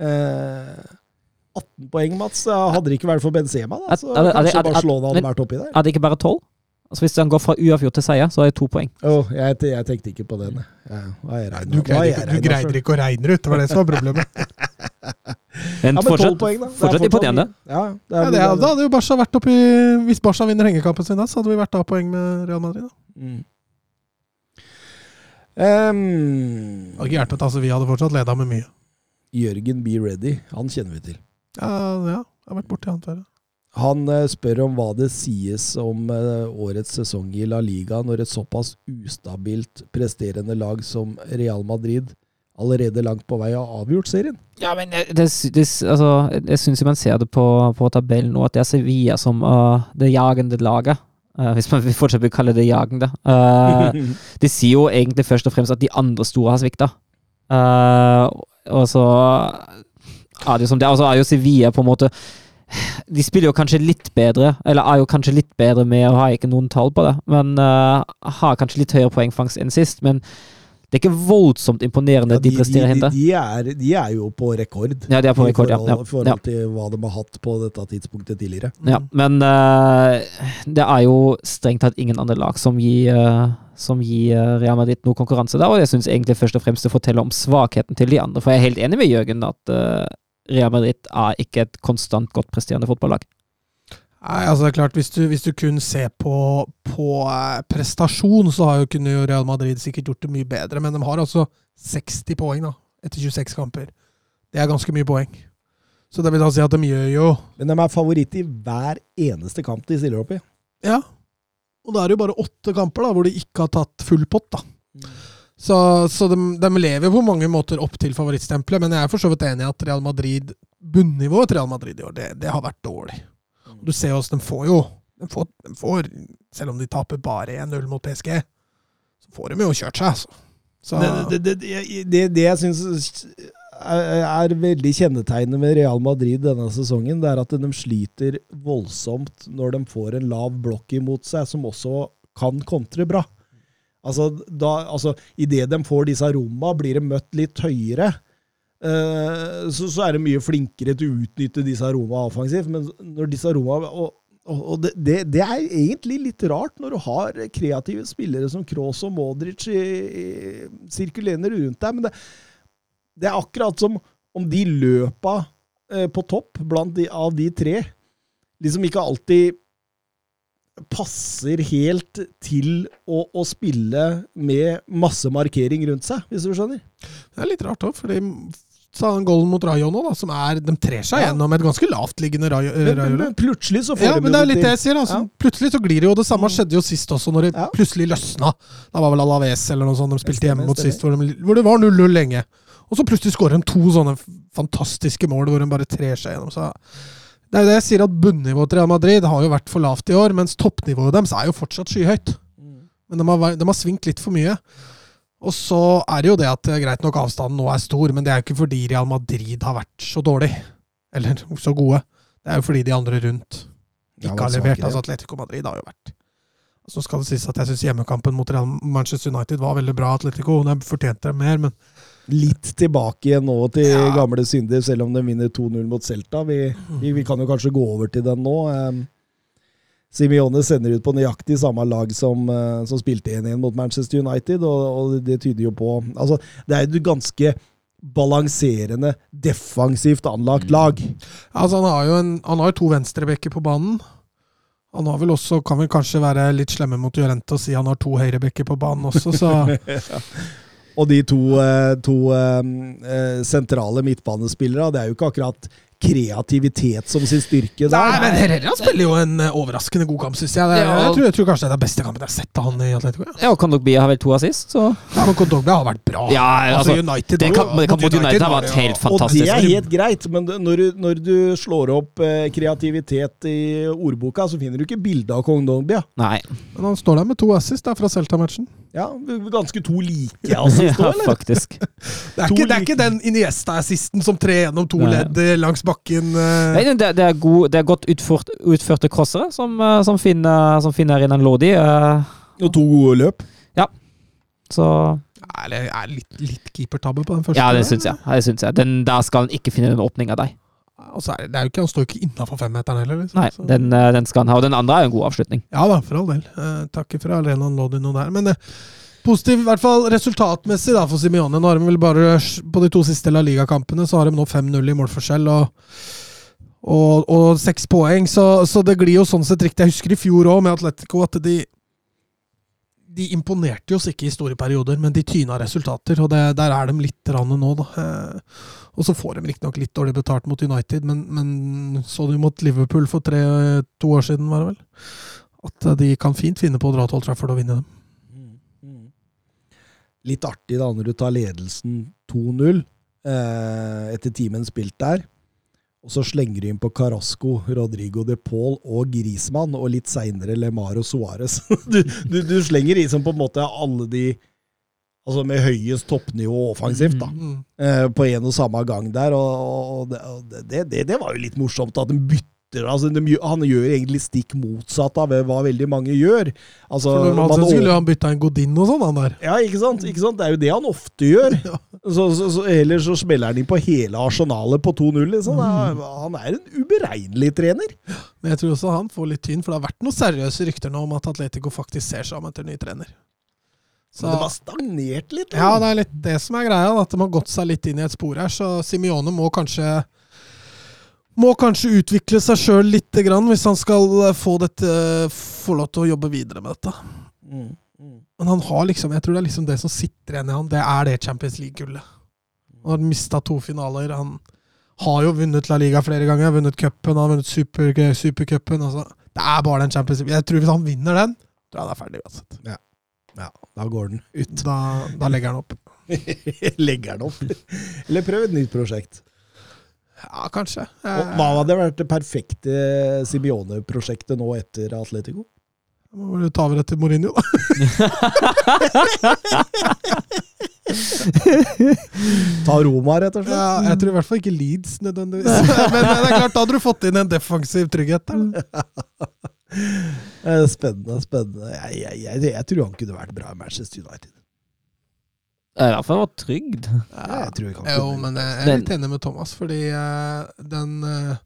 Speaker 2: Eh, 18 poeng, Mats. Hadde det ikke vært for Benzema, da, så
Speaker 3: at,
Speaker 2: kanskje
Speaker 3: at,
Speaker 2: Barcelona hadde
Speaker 3: men-
Speaker 2: vært oppi der.
Speaker 3: Er det ikke bare tolv? Altså Hvis han går fra uavgjort til seier, så er det to poeng.
Speaker 2: Oh, jeg, jeg tenkte ikke på den. jeg. Jeg
Speaker 4: Du greide ikke, du greide ikke å regne det ut, det var det som var problemet. (laughs)
Speaker 3: Men
Speaker 2: Ja, men
Speaker 3: fortsatt,
Speaker 2: poeng, da.
Speaker 3: Fortsatt imponerende.
Speaker 2: Ja, det er,
Speaker 4: Ja, det, er- da hadde jo Barca vært oppi Hvis Barca vinner hengekampen sin, da, så hadde vi vært av poeng med Real Madrid. da.
Speaker 2: Mm. Um,
Speaker 4: Det hadde ikke hjulpet, altså. Vi hadde fortsatt leda med mye.
Speaker 2: Jørgen Be Ready, han kjenner vi til.
Speaker 4: Ja, ja. Jeg har vært borti han før.
Speaker 2: Han eh, spør om hva det sies om eh, årets sesong i La Liga når et såpass ustabilt presterende lag som Real Madrid allerede langt på vei har avgjort serien.
Speaker 3: Ja, men det, det, altså, jeg syns man ser det på, på tabellen nå, at det er Sevilla som uh, det jagende laget. Uh, hvis man fortsatt vil kalle det jagende. Uh, (laughs) de sier jo egentlig først og fremst at de andre store har svikta. Og så er det jo som det er. Og så er jo Sevilla på en måte De spiller jo kanskje litt bedre, eller er jo kanskje litt bedre med å ha ikke noen tall på det, men uh, har kanskje litt høyere poengfangst enn sist. Men det er ikke voldsomt imponerende
Speaker 2: Ja,
Speaker 3: de, presterer
Speaker 2: de, de, er, de er jo på rekord.
Speaker 3: Ja, de er på rekord, ja.
Speaker 2: forhold,
Speaker 3: Ja.
Speaker 2: I forhold
Speaker 3: Ja.
Speaker 2: til hva de har hatt på dette tidspunktet tidligere.
Speaker 3: Ja, men uh, det er jo strengt tatt ingen andre lag som gir, uh, som gir eh, Real Madrid noe konkurranse der, og jeg syns egentlig først og fremst det forteller om svakheten til de andre. For jeg er helt enig med Jørgen at Real Madrid er ikke et konstant godt presterende fotballag.
Speaker 4: Nei, altså det er klart, Hvis du, hvis du kun ser på, på eh, prestasjon, så har jo kunne Real Madrid sikkert gjort det mye bedre. Men de har altså 60 poeng da, etter 26 kamper. Det er ganske mye poeng. Så det vil da si at de gjør jo
Speaker 2: Men de er favoritt i hver eneste kamp de stiller opp i.
Speaker 4: Ja. Og da er det jo bare åtte kamper da, hvor de ikke har tatt full pott. da. Så, så de, de lever på mange måter opp til favorittstempelet, men jeg er for så vidt enig i at Real Madrid, bunnivået til Real Madrid i år, det, det har vært dårlig. Du ser jo hvordan de får jo de får, de får, Selv om de taper bare 1-0 mot PSG, så får de jo kjørt seg, altså. Så,
Speaker 2: Det, det, det, det, jeg syns er, veldig kjennetegnet med Real Madrid denne sesongen, det er at de sliter voldsomt når de får en lav blokk imot seg, som også kan kontre bra. Altså, altså Idet de får disse romma, blir de møtt litt høyere. Eh, så, så er de mye flinkere til å utnytte disse Roma offensivt. Men når disse Roma og, og, det, det, det er egentlig litt rart når du har kreative spillere som Kroos og Modric i, sirkulerende rundt deg. Men det, det er akkurat som om de løpa eh, på topp blant de, av de tre liksom ikke alltid passer helt til å, å spille med masse markering rundt seg, hvis du skjønner?
Speaker 4: det er litt rart òg, fordi så har han golden mot Rayo nå, da, som er De trer seg
Speaker 2: Ja.
Speaker 4: gjennom et ganske lavtliggende Rayo.
Speaker 2: Men, men, men plutselig så får
Speaker 4: Ja,
Speaker 2: de
Speaker 4: men det er litt det jeg sier. Altså.
Speaker 2: Ja.
Speaker 4: Plutselig så glir det jo. Det samme skjedde jo sist også, når det
Speaker 2: Ja.
Speaker 4: plutselig løsna. Da var vel Alaves eller noe sånt de spilte hjemme mot sist, hvor, de, hvor det var 0-0 lenge. Og så plutselig skårer de to sånne fantastiske mål hvor de bare trer seg gjennom. Så det er jo det jeg sier, at bunnivået til Real Madrid har jo vært for lavt i år, mens toppnivået deres er jo fortsatt skyhøyt. Men de har, de har svingt litt for mye. Og så er det jo det at er greit nok avstanden nå er stor, men det er jo ikke fordi Real Madrid har vært så dårlig. Eller (laughs) så gode. Det er jo fordi de andre rundt ikke har levert. Altså Atletico Madrid har jo vært Så skal det sies at jeg syns hjemmekampen mot Real Manchester United var veldig bra. Atletico de fortjente mer, men
Speaker 2: Litt tilbake igjen nå til
Speaker 4: Ja.
Speaker 2: gamle synder, selv om de vinner 2-0 mot Celta. Vi, vi, vi kan jo kanskje gå over til den nå. Simione sender ut på nøyaktig samme lag som, eh, som spilte 1-1 mot Manchester United, og, og det tyder jo på Altså, det er jo et ganske balanserende, defensivt anlagt lag.
Speaker 4: altså, han har jo en, han har to venstrebekker på banen. Han har vel også, kan vel kanskje være litt slemme mot Jorente og si han har to høyrebekker på banen også, så (laughs)
Speaker 2: Og de to, eh, to eh, sentrale midtbanespillere, det er jo ikke akkurat kreativitet som sin styrke der.
Speaker 4: Nei, men Herrera spiller jo en eh, overraskende god kamp, syns jeg. Det,
Speaker 3: Ja.
Speaker 4: jeg, tror, jeg tror kanskje det er den beste kampen jeg har sett av han i Atletico. Ja.
Speaker 3: Ja, og Kondogbia har vel to assist, så
Speaker 4: Ja, men Kondogbia har vært bra.
Speaker 3: Ja, altså,
Speaker 4: United,
Speaker 3: det kan- det kan mot United har vært helt fantastisk.
Speaker 2: Og det er helt greit, men når du, når du slår opp eh, kreativitet i ordboka, så finner du ikke bilde av Kong Dombia.
Speaker 3: Nei.
Speaker 4: Men han står der med to assist da, fra Celta-matchen.
Speaker 2: Ja, ganske to like assist (laughs)
Speaker 3: Ja,
Speaker 2: òg, eller?
Speaker 3: faktisk.
Speaker 4: Det er, ikke, det er ikke den Iniesta-assisten som trer gjennom to ledd eh, langs bakken. eh.
Speaker 3: Nei, det, det, er god, det er godt utført, utførte crossere som, eh, som, finner, som finner Renan Lodi. eh,
Speaker 2: Og to gode løp.
Speaker 3: Så
Speaker 4: Er det er litt, litt keepertabbe på den første?
Speaker 3: Ja, det syns jeg. Ja, det synes jeg. Den, der skal han ikke finne den åpninga der.
Speaker 4: deg. så er det, er jo ikke, Han står jo ikke innafor femmeteren heller. Liksom,
Speaker 3: Nei, den, den skal han ha. Og den andre er jo en god avslutning.
Speaker 4: Ja da, for all del. Eh, takker for Lodi og der. Men eh, positiv, i hvert fall resultatmessig da for Simione. Nå har de vel bare På de to siste La Liga-kampene så har de nå 5-0 i målforskjell og, og, seks poeng. Så, så det glir jo sånn sett riktig. Jeg husker i fjor òg med Atletico at de de imponerte oss ikke i store perioder, men de tyna resultater. og det, Der er de litt nå, da. Eh, og så får de riktignok litt dårlig betalt mot United, men, men så du mot Liverpool for tre, to år siden, var det vel? At de kan fint finne på å dra til Old Trafford og vinne dem.
Speaker 2: Litt artig da når du tar ledelsen 2-0 eh, etter timen spilt der. Og så slenger du inn på Carasco, Rodrigo de Paul og Grismann, og litt seinere Lemar og Suárez. (laughs) Du, du, du slenger i som på en måte alle de Altså med høyest toppnivå offensivt, da.
Speaker 4: Mm.
Speaker 2: eh, på en og samme gang der. Og, og, det, det, det, var jo litt morsomt at de bytter. Altså, de, han gjør egentlig stikk motsatt av hva veldig mange gjør. Altså,
Speaker 4: normalt
Speaker 2: man
Speaker 4: sett skulle han bytta en Godin og sånn, han der.
Speaker 2: ja, ikke sant? ikke sant? Det er jo det han ofte gjør. (laughs) Så, så, så Ellers så smeller han inn på hele arsenalet på 2-0. Liksom. Er- Han er en uberegnelig trener.
Speaker 4: Men jeg tror også han får litt tynn, for det har vært noen seriøse rykter nå om at Atletico faktisk ser seg om etter ny trener.
Speaker 2: Så det var stagnert litt. da.
Speaker 4: Ja, det er litt det som er greia, at de har gått seg litt inn i et spor her. Så Simione må kanskje må kanskje utvikle seg sjøl lite grann hvis han skal eh, få, dette, få lov til å jobbe videre med dette.
Speaker 2: Mm, mm.
Speaker 4: Men han har liksom, jeg tror det er liksom det som sitter igjen i han, det er det Champions League-gullet. Han har mista to finaler. Han har jo vunnet La Liga flere ganger, har vunnet cupen, han har vunnet super, supercupen. Altså. Det er bare den Champions League. Jeg tror hvis han vinner den, tror jeg han er ferdig uansett.
Speaker 2: Ja, da går den ut.
Speaker 4: Da, da legger han opp. (laughs)
Speaker 2: Legger han opp. Eller prøv et nytt prosjekt.
Speaker 4: Ja, kanskje.
Speaker 2: Og hva hadde vært det perfekte Simione-prosjektet nå etter Atletico?
Speaker 4: Må vel ta over etter Mourinho, da. (laughs)
Speaker 2: Ta Roma, rett og slett?
Speaker 4: Ja, jeg tror i hvert fall ikke Leeds nødvendigvis. (laughs) Men det er klart, da hadde du fått inn en defensiv trygghet der. da. (laughs)
Speaker 2: Eh, Spennende, spennende. Jeg, jeg, jeg, jeg tror han kunne vært bra i Manchester United.
Speaker 3: Det er hvert fall vært trygd.
Speaker 2: Ja, jeg tror jeg kan
Speaker 4: Jo, men jeg er litt enig med Thomas, fordi eh, den eh,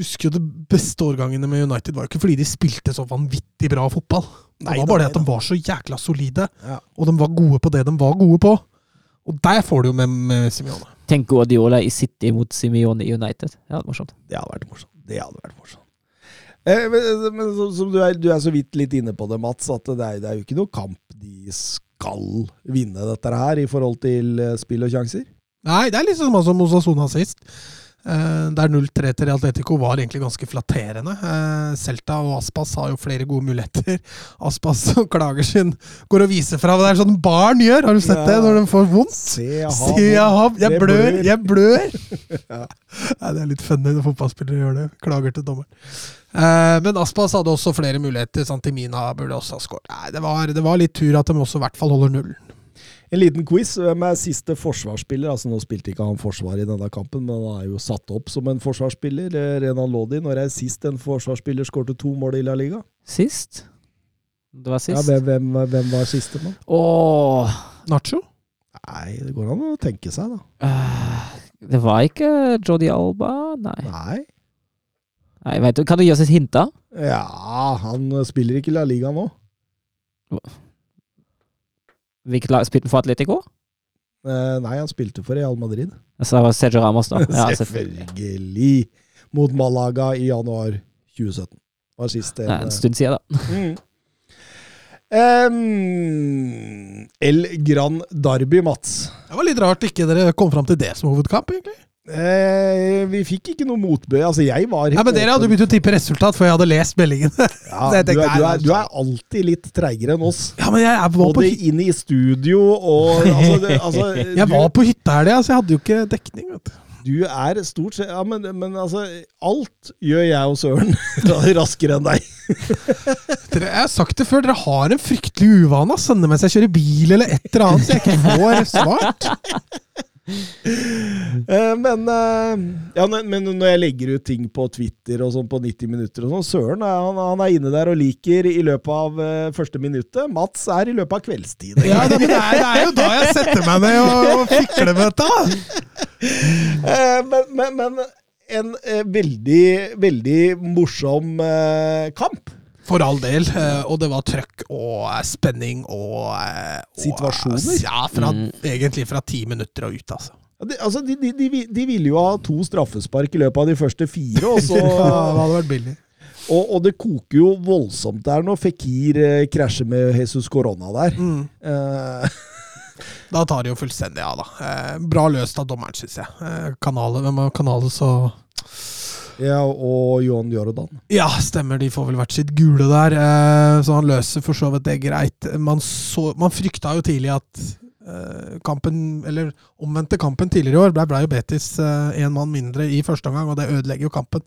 Speaker 4: Husker jo det beste årgangene med United var jo ikke fordi de spilte så vanvittig bra fotball. Det var bare det at de var så jækla solide,
Speaker 2: Ja.
Speaker 4: og de var gode på det de var gode på. Og der får du jo med, med Simione.
Speaker 3: Tenk Guardiola i City mot Simione i United. Ja, det er morsomt.
Speaker 2: Det hadde vært morsomt. Det hadde vært morsomt. Eh, men men som, som du, er, du er så vidt litt inne på det, Mats, at det er, det er jo ikke noe kamp de skal vinne dette her i forhold til eh, spill og sjanser.
Speaker 4: Nei, det er litt sånn som Osasona sist. Eh, der 0-3 til Atletico var egentlig ganske flatterende. Eh, Celta og Aspas har jo flere gode muligheter. (laughs) Aspas som klager sin går og viser fra. Det er sånn barn gjør, har du sett det? Når de får vondt.
Speaker 2: Se, jeg har
Speaker 4: jeg, har, jeg blør, jeg blør! (laughs) Nei, det er litt funny når fotballspillere gjør det. Klager til dommeren. Eh, men Aspas hadde også flere muligheter. Santimina burde også ha skåret. Det var, det var litt tur at de også i hvert fall holder nullen.
Speaker 2: En liten quiz. Hvem er siste forsvarsspiller? Altså Nå spilte ikke han forsvar i denne kampen, men han er jo satt opp som en forsvarsspiller. Eh, Renan Lodi. Når er sist en forsvarsspiller skårte to mål i La Liga?
Speaker 3: Sist? Det var
Speaker 2: Ja,
Speaker 3: sist?
Speaker 2: hvem, hvem, hvem var siste nå?
Speaker 3: Åh,
Speaker 4: Nacho?
Speaker 2: Nei, det går an å tenke seg, da.
Speaker 3: Uh, det var ikke Jodi Alba? Nei.
Speaker 2: Nei.
Speaker 3: Nei vet du, kan du gi oss et hint, da?
Speaker 2: Ja, han spiller ikke i La Liga nå.
Speaker 3: Hvilket lag spilte han for Atletico?
Speaker 2: Eh, nei, han spilte for Real Madrid.
Speaker 3: Så det var Sergio Ramos, da. (laughs) Ja, selvfølgelig.
Speaker 2: Mot Malaga i januar 2017. Var sist
Speaker 3: Det en stund siden, da.
Speaker 2: Mm. Um, El Gran Derby, Mats.
Speaker 4: Det var litt rart ikke dere kom fram til det som hovedkamp, egentlig.
Speaker 2: Eh, vi fikk ikke noe motbøy. Altså, jeg var
Speaker 4: Ja, men Dere hadde begynt å tippe resultat før jeg hadde lest meldingen. (laughs)
Speaker 2: ja,
Speaker 4: jeg
Speaker 2: du, er, du, er, du er alltid litt treigere enn oss.
Speaker 4: Ja, men jeg, er, var på,
Speaker 2: Både
Speaker 4: på
Speaker 2: inn i studio og altså, det, altså, (laughs)
Speaker 4: jeg var på hytta her, så jeg hadde jo ikke dekning. vet du.
Speaker 2: du, du er stort sett ja, men, men altså Alt gjør jeg og Søren (laughs) raskere enn deg.
Speaker 4: Dere, jeg har sagt det før, dere har en fryktelig uvane å sende mens jeg kjører bil eller et eller annet, så jeg ikke får svart.
Speaker 2: Eh, men, eh, ja, men når jeg legger ut ting på Twitter og sånn på 90 minutter og sånn, Søren han, han er inne der og liker i løpet av eh, første minuttet. Mats er i løpet av kveldstid.
Speaker 4: Ja, det, men det, er, det er jo da jeg setter meg ned og, og fikler med dette!
Speaker 2: Men, men, men en veldig, veldig morsom kamp.
Speaker 4: For all del. eh, Og det var trøkk og eh, spenning og, eh, og
Speaker 2: Situasjoner?
Speaker 4: Ja, fra, egentlig fra ti minutter og ut, altså.
Speaker 2: De, altså, de, de, de, de ville jo ha to straffespark i løpet av de første fire, og, så, (laughs)
Speaker 4: Ja, det hadde vært billig.
Speaker 2: og, og det koker jo voldsomt der når Fikir eh, krasjer med Jesus Corona der.
Speaker 4: Mm.
Speaker 2: Eh, (laughs)
Speaker 4: Da tar det jo fullstendig av, da. Eh, bra løst av dommeren, syns jeg. Eh, kanalet, hvem var kanalet, så
Speaker 2: ja, og Johan Jordan.
Speaker 4: Ja, stemmer. De får vel hvert sitt gule der. Eh, så han løser for så vidt det greit. Man, så, man frykta jo tidlig at eh, kampen, eller omvendte kampen tidligere i år, der ble jo Betis én mann mindre i første omgang, og det ødelegger jo kampen.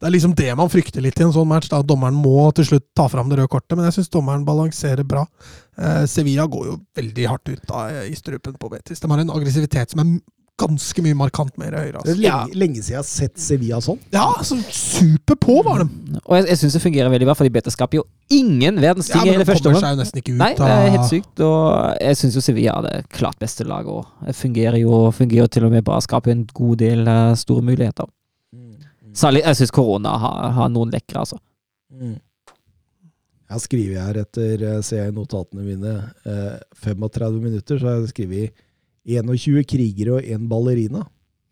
Speaker 4: Det er liksom det man frykter litt i en sånn match, da, dommeren må til slutt ta fram det røde kortet. Men jeg syns dommeren balanserer bra. Eh, Sevilla går jo veldig hardt ut da, i strupen på Betis. De har en aggressivitet som er ganske mye markant mer høyere.
Speaker 2: Det er
Speaker 4: lenge,
Speaker 2: lenge, lenge siden jeg har sett Sevilla sånn.
Speaker 4: Ja, så super på var de!
Speaker 3: Og jeg, jeg syns det fungerer veldig bra, for de Betis skaper jo ingen verdens ting
Speaker 4: ja,
Speaker 3: i det første omgang.
Speaker 4: seg jo nesten ikke ut
Speaker 3: Nei, det er helt sykt. Og jeg syns jo Sevilla er det klart beste laget òg. Det fungerer jo, fungerer til og med bra. Skaper en god del uh, store muligheter. Særlig jeg syns korona har, har noen lekre, altså.
Speaker 2: Jeg har skrevet her etter, eh, ser jeg i notatene mine, eh, 35 minutter, så har jeg skrevet 21 krigere og én ballerina.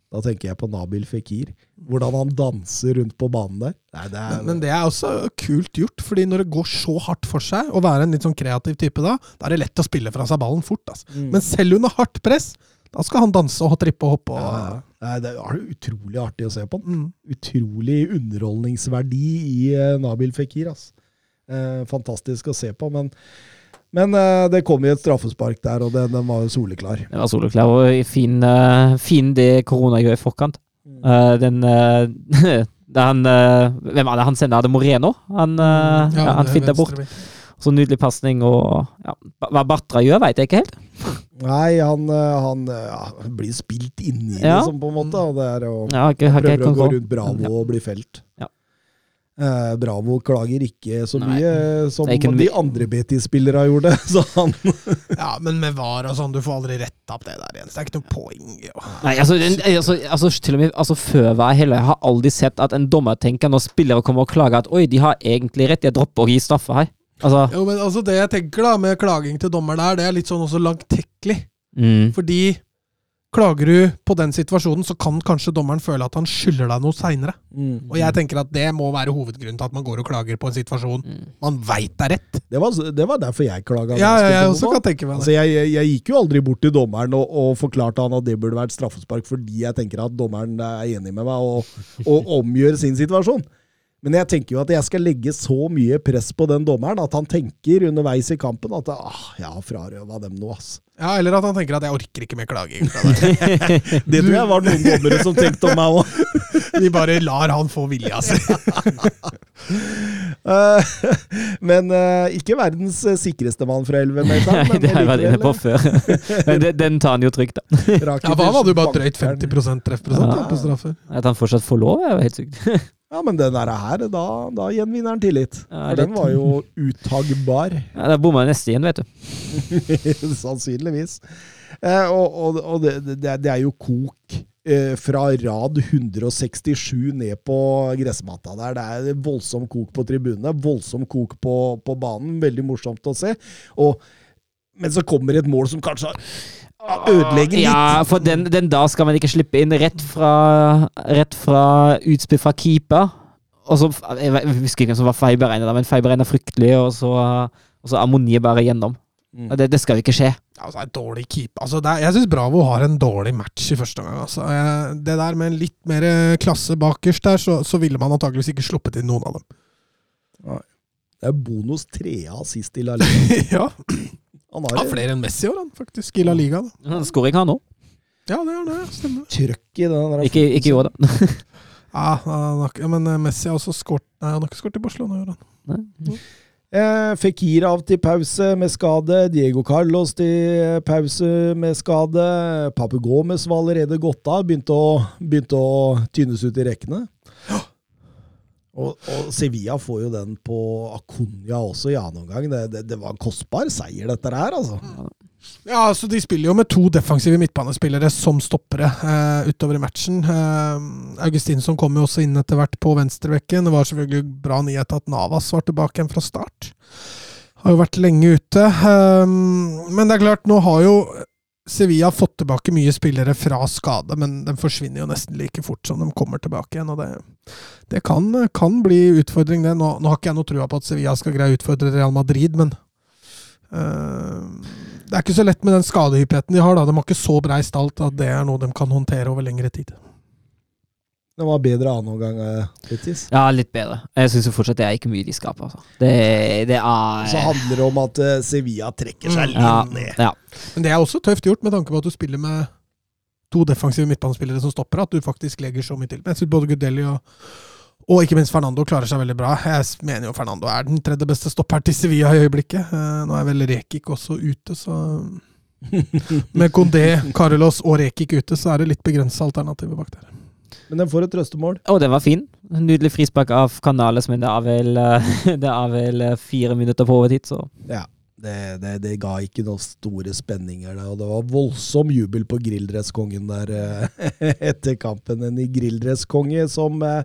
Speaker 2: Da tenker jeg på Nabil Fikir. Hvordan han danser rundt på banen der. Nei, det er,
Speaker 4: Men, men det er også kult gjort, fordi når det går så hardt for seg, å være en litt sånn kreativ type da, da er det lett å spille fra seg ballen fort. Altså.
Speaker 2: Mm.
Speaker 4: Men selv under hardt press, da skal han danse og trippe og hoppe. Og,
Speaker 2: ja. Nei, det er utrolig artig å se på.
Speaker 4: Mm.
Speaker 2: Utrolig underholdningsverdi i eh, Nabil Fikir. Altså. Eh, fantastisk å se på, men, men uh, det kom jo et straffespark der, og den, den var jo soleklar.
Speaker 3: Den var soleklar og fin, uh, fin det korona gjør i forkant. Uh, den (laughs) han, Hvem er det han sender? Er det Moreno? Han, uh, ja, han
Speaker 4: det er
Speaker 3: bort. Så nydelig pasning og ja. Hva Batra gjør, veit jeg ikke helt.
Speaker 2: Nei, han, han ja, blir spilt inni,
Speaker 3: Ja.
Speaker 2: liksom, på en måte. Og det er jo
Speaker 3: Ja, okay, ikke,
Speaker 2: prøver å gå rundt Bravo og bli felt.
Speaker 3: Ja.
Speaker 2: Eh, Bravo klager ikke så
Speaker 3: Nei.
Speaker 2: mye som
Speaker 3: er ikke
Speaker 2: de andre BT-spillere gjorde. (laughs) Så han
Speaker 4: Ja, men med VAR og sånn, du får aldri retta opp det der igjen. Så det er ikke noe poeng. Jo.
Speaker 3: Nei, altså, den, altså, altså til og med altså, før var hele heller Jeg har aldri sett at en dommer tenker når spillere kommer og klager at oi, de har egentlig rett, jeg dropper å gi straffe her. Altså
Speaker 4: Jo, men altså Det jeg tenker da med klaging til dommer der, det er litt sånn også langtekkelig.
Speaker 3: mm,
Speaker 4: Fordi klager du på den situasjonen, så kan kanskje dommeren føle at han skylder deg noe seinere. Og jeg tenker at det må være hovedgrunnen til at man går og klager på en situasjon
Speaker 3: mm.
Speaker 4: man veit er rett.
Speaker 2: det, var, det var derfor jeg klaga.
Speaker 4: Ja, ja, jeg også kan tenke meg det.
Speaker 2: Altså, jeg, jeg, jeg gikk jo aldri bort til dommeren og, og forklarte han at det burde vært straffespark, fordi jeg tenker at dommeren er enig med meg og, og (laughs) omgjør sin situasjon. Men jeg tenker jo at jeg skal legge så mye press på den dommeren at han tenker underveis i kampen at ah, jeg har frarøva dem noe. ass.
Speaker 4: Ja, Eller at han tenker at 'jeg orker ikke mer klaging'. (laughs)
Speaker 2: Det tror jeg var noen dommere som tenkte om meg òg. (laughs)
Speaker 4: De bare lar han få vilja si. (laughs)
Speaker 2: Eh, men uh, ikke verdens eh, sikreste mann fra 11-meteren.
Speaker 3: Nei, det har jeg vært inne på før. Men det, den tar han jo trygt, da.
Speaker 4: Ja, Hva var jo bare drøyt 50 treffprosent
Speaker 3: Ja.
Speaker 4: på straffer.
Speaker 3: At han fortsatt får lov, er jo helt sykt.
Speaker 2: Ja, men den der her, da, da gjenvinner han tillit.
Speaker 3: Ja,
Speaker 2: For den var jo uttagbar. (laughs)
Speaker 3: Ja, Da bomma jeg neste igjen, vet du. (laughs)
Speaker 2: Sannsynligvis. Eh, og og, og det, det, det er jo kok eh, fra rad 167 ned på gressmatta der. Det er voldsom kok på tribunene, voldsom kok på, på banen. Veldig morsomt å se. Og, men så kommer et mål som kanskje ødelegger litt.
Speaker 3: Ja, for den, den da skal man ikke slippe inn rett fra, rett fra utspill fra keeper. Og så, Jeg jeg husker ikke hvem som var Feibereiner, men Feibereiner er fryktelig, og så, og så Ammoniet bare gjennom.
Speaker 2: Mm.
Speaker 3: Det, det skal jo ikke skje.
Speaker 4: Ja, altså, en dårlig keeper. Altså, er, jeg syns Bravo har en dårlig match i første omgang. Altså. Det der med en litt mer eh, klasse bakerst der, så, så ville man antakeligvis ikke sluppet inn noen av dem.
Speaker 2: Det er bonus trea sist i La Liga. (laughs)
Speaker 4: ja,
Speaker 2: Han
Speaker 4: ja,
Speaker 2: har
Speaker 4: Flere enn Messi i år, han, faktisk, i La Liga. Da.
Speaker 3: Skåring har han òg.
Speaker 4: Ja, det er det. Stemmer.
Speaker 2: trøkk i den der
Speaker 3: Ikke, ikke i år, da. (laughs)
Speaker 4: Ja, han har ja, men eh, Messi har også skåret Nei, han har ikke skåret i Barcelona i år, han.
Speaker 3: Nei.
Speaker 2: Eh, Fikirov til pause med skade. Diego Carlos til pause med skade. Papu Gomez var allerede gått av. Begynte å, begynte å tynnes ut i rekkene. Og, og Sevilla får jo den på Acuña også i annen omgang. Det, det, det var en kostbar seier, dette her, altså.
Speaker 4: Ja, altså De spiller jo med to defensive midtbanespillere som stoppere eh, utover i matchen. Eh, Augustinsson kom jo også inn etter hvert på venstrebekken. Det var selvfølgelig bra nyhet at Navas var tilbake igjen fra start. Har jo vært lenge ute. Eh, men det er klart, nå har jo Sevilla har fått tilbake mye spillere fra skade, men de forsvinner jo nesten like fort som de kommer tilbake igjen. og Det, det kan, kan, bli utfordring, det. Nå, nå, har ikke jeg noe trua på at Sevilla skal greie å utfordre Real Madrid, men øh, det er ikke så lett med den skadehyppigheten de har. da. De har ikke så brei stalt at det er noe de kan håndtere over lengre tid.
Speaker 2: Det var bedre annen omgang, Betis.
Speaker 3: Ja, litt bedre. Jeg syns fortsatt det er ikke mye de skaper. Altså. Det, det, er
Speaker 2: Så handler det om at uh, Sevilla trekker seg litt
Speaker 3: ja,
Speaker 2: ned.
Speaker 3: Ja.
Speaker 4: Men det er også tøft gjort, med tanke på at du spiller med to defensive midtbanespillere som stopper, at du faktisk legger så mye til. Men jeg synes både Gudelli og, og ikke minst Fernando klarer seg veldig bra. Jeg mener jo Fernando er den tredje beste stopperen til Sevilla i øyeblikket. Uh, nå er vel Rekik også ute, så (laughs) Med Condé, Carlos og Rekik ute, så er det litt begrensa alternativer bak der.
Speaker 2: Men den får et trøstemål.
Speaker 3: Å, det var fin. Nydelig frispark av Canales, men det er vel, (laughs) det er vel fire minutter på overtid, så
Speaker 2: Ja. Det, det, det, ga ikke noen store spenninger Da. og det var voldsom jubel på grilldresskongen der (laughs) etter kampen. En grilldresskonge som Ja,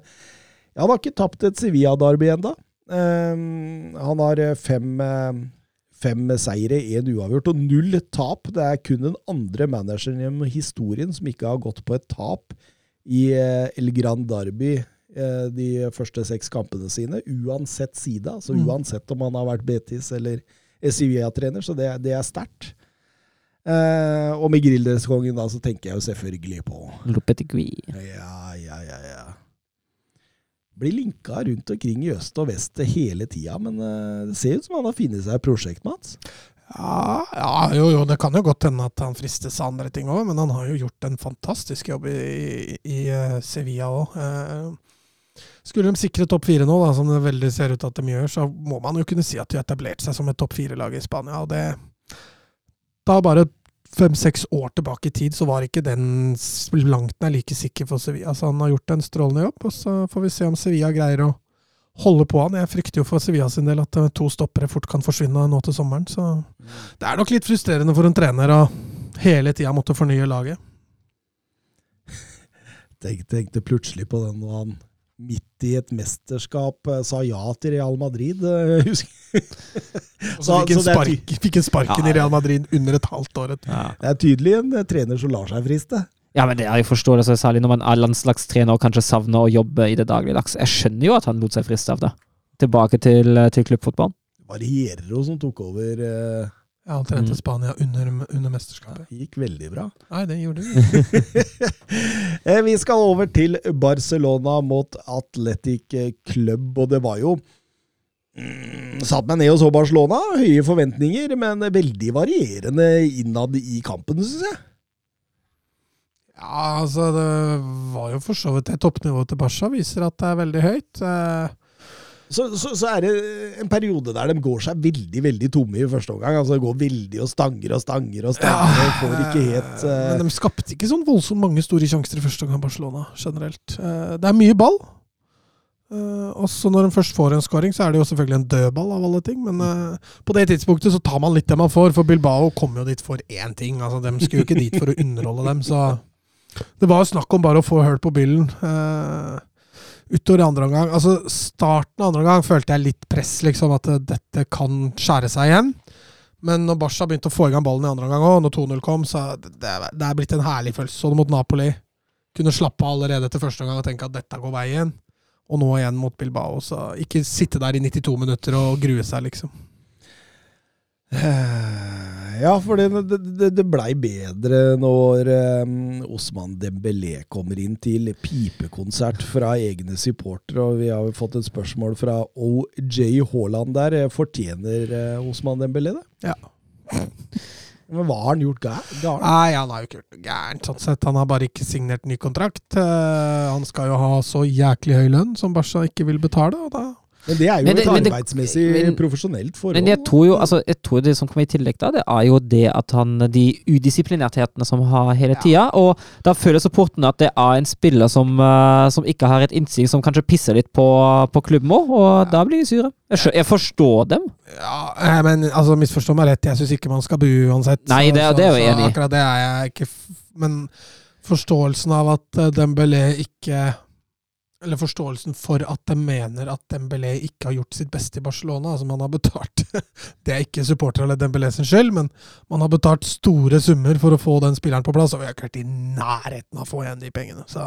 Speaker 2: han har ikke tapt et Sevilla-derby ennå. Han har fem, fem seire, én uavgjort og null tap. Det er kun den andre manageren i historien som ikke har gått på et tap i El Gran Derby de første seks kampene sine, uansett side. altså Uansett om han har vært Betis eller Sevilla-trener, så det, det er sterkt. Eh, og med Grilldresskongen da, så tenker jeg jo selvfølgelig på
Speaker 3: Lopetegui.
Speaker 2: Ja, ja, ja, ja. Blir linka rundt omkring i øst og vest hele tida, men eh, det ser ut som han har funnet seg et prosjekt, Mats.
Speaker 4: Ja, ja, jo, jo, det kan jo godt hende at han fristes av andre ting òg, men han har jo gjort en fantastisk jobb i, i, i Sevilla òg. Skulle de sikre topp fire nå, da, som det veldig ser ut at de gjør, så må man jo kunne si at de har etablert seg som et topp fire-lag i Spania. og det Da bare fem-seks år tilbake i tid, så var ikke den langt nær like sikker for Sevilla. Så han har gjort en strålende jobb, og så får vi se om Sevilla greier å holde på han. Jeg frykter jo for Sevilla sin del at to stoppere fort kan forsvinne nå til sommeren. Så det er nok litt frustrerende for en trener å hele tida måtte fornye laget.
Speaker 2: Tenkte, tenkte plutselig på den når han midt i et mesterskap sa ja til Real Madrid. (laughs) Husker.
Speaker 4: Og så fikk han spark, fikk en sparken ja, i Real Madrid under et halvt år.
Speaker 2: Ja. Det er tydelig en trener som lar seg friste.
Speaker 3: Ja, men det er jo forståelse, særlig når man er landslagstrener og kanskje savner å jobbe i det dagligdags. Jeg skjønner jo at han lot seg friste av det. Tilbake til, til klubbfotballen.
Speaker 2: Det var Hierro som tok over eh,
Speaker 4: Ja, han trente mm. Spania under, under mesterskapet.
Speaker 2: Det gikk veldig bra.
Speaker 4: Nei, det gjorde det (laughs)
Speaker 2: Vi skal over til Barcelona mot Athletic Club, og det var jo mm, Satt meg ned og så Barcelona. Høye forventninger, men veldig varierende innad i kampen, syns jeg.
Speaker 4: Ja, altså det var jo for så vidt det. Toppnivået til Barca viser at det er veldig høyt. Eh,
Speaker 2: så, så, så, er det en periode der de går seg veldig veldig tomme i første omgang. altså Går veldig og stanger og stanger og stanger. Ja, og får ikke helt uh...
Speaker 4: Men de skapte ikke sånn voldsomt mange store sjanser i første omgang, Barcelona, generelt. Uh, det er mye ball. Uh, også når de først får en scoring, så er det jo selvfølgelig en dødball av alle ting. Men på det tidspunktet så tar man litt det man får, for Bilbao kommer jo dit for én ting. altså De skulle jo ikke dit for å underholde dem, så det var snakk om bare å få hull på byllen. Uh, utover andre omgang Altså, starten av andre omgang følte jeg litt press, liksom, at dette kan skjære seg igjen. Men når Barca begynte å få i gang ballen i andre omgang òg, når 2-0 kom, så det, det er blitt en herlig følelse. Sånn mot Napoli. Kunne slappe av allerede etter første omgang og tenke at dette går veien. Og nå igjen mot Bilbao. Så ikke sitte der i 92 minutter og grue seg, liksom. (sighs)
Speaker 2: Ja, for det, det, det blei bedre når um, Osman Dembélé kommer inn til pipekonsert fra egne supportere. Og vi har jo fått et spørsmål fra OJ Haaland der. Fortjener uh, Osman Dembélé det?
Speaker 4: Ja. (laughs)
Speaker 2: Men hva har han gjort gærent?
Speaker 4: Nei, han har jo ikke gjort noe gærent. sånn sett. Han har bare ikke signert ny kontrakt. Uh, han skal jo ha så jæklig høy lønn som Barca ikke vil betale. og da
Speaker 2: Men det er jo
Speaker 3: Men det-
Speaker 2: et
Speaker 3: men det-
Speaker 2: arbeidsmessig,
Speaker 3: men-
Speaker 2: profesjonelt forhold.
Speaker 3: Men jeg tror jo altså, jeg tror det som kommer i tillegg, da, det er jo det at han De udisiplinerthetene som har hele tida. Og da føler supporterne at det er en spiller som, eh, som ikke har et innsyn, som kanskje pisser litt på, på klubben òg, og da blir de sure. Jeg, jeg forstår dem.
Speaker 4: Ja, eh, men altså, misforstå meg rett, jeg syns ikke man skal bue uansett.
Speaker 3: Nei, det er- det er jo enig.
Speaker 4: Akkurat det er jeg ikke Men forståelsen av at eh, Dembélé ikke Eller forståelsen for at de mener at Dembélé ikke har gjort sitt beste i Barcelona. Altså, man har betalt (laughs) Det er ikke supportere eller Dembélé sin skyld, men man har betalt store summer for å få den spilleren på plass, og vi har ikke vært i nærheten av å få igjen de pengene. Så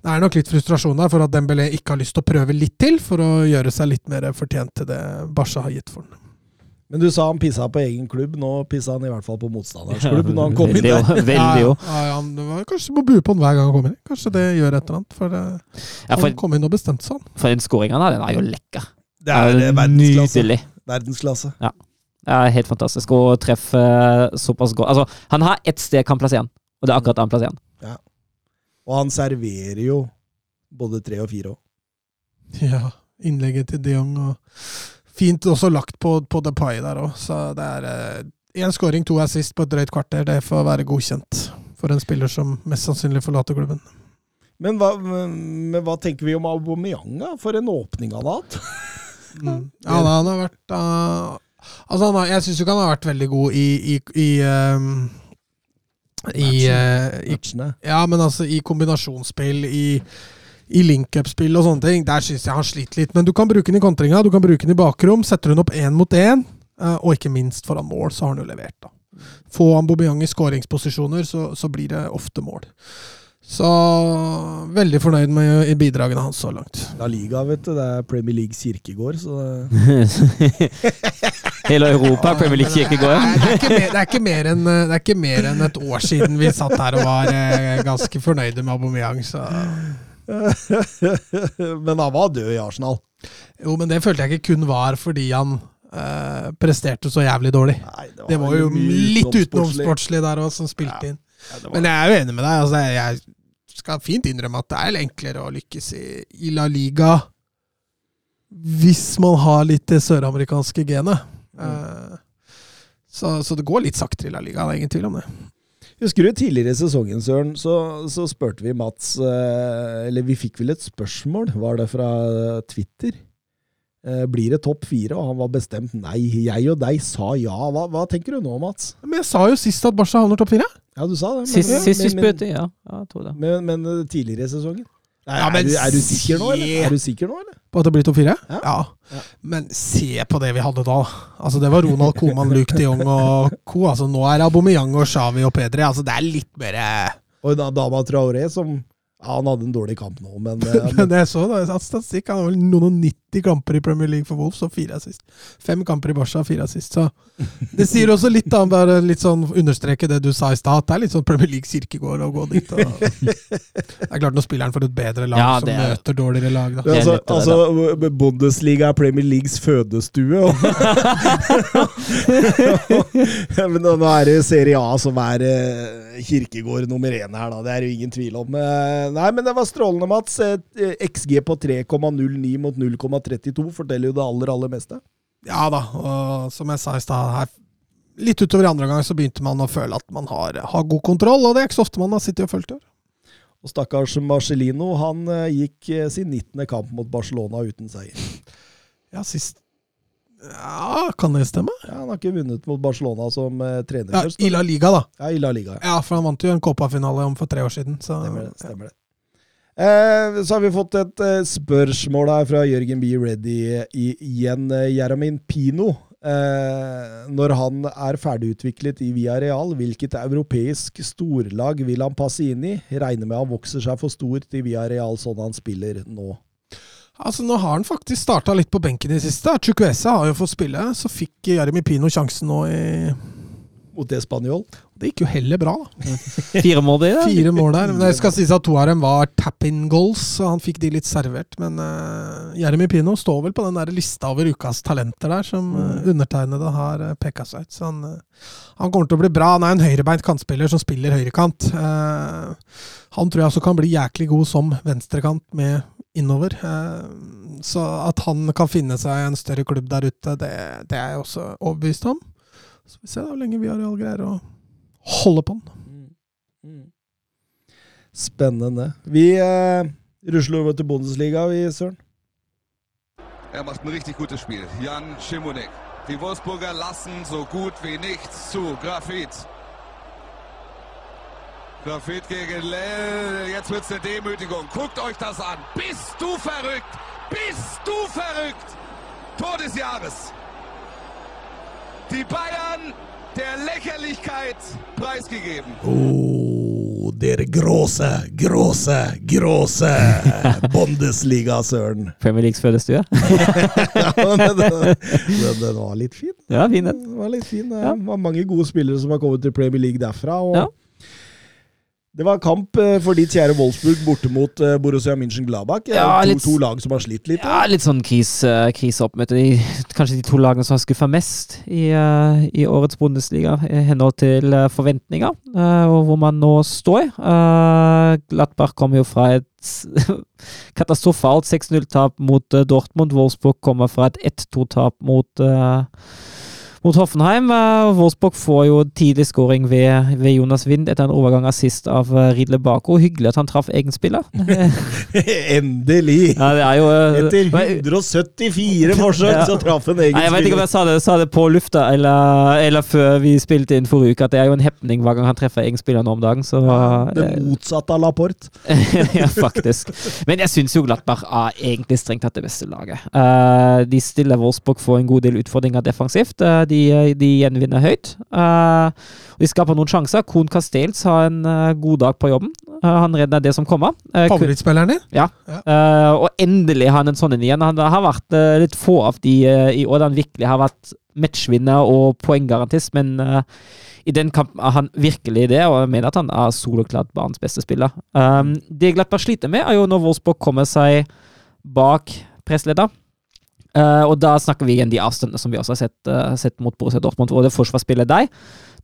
Speaker 4: det er nok litt frustrasjon der for at Dembélé ikke har lyst til å prøve litt til for å gjøre seg litt mer fortjent til det Barca har gitt for ham.
Speaker 2: Men du sa han pissa på egen klubb, nå pissa han i hvert fall på motstanderens klubb når han kom inn
Speaker 3: Veldig
Speaker 2: der.
Speaker 3: jo. Veldig jo.
Speaker 4: Ja, ja, han var kanskje må bue på han hver gang han kommer inn. Kanskje det gjør et eller annet. For det,
Speaker 3: for
Speaker 4: han kom inn og bestemte seg. han.
Speaker 3: for den skåringa der, den er jo lekker.
Speaker 2: Det er eh, verdensklasse.
Speaker 3: Nydelig.
Speaker 2: verdensklasse.
Speaker 3: Det er helt fantastisk å treffe såpass godt. Altså, han har ett sted kan plassere han, og det er akkurat der han plasserer han.
Speaker 2: Og han serverer jo både tre og fire òg.
Speaker 4: Ja, innlegget til de Jong og Fint også lagt på, på Pie der òg, så det er én scoring, to assist på et drøyt kvarter. Det får være godkjent for en spiller som mest sannsynlig forlater klubben.
Speaker 2: Men, hva- men, men hva tenker vi om Aubameyang, da? For en åpning han har hatt. (laughs)
Speaker 4: Mm. Ja, han har vært uh, Altså, han har, jeg syns ikke han har vært veldig god i i, i, um, i, uh, i Ja, men altså i kombinasjonsspill, i, i link-up-spill og sånne ting, der syns jeg han sliter litt. Men du kan bruke den i kontringa, du kan bruke den i bakrom. Setter hun opp én mot én, eh, og ikke minst foran mål, så har han jo levert, da. Få Aubameyang i skåringsposisjoner, så, så blir det ofte mål. Så veldig fornøyd med bidragene hans så langt.
Speaker 2: La Liga, vet du. Det er Premier Leagues kirkegård, så (laughs)
Speaker 3: Hele Europa, Premier League kirkegård.
Speaker 4: Det, ikke mer, det, er ikke mer enn, det er ikke mer enn et år siden vi satt her og var eh, ganske fornøyde med Aubameyang, så (laughs)
Speaker 2: Men han var død i Arsenal.
Speaker 4: Jo, men det følte jeg ikke kun var fordi han eh, presterte så jævlig dårlig.
Speaker 2: Nei,
Speaker 4: Det var jo litt
Speaker 2: utenomsportslig.
Speaker 4: der òg, som spilte
Speaker 2: Ja.
Speaker 4: inn.
Speaker 2: Ja, var-
Speaker 4: Men jeg er jo enig med deg. Altså, jeg skal fint innrømme at det er enklere å lykkes i, i La Liga hvis man har litt det søramerikanske genet. Eh, så, så det går litt saktere i La Liga, det er ingen tvil om det.
Speaker 2: Husker du tidligere i sesongen, Søren, så, så spurte vi Mats eh, Eller vi fikk vel et spørsmål, var det fra Twitter? Eh, Blir det topp fire? Og han var bestemt nei. Jeg og deg sa ja. Hva, hva tenker du nå, Mats?
Speaker 4: Men jeg sa jo sist at Barca havner topp fire.
Speaker 2: Ja, du sa det. men-
Speaker 3: Sist,
Speaker 2: men-
Speaker 3: sist vi spurte, ja. ja. Jeg tror det.
Speaker 2: Men, men eh, tidligere i sesongen? Nei,
Speaker 4: Ja, men
Speaker 2: er, du, er du sikker nå, eller? Er du sikker nå, eller?
Speaker 4: På at det blir topp fire?
Speaker 2: Ja. Ja.
Speaker 4: Men se på det vi hadde da. Altså Det var Ronald Koman, Luke de Jong og co. Altså Nå er det Aubameyang og Xavi og Pedri. Altså Det er litt mer Og
Speaker 2: Og da Dama Traoré, som ja, Han hadde en dårlig kamp nå, men, eh, (laughs) men
Speaker 4: det jeg så da, statistikk, han har vel noen og 90 kamper i Premier League for Wolves og fire assist. Fem kamper i Barca, fire assist. Så det sier også litt, da, bare litt sånn understreke det du sa i stad, det er litt sånn Premier League kirkegård å gå dit. Og (laughs) det er klart når spilleren får et bedre lag
Speaker 3: Ja,
Speaker 4: som
Speaker 3: er-
Speaker 4: møter dårligere lag, da.
Speaker 2: Ja, altså, altså Bundesliga er Premier Leagues fødestue. Og (laughs) Men nå er det Serie A som er eh, kirkegård nummer én her, da. Det er det ingen tvil om. Eh, nei, men det var strålende, Mats. Eh, XG på 3,09 mot 0,32 forteller jo det aller, aller meste.
Speaker 4: Ja da, og som jeg sa i stad her Litt utover i andre omgang så begynte man å føle at man har, har god kontroll, og det er ikke så ofte man har sittet og fulgt det.
Speaker 2: Og stakkars Marcellino, han eh, gikk eh, sin 19. kamp mot Barcelona uten seier.
Speaker 4: Ja, sist Ja, kan det stemme?
Speaker 2: Ja, han har ikke vunnet mot Barcelona som eh, trener
Speaker 4: Ja,
Speaker 2: først.
Speaker 4: I La Liga, da.
Speaker 2: Ja, i La Liga. Ja.
Speaker 4: Ja, for han vant jo en Copa-finale om for tre år siden. Så,
Speaker 2: Stemmer det. stemmer det. Eh, så har vi fått et eh, spørsmål her fra Jørgen B. Reddy igjen. Eh, Jeramin Pino. Eh, når han er ferdigutviklet i Villarreal, hvilket europeisk storlag vil han passe inn i? Regner med han vokser seg for stor til Real, sånn han spiller nå.
Speaker 4: Altså, Nå har han faktisk starta litt på benken i det siste. Chukwese har jo fått spille. Så fikk Jeremy Pino sjansen nå i
Speaker 2: Mot Espanol.
Speaker 4: Det gikk jo heller bra, da.
Speaker 3: Fire mål i det?
Speaker 4: Fire mål der. Men det skal sies at to av dem var tap-in goals, så han fikk de litt servert. Men uh, Jeremy Pino står vel på den der lista over ukas talenter der, som uh, undertegnede har uh, peka seg ut. Så han, uh, han kommer til å bli bra. Han er en høyrebeint kantspiller som spiller høyrekant. Uh, han tror jeg også kan bli jæklig god som venstrekant med innover. Eh, Så at han kan finne seg en større klubb der ute, det, det er jeg også overbevist om. Så vi ser da hvor lenge Villarreal greier å holde på den.
Speaker 2: Spennende. Vi eh, rusler over til Bundesliga, vi, Søren.
Speaker 6: Er macht ein richtig gutes Spiel. Jan Schimonek. Die Wolfsburger lassen so gut wie nichts zu. Grafit. Grafit gegen Lell. Jetzt wird's eine Demütigung. Guckt euch das an. Bist du verrückt? Bist du verrückt? Tor des Jahres. Die Bayern der Lächerlichkeit preisgegeben.
Speaker 2: Oh, dere gråse, gråse, gråse! (laughs) Bundesliga, Søren.
Speaker 3: Premier Leagues fødestue. (laughs)
Speaker 2: Ja, men den, den, den var litt fin.
Speaker 3: Ja, fin den.
Speaker 2: Den var litt fin. Det
Speaker 3: Ja.
Speaker 2: var mange gode spillere som har kommet til Premier League derfra. Og
Speaker 3: Ja.
Speaker 2: Det var kamp eh, for ditt kjære Wolfsburg borte mot eh, Borussia München-Gladbach. Eh,
Speaker 3: Ja,
Speaker 2: to,
Speaker 3: litt-
Speaker 2: to lag som har slitt litt.
Speaker 3: Ja, litt sånn krise, kriseoppmøte. De, kanskje de to lagene som har skuffa mest i, eh, i årets Bundesliga, i henhold til eh, forventninger, eh, og hvor man nå står. Glattberg kommer jo fra et (laughs) katastrofalt 6-0-tap mot eh, Dortmund. Wolfsburg kommer fra et 1-2-tap mot eh, mot Hoffenheim. Uh, Wolfsburg får jo tidlig skåring ved, ved Jonas Wind etter en overgang assist av uh, Ridle Bako. Hyggelig at han traff egen spiller. (laughs) (laughs)
Speaker 2: Endelig!
Speaker 3: ja, det jo eh,
Speaker 2: Etter 174 forsøk
Speaker 3: Ja.
Speaker 2: så traff han egen
Speaker 3: spiller. jeg vet ikke om jeg sa det, sa det på lufta eller, eller før vi spilte inn forrige uke, at det er jo en happening hver gang han treffer egen spiller nå om dagen. Så
Speaker 2: Det
Speaker 3: eh,
Speaker 2: motsatte av Laporte. (laughs)
Speaker 3: ja, faktisk. Men jeg syns jo Glattberg er egentlig strengt tatt det beste laget. Eh, de stiller Wolfsburg for en god del utfordringer defensivt. Eh, de, de gjenvinner høyt. Eh, de skaper noen sjanser. Kohn Castells har en eh, god dag på jobben. Eh, han redder det som kommer. Eh,
Speaker 4: Favorittspilleren din?
Speaker 3: ja. Eh, og endelig har han en sånn en igjen. Han har vært eh, litt få av de eh, i år han virkelig har vært matchvinner og poenggarantist, men eh, i den kampen er han virkelig det, og jeg mener at han er soloklart banens beste spiller. Um, det Glattberg sliter med, er jo når Wolfsburg kommer seg bak pressleder. Eh, og da snakker vi igjen de avstandene som vi også har sett, uh, sett mot Borussia Dortmund, hvor det forsvarsspillet deg.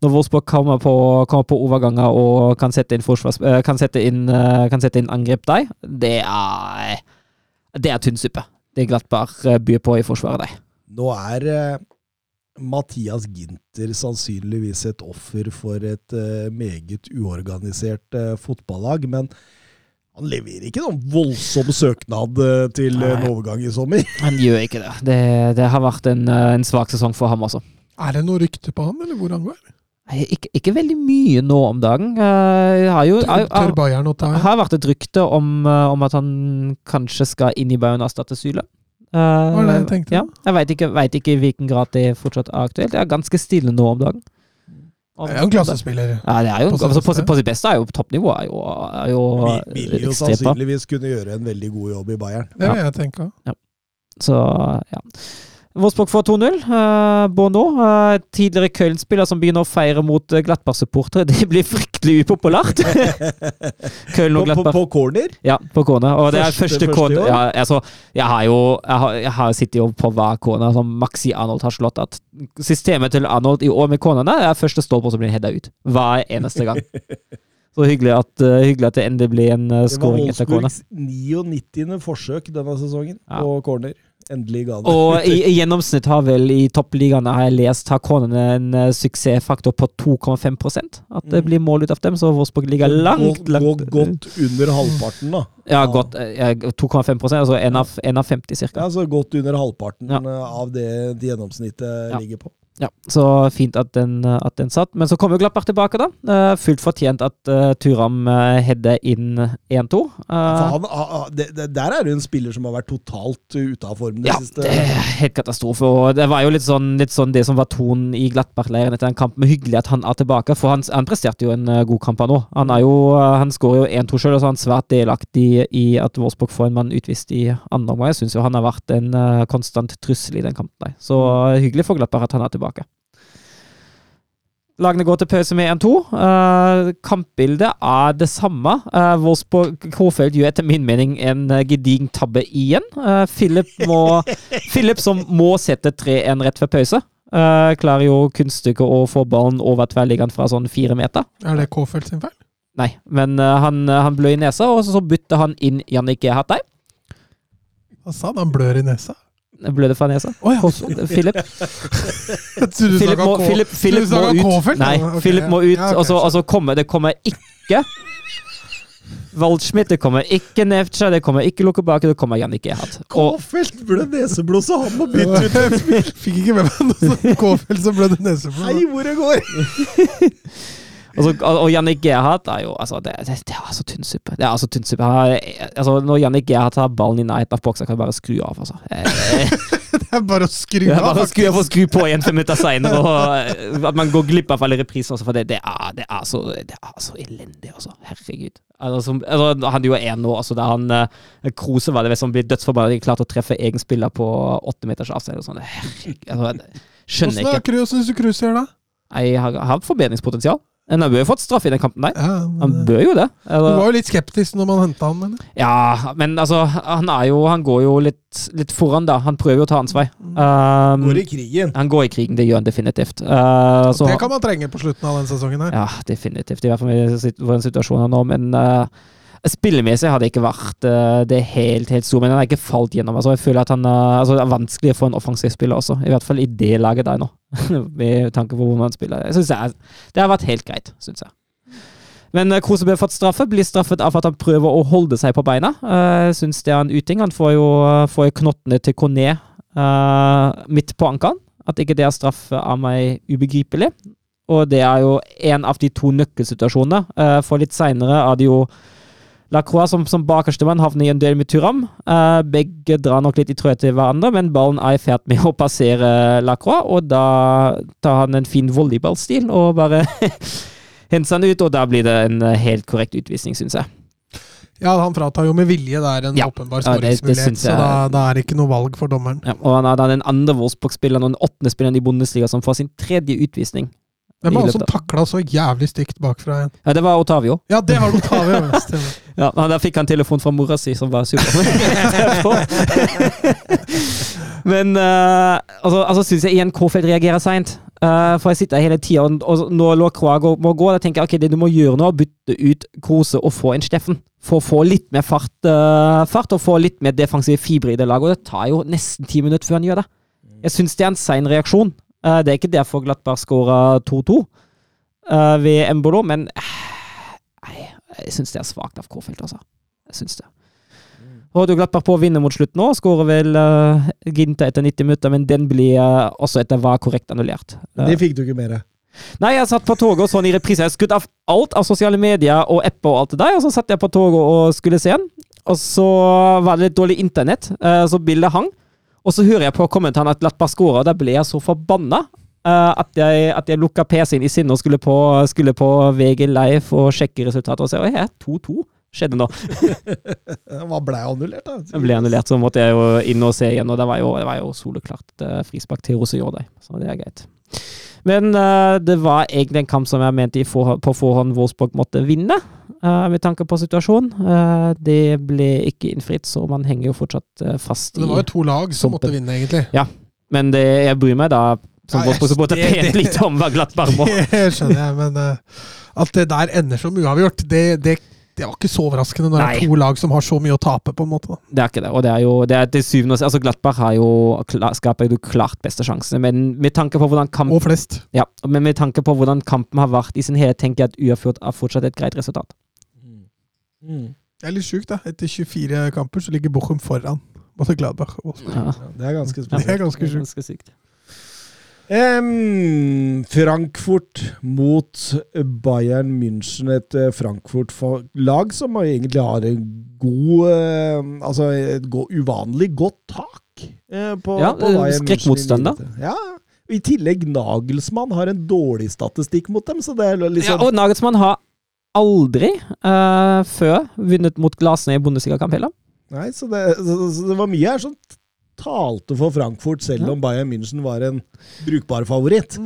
Speaker 3: Når Wolfsburg kommer på, kommer på overganger og kan sette inn, eh, kan sette inn, kan sette inn angrep deg, det er Det er tynn suppe. Det glatt eh, byr på i forsvaret deg.
Speaker 2: Nå er Mathias Ginter sannsynligvis et offer for et meget uorganisert fotballag, men han leverer ikke noen voldsom søknad eh, til Nei. en overgang i sommer. (laughs)
Speaker 3: Han gjør ikke det. Det, det har vært en, eh, en svak sesong for ham også.
Speaker 4: Er det noe rykte på han, eller hvor han går?
Speaker 3: Ikke, ikke veldig mye nå om dagen. Det har jo
Speaker 4: Tør,
Speaker 3: jeg,
Speaker 4: tør Bayern å ta
Speaker 3: Det har vært et rykte om, eh, om at han kanskje skal inn i Bayern og erstatte Syle.
Speaker 4: Uh, jeg?
Speaker 3: Ja, jeg veit ikke, vet ikke i hvilken grad det fortsatt er aktuelt. Det er ganske stille nå om dagen.
Speaker 4: Det er jo en klassespiller.
Speaker 3: Ja, det er jo,
Speaker 4: På sitt
Speaker 3: altså, på, på sitt beste er jo toppnivå. er jo, er jo
Speaker 2: Vi vil jo sannsynligvis kunne gjøre en veldig god jobb i Bayern.
Speaker 4: Det vil jeg tenke.
Speaker 3: Så ja. Wolfsburg får 2-0. Uh, Bono, uh, tidligere Köln-spiller som begynner å feire mot uh, Glattberg-supportere. (laughs) Det blir fryktelig upopulært. (laughs) Köln
Speaker 2: På,
Speaker 3: Glattberg.
Speaker 2: på,
Speaker 3: på,
Speaker 2: på corner?
Speaker 3: Ja, på corner. Og det er
Speaker 2: Første-
Speaker 3: første,
Speaker 2: første
Speaker 3: corner ja, altså, Jeg har jo Jeg har, jeg har sittet jo på hver corner som Maxi Arnold har slått. At systemet til Arnold i år med cornerne er første stolpe som blir heada ut. Hver eneste gang. (laughs) Så hyggelig at, uh, hyggelig at det endelig blir en uh,
Speaker 2: Det var
Speaker 3: scoring etter corner.
Speaker 2: Wolfsburgs 99. forsøk denne sesongen
Speaker 3: Ja.
Speaker 2: på corner. Endelig ga det.
Speaker 3: Og i, i gjennomsnitt har vel i toppligaene har jeg lest har konene en uh, suksessfaktor på 2,5% At det
Speaker 2: Mm.
Speaker 3: blir mål ut av dem, så Wolfsburg ligger langt, langt
Speaker 2: gå godt under halvparten, da.
Speaker 3: Ja, godt. eh, ja, 2,5 altså 1 av, 1 av 50 cirka.
Speaker 2: Ja, så godt under halvparten
Speaker 3: Ja.
Speaker 2: eh, av det det gjennomsnittet
Speaker 3: Ja.
Speaker 2: ligger på.
Speaker 3: Ja, så fint at den, eh, at den satt. Men så kommer jo Glapper tilbake, da. Uh, fullt fortjent at uh, Turam uh, header inn 1-2.
Speaker 2: Uh,
Speaker 3: Eh,
Speaker 2: der er det en spiller som har vært totalt ute av form det
Speaker 3: ja,
Speaker 2: siste.
Speaker 3: det er helt katastrofe. Og det var jo litt sånn, litt sånn det som var tonen i Glattberg-leiren etter en kamp. Men hyggelig at han er tilbake, for han, han presterte jo en eh, god kamp her nå. Han, er jo, eh, han skårer jo 1-2 sjøl, og så er han svært delaktig i at Vårsbukk får en mann utvist i andre omgang. Jeg syns jo han har vært en eh, konstant trussel i den kampen. Der. Så eh, hyggelig for Glattberg at han er tilbake. Lagene går til pause med 1-2. Uh, kampbildet er det samme. Uh, Wolfsburg Kofeld gjør etter min mening en uh, gedigen tabbe igjen. Uh, Philip, må, (laughs) Philip som må sette 3-1 rett før pause. Klarer jo kunststykket å få ballen over tverrliggeren fra sånn fire meter.
Speaker 4: Er det Kofeld sin feil?
Speaker 3: Nei, men han, han blør i nesa, og så bytter han inn Jannik Hattheim.
Speaker 4: Hva sa han? Han blør i nesa?
Speaker 3: Blø det fra nesa?
Speaker 4: Oh, ja.
Speaker 3: Philip, (laughs)
Speaker 4: trodde du
Speaker 3: Philip må, Philip, Philip må ut. Nei,
Speaker 4: okay,
Speaker 3: Philip må ut,
Speaker 4: Ja, okay,
Speaker 3: og så- og
Speaker 4: så-
Speaker 3: så kommer det kommer ikke Waldschmidt, det kommer ikke Nevcha, det kommer ikke Lukkebake, det kommer Jannicke Ehat.
Speaker 2: Kåfelt ble neseblod, så han må bytte ut. (laughs)
Speaker 4: Fikk ikke med meg noe sånt Kåfelt som blødde neseblod.
Speaker 2: Hei, hvor det går! (laughs)
Speaker 3: Og, og Jannik Gerhard er jo altså, det, det, det er altså tynn suppe. Det er altså tynn suppe. Er- Altså, når Jannik Gerhard tar ballen i nærheten av boksen, kan jeg bare skru av. Altså. Eh, (laughs)
Speaker 4: Det er bare å skru
Speaker 3: er
Speaker 4: av,
Speaker 3: bare å skru av og skru på igjen fem minutter seinere. Og at man går glipp av alle reprisene også, for det, det, er, det, er så, det er så elendig, altså. Herregud. Altså, altså, han gjorde én nå, altså, der han eh, Krose var det vel som ble dødsforbanna. De klarte å treffe egen spiller på åtte meters avstand. og Sånn. Herregud. Altså, jeg skjønner
Speaker 4: Åssen
Speaker 3: ikke.
Speaker 4: syns du Kruse gjør det?
Speaker 3: Jeg har, har forbedringspotensial. Men han bør jo fått straffe i den kampen der.
Speaker 4: Ja,
Speaker 3: Han bør jo det.
Speaker 4: du var jo litt skeptisk når man henta han, mener.
Speaker 3: Ja, men altså, han er jo Han går jo litt, litt foran, da. Han prøver jo å ta ansvar. Um,
Speaker 2: Går i krigen.
Speaker 3: han går i krigen, det gjør han definitivt. Uh, så,
Speaker 4: Det kan man trenge på slutten av den sesongen her.
Speaker 3: ja, definitivt. I hvert fall i den situasjonen nå. Men uh, spillemessig har det ikke vært uh, det helt helt store. Men han har ikke falt gjennom. Altså, jeg føler at han uh, altså, er vanskelig få en offensiv spiller også. I hvert fall i det laget der nå. (laughs) Med tanke på hvor man spiller. Jeg synes det, det har vært helt greit, syns jeg. Men uh, Kruse ble fått straffe. Blir straffet av at han prøver å holde seg på beina. Uh, syns det er en uting. Han får jo, får jo knottene til Kone uh, midt på ankelen. At ikke det er straff av meg ubegripelig. Og det er jo en av de to nøkkelsituasjonene. Uh, for litt seinere er det jo Lacroix som, som bakerstemann havner i en del med Turam. Uh, begge drar nok litt i trøye til hverandre, men ballen er i ferd med å passere Lacroix, og da tar han en fin volleyballstil og bare (laughs) henser han ut, og da blir det en eh, helt korrekt utvisning, syns jeg.
Speaker 4: Ja, han fratar jo med vilje der en
Speaker 3: Ja.
Speaker 4: åpenbar
Speaker 3: det- det
Speaker 4: skåringsmulighet, så da, da er det ikke noe valg for dommeren.
Speaker 3: Ja, og han er da den andre Wolfsburg-spilleren og den åttende spilleren i Bundesliga som får sin tredje utvisning.
Speaker 4: Hvem var det som takla så jævlig stygt bakfra igjen?
Speaker 3: Ja, det var Otavio.
Speaker 4: Ja, det var Otavio! ja, (laughs)
Speaker 3: men Der fikk han telefon fra mora si, som var super. (laughs) Men uh, altså, altså syns jeg igjen Kofeld reagerer seint. for jeg sitter hele tida, og, og når Lacroix går- må gå, da tenker jeg ok, det du må gjøre nå, er å bytte ut Krose og få en Steffen. For å få litt mer fart, uh, fart og få litt mer defensive fibre i det laget. Og det tar jo nesten ti minutter før han gjør det. Jeg syns det er en sein reaksjon. Eh, det er ikke derfor Glattberg skåra 2-2 eh, ved Embolo, men eh, Nei, jeg syns det er svakt av Kårfeldt, altså. Jeg syns det. Og du Glattberg på å vinne mot slutten nå, skårer vel uh, Ginta etter 90 minutter, men den blir uh, også etter hva korrekt annullert. Uh,
Speaker 2: Det fikk du ikke med deg?
Speaker 3: Nei, jeg satt på toget og så den i reprise. Jeg skutt av alt av sosiale medier og apper og alt det der, og så satt jeg på toget og skulle se den. Og så var det litt dårlig internett, uh, så bildet hang. Og så hører jeg på kommentaren at og da ble jeg så forbanna Uh, at jeg, at jeg lukka PC-en i sinne og skulle på, skulle på VG Live og sjekke resultatet og se. er her, 2-2 skjedde nå. (laughs)
Speaker 2: Hva ble annullert, da?
Speaker 3: Det ble annullert, så måtte jeg jo inn og se igjen, og det var jo, det var jo soleklart uh, frispark til Rosejordei, så det er greit. Men uh, det var egentlig en kamp som jeg mente i forhånd, på forhånd Wolfsburg måtte vinne, uh, med tanke på situasjonen. Uh, det ble ikke innfridd, så man henger jo fortsatt fast i
Speaker 4: Det var jo to lag som måtte vinne, egentlig.
Speaker 3: Ja, Men det, jeg bryr meg da som
Speaker 4: Ja,
Speaker 3: Wolfsburg-supporter pent litt om hva Glattberg må. (laughs)
Speaker 4: Det skjønner jeg, men at det der ender som uavgjort, det, det, det var ikke så overraskende når det er to lag som har så mye å tape, på en måte. Da.
Speaker 3: Det er ikke det. Og det er jo det er til syvende og Altså, Glattberg har jo skaper jo klart beste sjansene, men med tanke på hvordan kampen,
Speaker 4: Og flest.
Speaker 3: Ja, men med tanke på hvordan kampen har vært i sin helhet, tenker jeg at uavgjort er fortsatt et greit resultat.
Speaker 2: Mm.
Speaker 4: Det er litt sjukt, da. Etter 24 kamper så ligger Bochum foran både Gladbach og Wolfsburg.
Speaker 3: Ja.
Speaker 2: Ja, det er ganske
Speaker 4: Det er ganske sjukt.
Speaker 2: Em, Frankfurt mot Bayern München. Et eh, Frankfurt-lag som egentlig har en god uh, Altså et go uvanlig godt tak uh, på,
Speaker 3: Ja,
Speaker 2: på Bayern München.
Speaker 3: skrekkmotstander.
Speaker 2: Ja. I tillegg Nagelsmann har en dårlig statistikk mot dem, så det er
Speaker 3: Ja,
Speaker 2: liksom
Speaker 3: og Nagelsmann har aldri uh, før vunnet mot Glasene i Bundesligakamp heller.
Speaker 2: Nei, så det, så, så det var mye her som talte for Frankfurt, selv
Speaker 3: Ja.
Speaker 2: om Bayern München var en brukbar favoritt.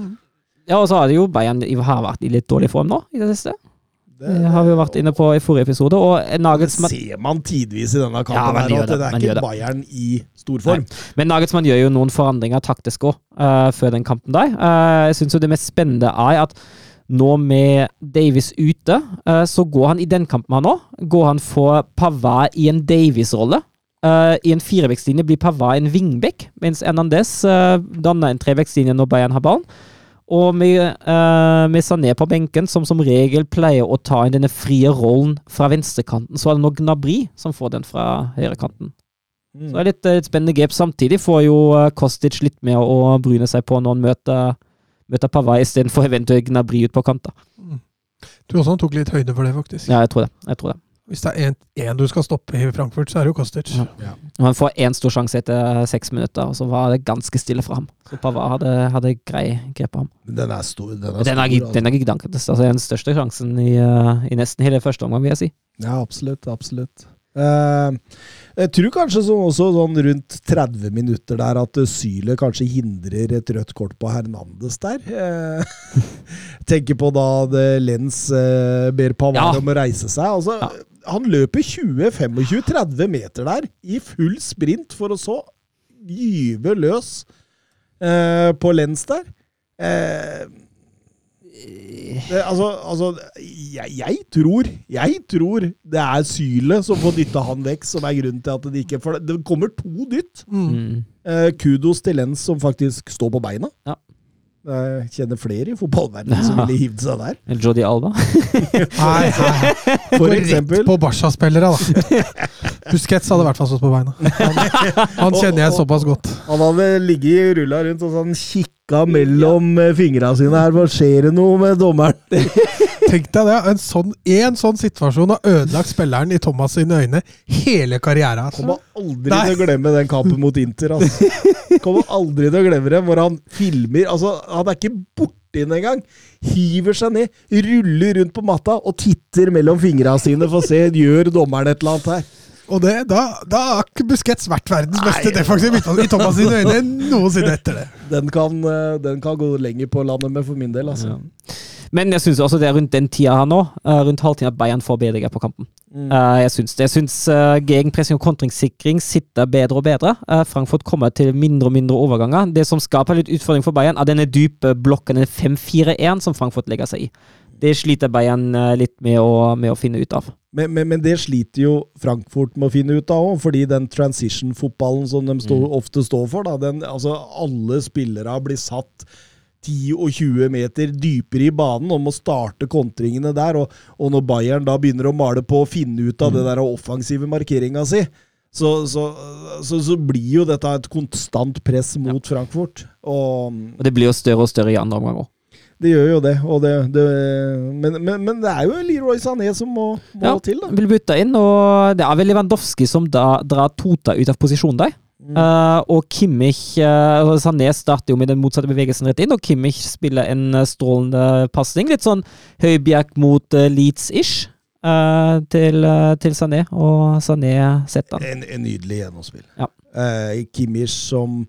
Speaker 3: Ja, og så har det jo Bayern har vært i litt dårlig form nå i det siste. Det har vi jo vært inne på i forrige episode. Og
Speaker 2: Det ser man tidvis i denne kampen.
Speaker 3: Ja,
Speaker 2: her,
Speaker 3: det,
Speaker 2: det er ikke
Speaker 3: det.
Speaker 2: Bayern i stor form.
Speaker 3: Men Nagelsmann gjør jo noen forandringer taktisk òg, før den kampen der. Uh, jeg syns jo det mest spennende er at nå med Davies ute, uh, så går han i den kampen her nå, går han for Pavard i en Davies-rolle. Eh, I en firevekslinje blir Pavard en vingbekk, mens Hernandez uh, danner en trevekslinje når Bayern har ballen. Og med, eh, med Sané på benken, som som regel pleier å ta inn denne frie rollen fra venstrekanten, så er det nå Gnabry som får den fra høyrekanten. Så det er litt, eh, litt spennende grep. Samtidig får jo Kostic litt mer å bryne seg på når han møter, møter Pavard istedenfor eventuelt Gnabry ut på kanta.
Speaker 4: Du også tok litt høyde for det, faktisk.
Speaker 3: Ja, jeg tror det. Jeg tror det.
Speaker 4: Hvis det er én du skal stoppe i Frankfurt, så er det jo Kostic.
Speaker 3: Ja. Og han får én stor sjanse etter seks minutter, og så var det ganske stille for ham. Så Pavard hadde, hadde grei grep på ham.
Speaker 2: Den er stor. Den er,
Speaker 3: Den er,
Speaker 2: stor, altså.
Speaker 3: den er gigantisk. Altså, den største sjansen i, eh, i nesten hele første omgang, vil jeg si.
Speaker 2: Ja, absolutt. Absolutt. Uh, jeg tror kanskje så, også sånn rundt 30 minutter der at eh, Syle kanskje hindrer et rødt kort på Hernandez der. Uh, (laughs) tenker på da det Lens uh, ber Pavard
Speaker 3: Ja.
Speaker 2: om å reise seg. Altså,
Speaker 3: Ja.
Speaker 2: Han løper 20-25-30 meter der i full sprint for å så gyve løs eh, på Lens der. Eh, det, altså, altså jeg, jeg tror Jeg tror det er Sylet som får dytta han vekk, som er grunnen til at det ikke For det, det kommer to dytt.
Speaker 3: Mm.
Speaker 2: Eh, kudos til Lens som faktisk står på beina.
Speaker 3: Ja.
Speaker 2: Jeg kjenner flere i fotballverdenen som ville hivd seg der.
Speaker 3: Eller Jordi Alba. (laughs)
Speaker 4: Nei, nei.
Speaker 2: For eksempel.
Speaker 4: Rett på Barca-spillere, da. Busquets hadde i hvert fall stått på beina. Han, han (laughs) kjenner jeg såpass godt.
Speaker 2: Han hadde ligget i rulla rundt og sånn kikka mellom ja. fingra sine her. Hva skjer det noe med dommeren? (laughs)
Speaker 4: Tenk deg det. En sånn, en sånn situasjon har ødelagt spilleren i Thomas sine øyne hele karrieren. Altså.
Speaker 2: Kommer aldri
Speaker 4: Nei.
Speaker 2: til å glemme den kampen mot Inter. Altså. (laughs) Kommer aldri til å glemme det, hvor han filmer altså, Han er ikke borti den engang. Hiver seg ned, ruller rundt på matta og titter mellom fingra sine for å se gjør dommeren et eller annet her.
Speaker 4: Og det, da, da har ikke Busquets vært verdens beste defensiv i Thomas sine øyne noensinne etter det.
Speaker 2: Den kan, eh, den kan gå lenger på landet med for min del. Altså.
Speaker 3: Ja. Men jeg syns også det er rundt den tida her nå, eh, rundt halvtiden, at Bayern får bedre grep på kampen.
Speaker 2: Mm.
Speaker 3: Eh, jeg syns det. Jeg syns uh, gegenpressing og kontringssikring sitter bedre og bedre. Frankfurt kommer til mindre og mindre overganger. Det som skaper litt utfordring for Bayern, er denne dype blokken, den 5-4-1 som Frankfurt legger seg i. Det sliter Bayern litt med å, med å finne ut av.
Speaker 2: Men, men, men det sliter jo Frankfurt med å finne ut av òg, fordi den transition-fotballen som de stå, ofte står for, da, den, altså alle spillere blir satt 10 og 20 meter dypere i banen om å starte kontringene der. Og, og når Bayern da begynner å male på å finne ut av det der offensive markeringa si, så, så, så, så blir jo dette et konstant press mot Frankfurt. Og
Speaker 3: Og det blir jo større og større i andre omgang òg.
Speaker 2: Det gjør jo det. Og det, det men, men, men det er jo Leroy Sané som må, må
Speaker 3: Ja,
Speaker 2: til, da.
Speaker 3: vil bytte inn, og det er vel Lewandowski som da drar Tota ut av posisjon der. Uh, og Kimmich uh, Sané starter jo med den motsatte bevegelsen rett inn, og Kimmich spiller en eh, strålende pasning. Litt sånn Høibjerg mot uh, Leeds-ish Uh, til, uh, til Sané, og Sané setter han.
Speaker 2: En, en nydelig gjennomspill.
Speaker 3: Ja.
Speaker 2: Uh, Kimmich som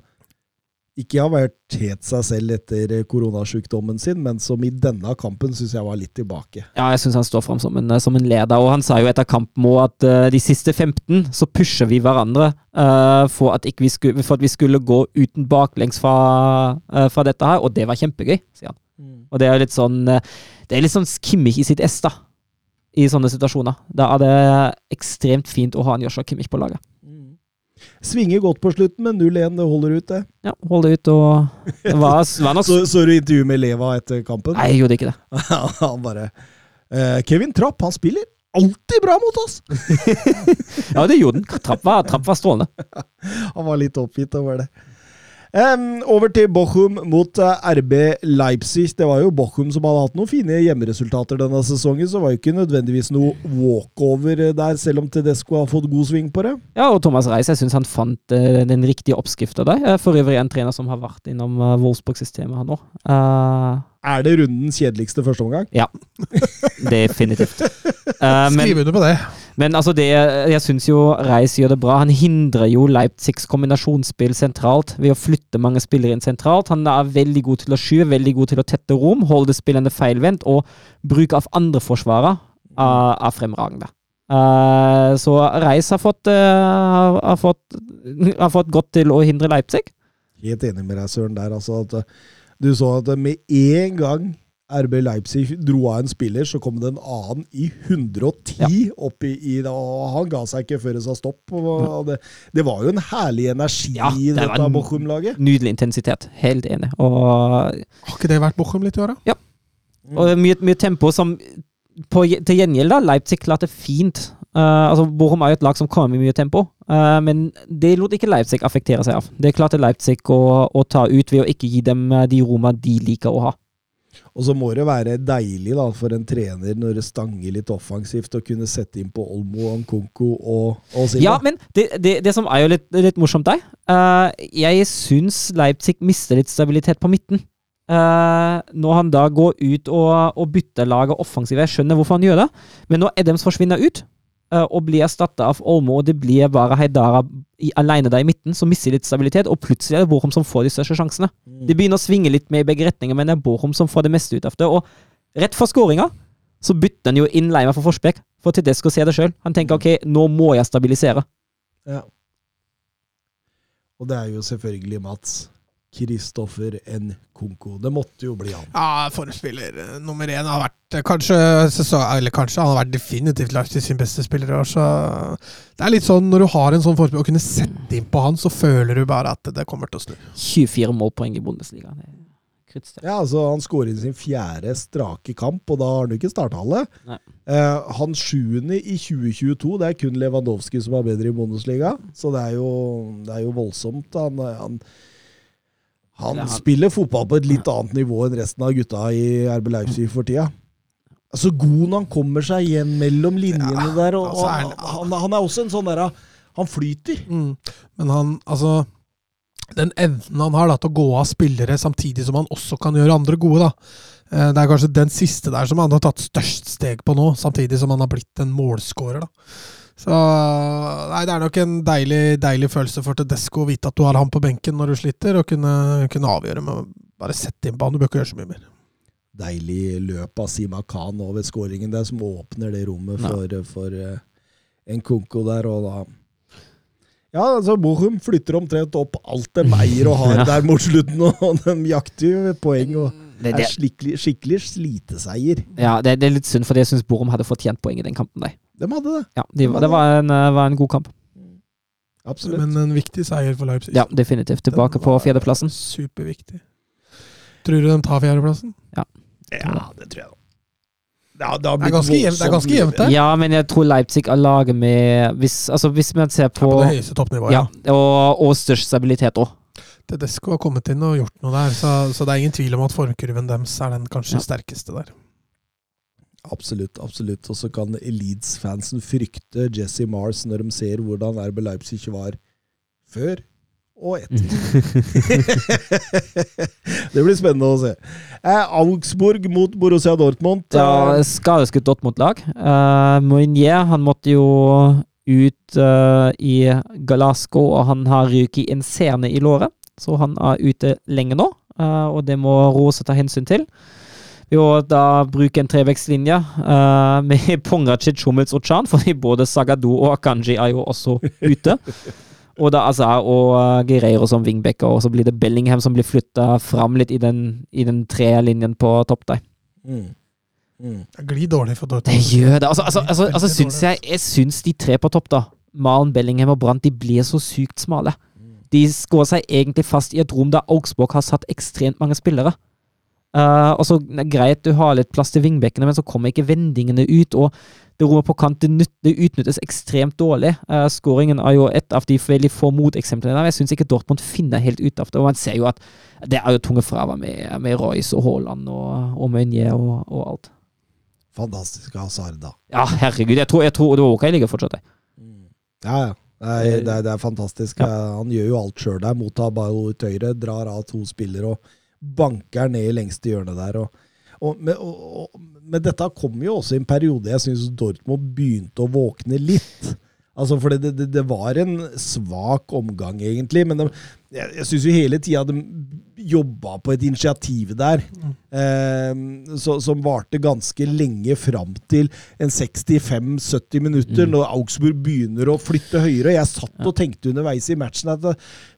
Speaker 2: ikke har vært helt seg selv etter eh, koronasjukdommen sin, men som i denne kampen syns jeg var litt tilbake.
Speaker 3: Ja, jeg syns han står fram som en, som en leder, og han sa jo etter kampen òg at uh, de siste 15 så pusher vi hverandre uh, for, at ikke vi skulle, for at vi skulle gå uten baklengs fra, uh, fra dette her, og det var kjempegøy, sier han. Og det er litt sånn eh, Det er litt sånn Kimmich i sitt ess, da. I sånne situasjoner. Da er det ekstremt fint å ha en Joshua Kimmich på laget.
Speaker 2: Svinger godt på slutten, men 0-1, det holder ut, det.
Speaker 3: Ja, hold det ut og det var, var nok... (laughs)
Speaker 2: Så, så du intervjuet med Leva etter kampen?
Speaker 3: Nei, jeg gjorde ikke det. (laughs)
Speaker 2: han bare uh, Kevin Trapp, han spiller alltid bra mot oss! (laughs)
Speaker 3: Ja, det gjorde den. Trapp var, trapp var strålende.
Speaker 2: Han var litt oppgitt over det. Em, over til Bochum mot eh, RB Leipzig. Det var jo Bochum som hadde hatt noen fine hjemmeresultater denne sesongen, så det var jo ikke nødvendigvis noe walkover eh, der, selv om Tedesco har fått god sving på det.
Speaker 3: Ja, og Thomas Reis, jeg syns han fant uh, den riktige oppskrifta der. Eh, For øvrig en trener som har vært innom uh, Wolfsburg-systemet her nå. Uh,
Speaker 2: Er det rundens kjedeligste førsteomgang?
Speaker 3: definitivt. Uh, (laughs) men,
Speaker 4: Skriv under på det.
Speaker 3: Men altså, det, jeg syns jo Reis gjør det bra. Han hindrer jo Leipzigs kombinasjonsspill sentralt ved å flytte mange spillere inn sentralt. Han er veldig god til å skyve, veldig god til å tette rom, holde spillerne feilvendt, og bruk av andre forsvarere er, fremragende. Uh, så Reis har fått, uh, har, fått, (laughs) har fått godt til å hindre Leipzig.
Speaker 2: Helt enig med deg, Søren, der. Altså at eh, du så at med en gang RB Leipzig dro av en spiller, så kom det en annen i 110
Speaker 3: Ja.
Speaker 2: opp i, i og Han ga seg ikke før det sa stopp. Og det, det var jo en herlig energi
Speaker 3: Ja,
Speaker 2: i
Speaker 3: det var
Speaker 2: dette Bochum-laget.
Speaker 3: Nydelig intensitet. Helt enig. Og,
Speaker 4: Har ikke det vært Bochum litt i år, da? Ja.
Speaker 3: og mye, mye tempo som på, Til gjengjeld, da. Leipzig klarte fint. Uh, altså, Bochum er jo et lag som kommer med mye tempo, uh, men det lot ikke Leipzig affektere seg av. Det klarte Leipzig å, å ta ut ved å ikke gi dem uh, de rommene de liker å ha.
Speaker 2: Og så må det være deilig da, for en trener når det stanger litt offensivt, å kunne sette inn på Olmo, Ankonko og, og Silva.
Speaker 3: Ja, men det, det, det som er jo litt, litt morsomt der uh, Jeg syns Leipzig mister litt stabilitet på midten. Uh, når han da går ut og, og bytter laget offensivt. Jeg skjønner hvorfor han gjør det, men når Edems forsvinner ut og blir erstatta av Olmo, og det blir bare Heidara i, alene der i midten, som mister litt stabilitet, og plutselig er det Borum som får de største sjansene. Det begynner å svinge litt med i begge retninger, men det er Borum som får det meste ut av det. Og rett for skåringa så bytter han jo inn Leima for Forsbekk, for Tedesco ser det sjøl. Han tenker ok, nå må jeg stabilisere.
Speaker 2: Ja. Og det er jo selvfølgelig Mats. Kristoffer Nkunku. Det måtte jo bli han.
Speaker 4: Ja, forspiller eh, nummer én har vært eh, kanskje, eller kanskje han har vært definitivt Leipzig sin beste spiller i år. Så det er litt sånn når du har en sånn forspiller, og kunne sette inn på han, så føler du bare at det kommer til å snu.
Speaker 3: 24 målpoeng i Bundesliga.
Speaker 2: Ja, altså Han skårer sin fjerde strake kamp, og da har han ikke starta alle. Eh, han sjuende i 2022, det er kun Lewandowski som er bedre i Bundesliga. Så det er jo, det er jo voldsomt. Han, han, han
Speaker 3: han-
Speaker 2: spiller fotball på et litt annet nivå enn resten av gutta i RB Leipzig for tida. Så god når han kommer seg igjen mellom linjene
Speaker 4: Ja,
Speaker 2: der. Og,
Speaker 4: altså
Speaker 2: han-
Speaker 4: han,
Speaker 2: han er også en sånn derre Han flyter.
Speaker 4: Mm. Men han, altså Den evnen han har da til å gå av spillere samtidig som han også kan gjøre andre gode, da. Eh, Det er kanskje den siste der som han har tatt størst steg på nå, samtidig som han har blitt en målskårer, da. Så nei, det er nok en deilig, deilig følelse for Tedesco å vite at du har han på benken når du sliter, og kunne, kunne avgjøre med å bare sette inn på han. Du bør ikke gjøre så mye mer.
Speaker 2: Deilig løp av Sima Khan over skåringen der, som åpner det rommet for, for eh, en Kunko der. og da ja, altså Bochum flytter omtrent opp alt de eier og har (laughs)
Speaker 3: Ja.
Speaker 2: der mot slutten, og (laughs) de jakter jo poeng. og
Speaker 3: Det,
Speaker 2: er skikkelig, skikkelig sliteseier.
Speaker 3: ja, det, det er litt synd, for jeg syns Borum hadde fortjent poeng i den kampen. Der.
Speaker 2: De hadde det.
Speaker 3: Ja, de, det var en, eh, var en god kamp.
Speaker 2: Absolutt.
Speaker 4: Men en viktig seier for Leipzig.
Speaker 3: Ja, definitivt. Tilbake på fjerdeplassen.
Speaker 4: Superviktig. Tror du de tar fjerdeplassen?
Speaker 2: ja, det tror jeg. Ja, det,
Speaker 4: Det er ganske jevnt- det er ganske jevnt der.
Speaker 3: Ja, men jeg tror Leipzig er laget med Hvis, altså, hvis man ser på,
Speaker 4: På det høyeste toppnivået,
Speaker 3: ja, og, og størst stabilitet òg.
Speaker 4: Tedesco har kommet inn og gjort noe der, så, så det er ingen tvil om at formkurven deres er den kanskje
Speaker 3: Ja.
Speaker 4: sterkeste der.
Speaker 2: Absolutt. absolutt. Og så kan Leeds-fansen frykte Jesse Mars når de ser hvordan RB Leipzig var før og etter. (laughs) det blir spennende å se. Eh, Augsburg mot Borussia Dortmund.
Speaker 3: Ja,
Speaker 2: Eh,
Speaker 3: skadeskutt Dortmund-lag. Uh, Mounier han måtte jo ut eh, i Galasco, og han har ryket i en sene i låret. Så han er ute lenge nå, eh, og det må Rose ta hensyn til. Må da bruke en trevektslinje uh, (laughs) med Pongracic, Hummels og Chan, fordi både Sagado og Akanji er jo også ute. Og da Azar og uh, Guerreiro som wingbacker, og så blir det Bellingham som blir flytta fram litt i den, i den trelinjen på topp der.
Speaker 2: Mm. Mm.
Speaker 4: Det glir dårlig for
Speaker 3: Det gjør det. Altså, altså, altså, altså syns jeg, jeg syns de tre på topp, da, Malen, Bellingham og Brandt, de blir så sykt smale. De skårer seg egentlig fast i et rom der Augsburg har satt ekstremt mange spillere. Uh, og så Greit du har litt plass til vingbekkene, men så kommer ikke vendingene ut. Og det rommet på kant det, utnyttes ekstremt dårlig. Uh, Skåringen er jo et av de veldig få moteksemplene der. Jeg syns ikke Dortmund finner helt ut av det. Og man ser jo at det er jo tunge fravær med, med Royce og Haaland og, og Meunier og, og alt.
Speaker 2: Fantastisk Hazard, da.
Speaker 3: Ja, herregud. Jeg tror, jeg tror det var ok ligger fortsatt der.
Speaker 2: Ja, ja. Det er, det er, det er fantastisk.
Speaker 3: Ja.
Speaker 2: Eh, Han gjør jo alt sjøl der. Mottar ball ut høyre, drar av to spillere og banker ned i lengste hjørne der. Og, og, men, og, og, men dette kom jo også i en periode jeg syns Dortmund begynte å våkne litt. Altså, for det, det, det var en svak omgang, egentlig. Men de, Jeg, jeg syns jo hele tida de jobba på et initiativ der eh, så, som varte ganske lenge fram til en 65-70 minutter,
Speaker 3: Mm.
Speaker 2: når Augsburg begynner å flytte høyere. Jeg satt og tenkte underveis i matchen at eh,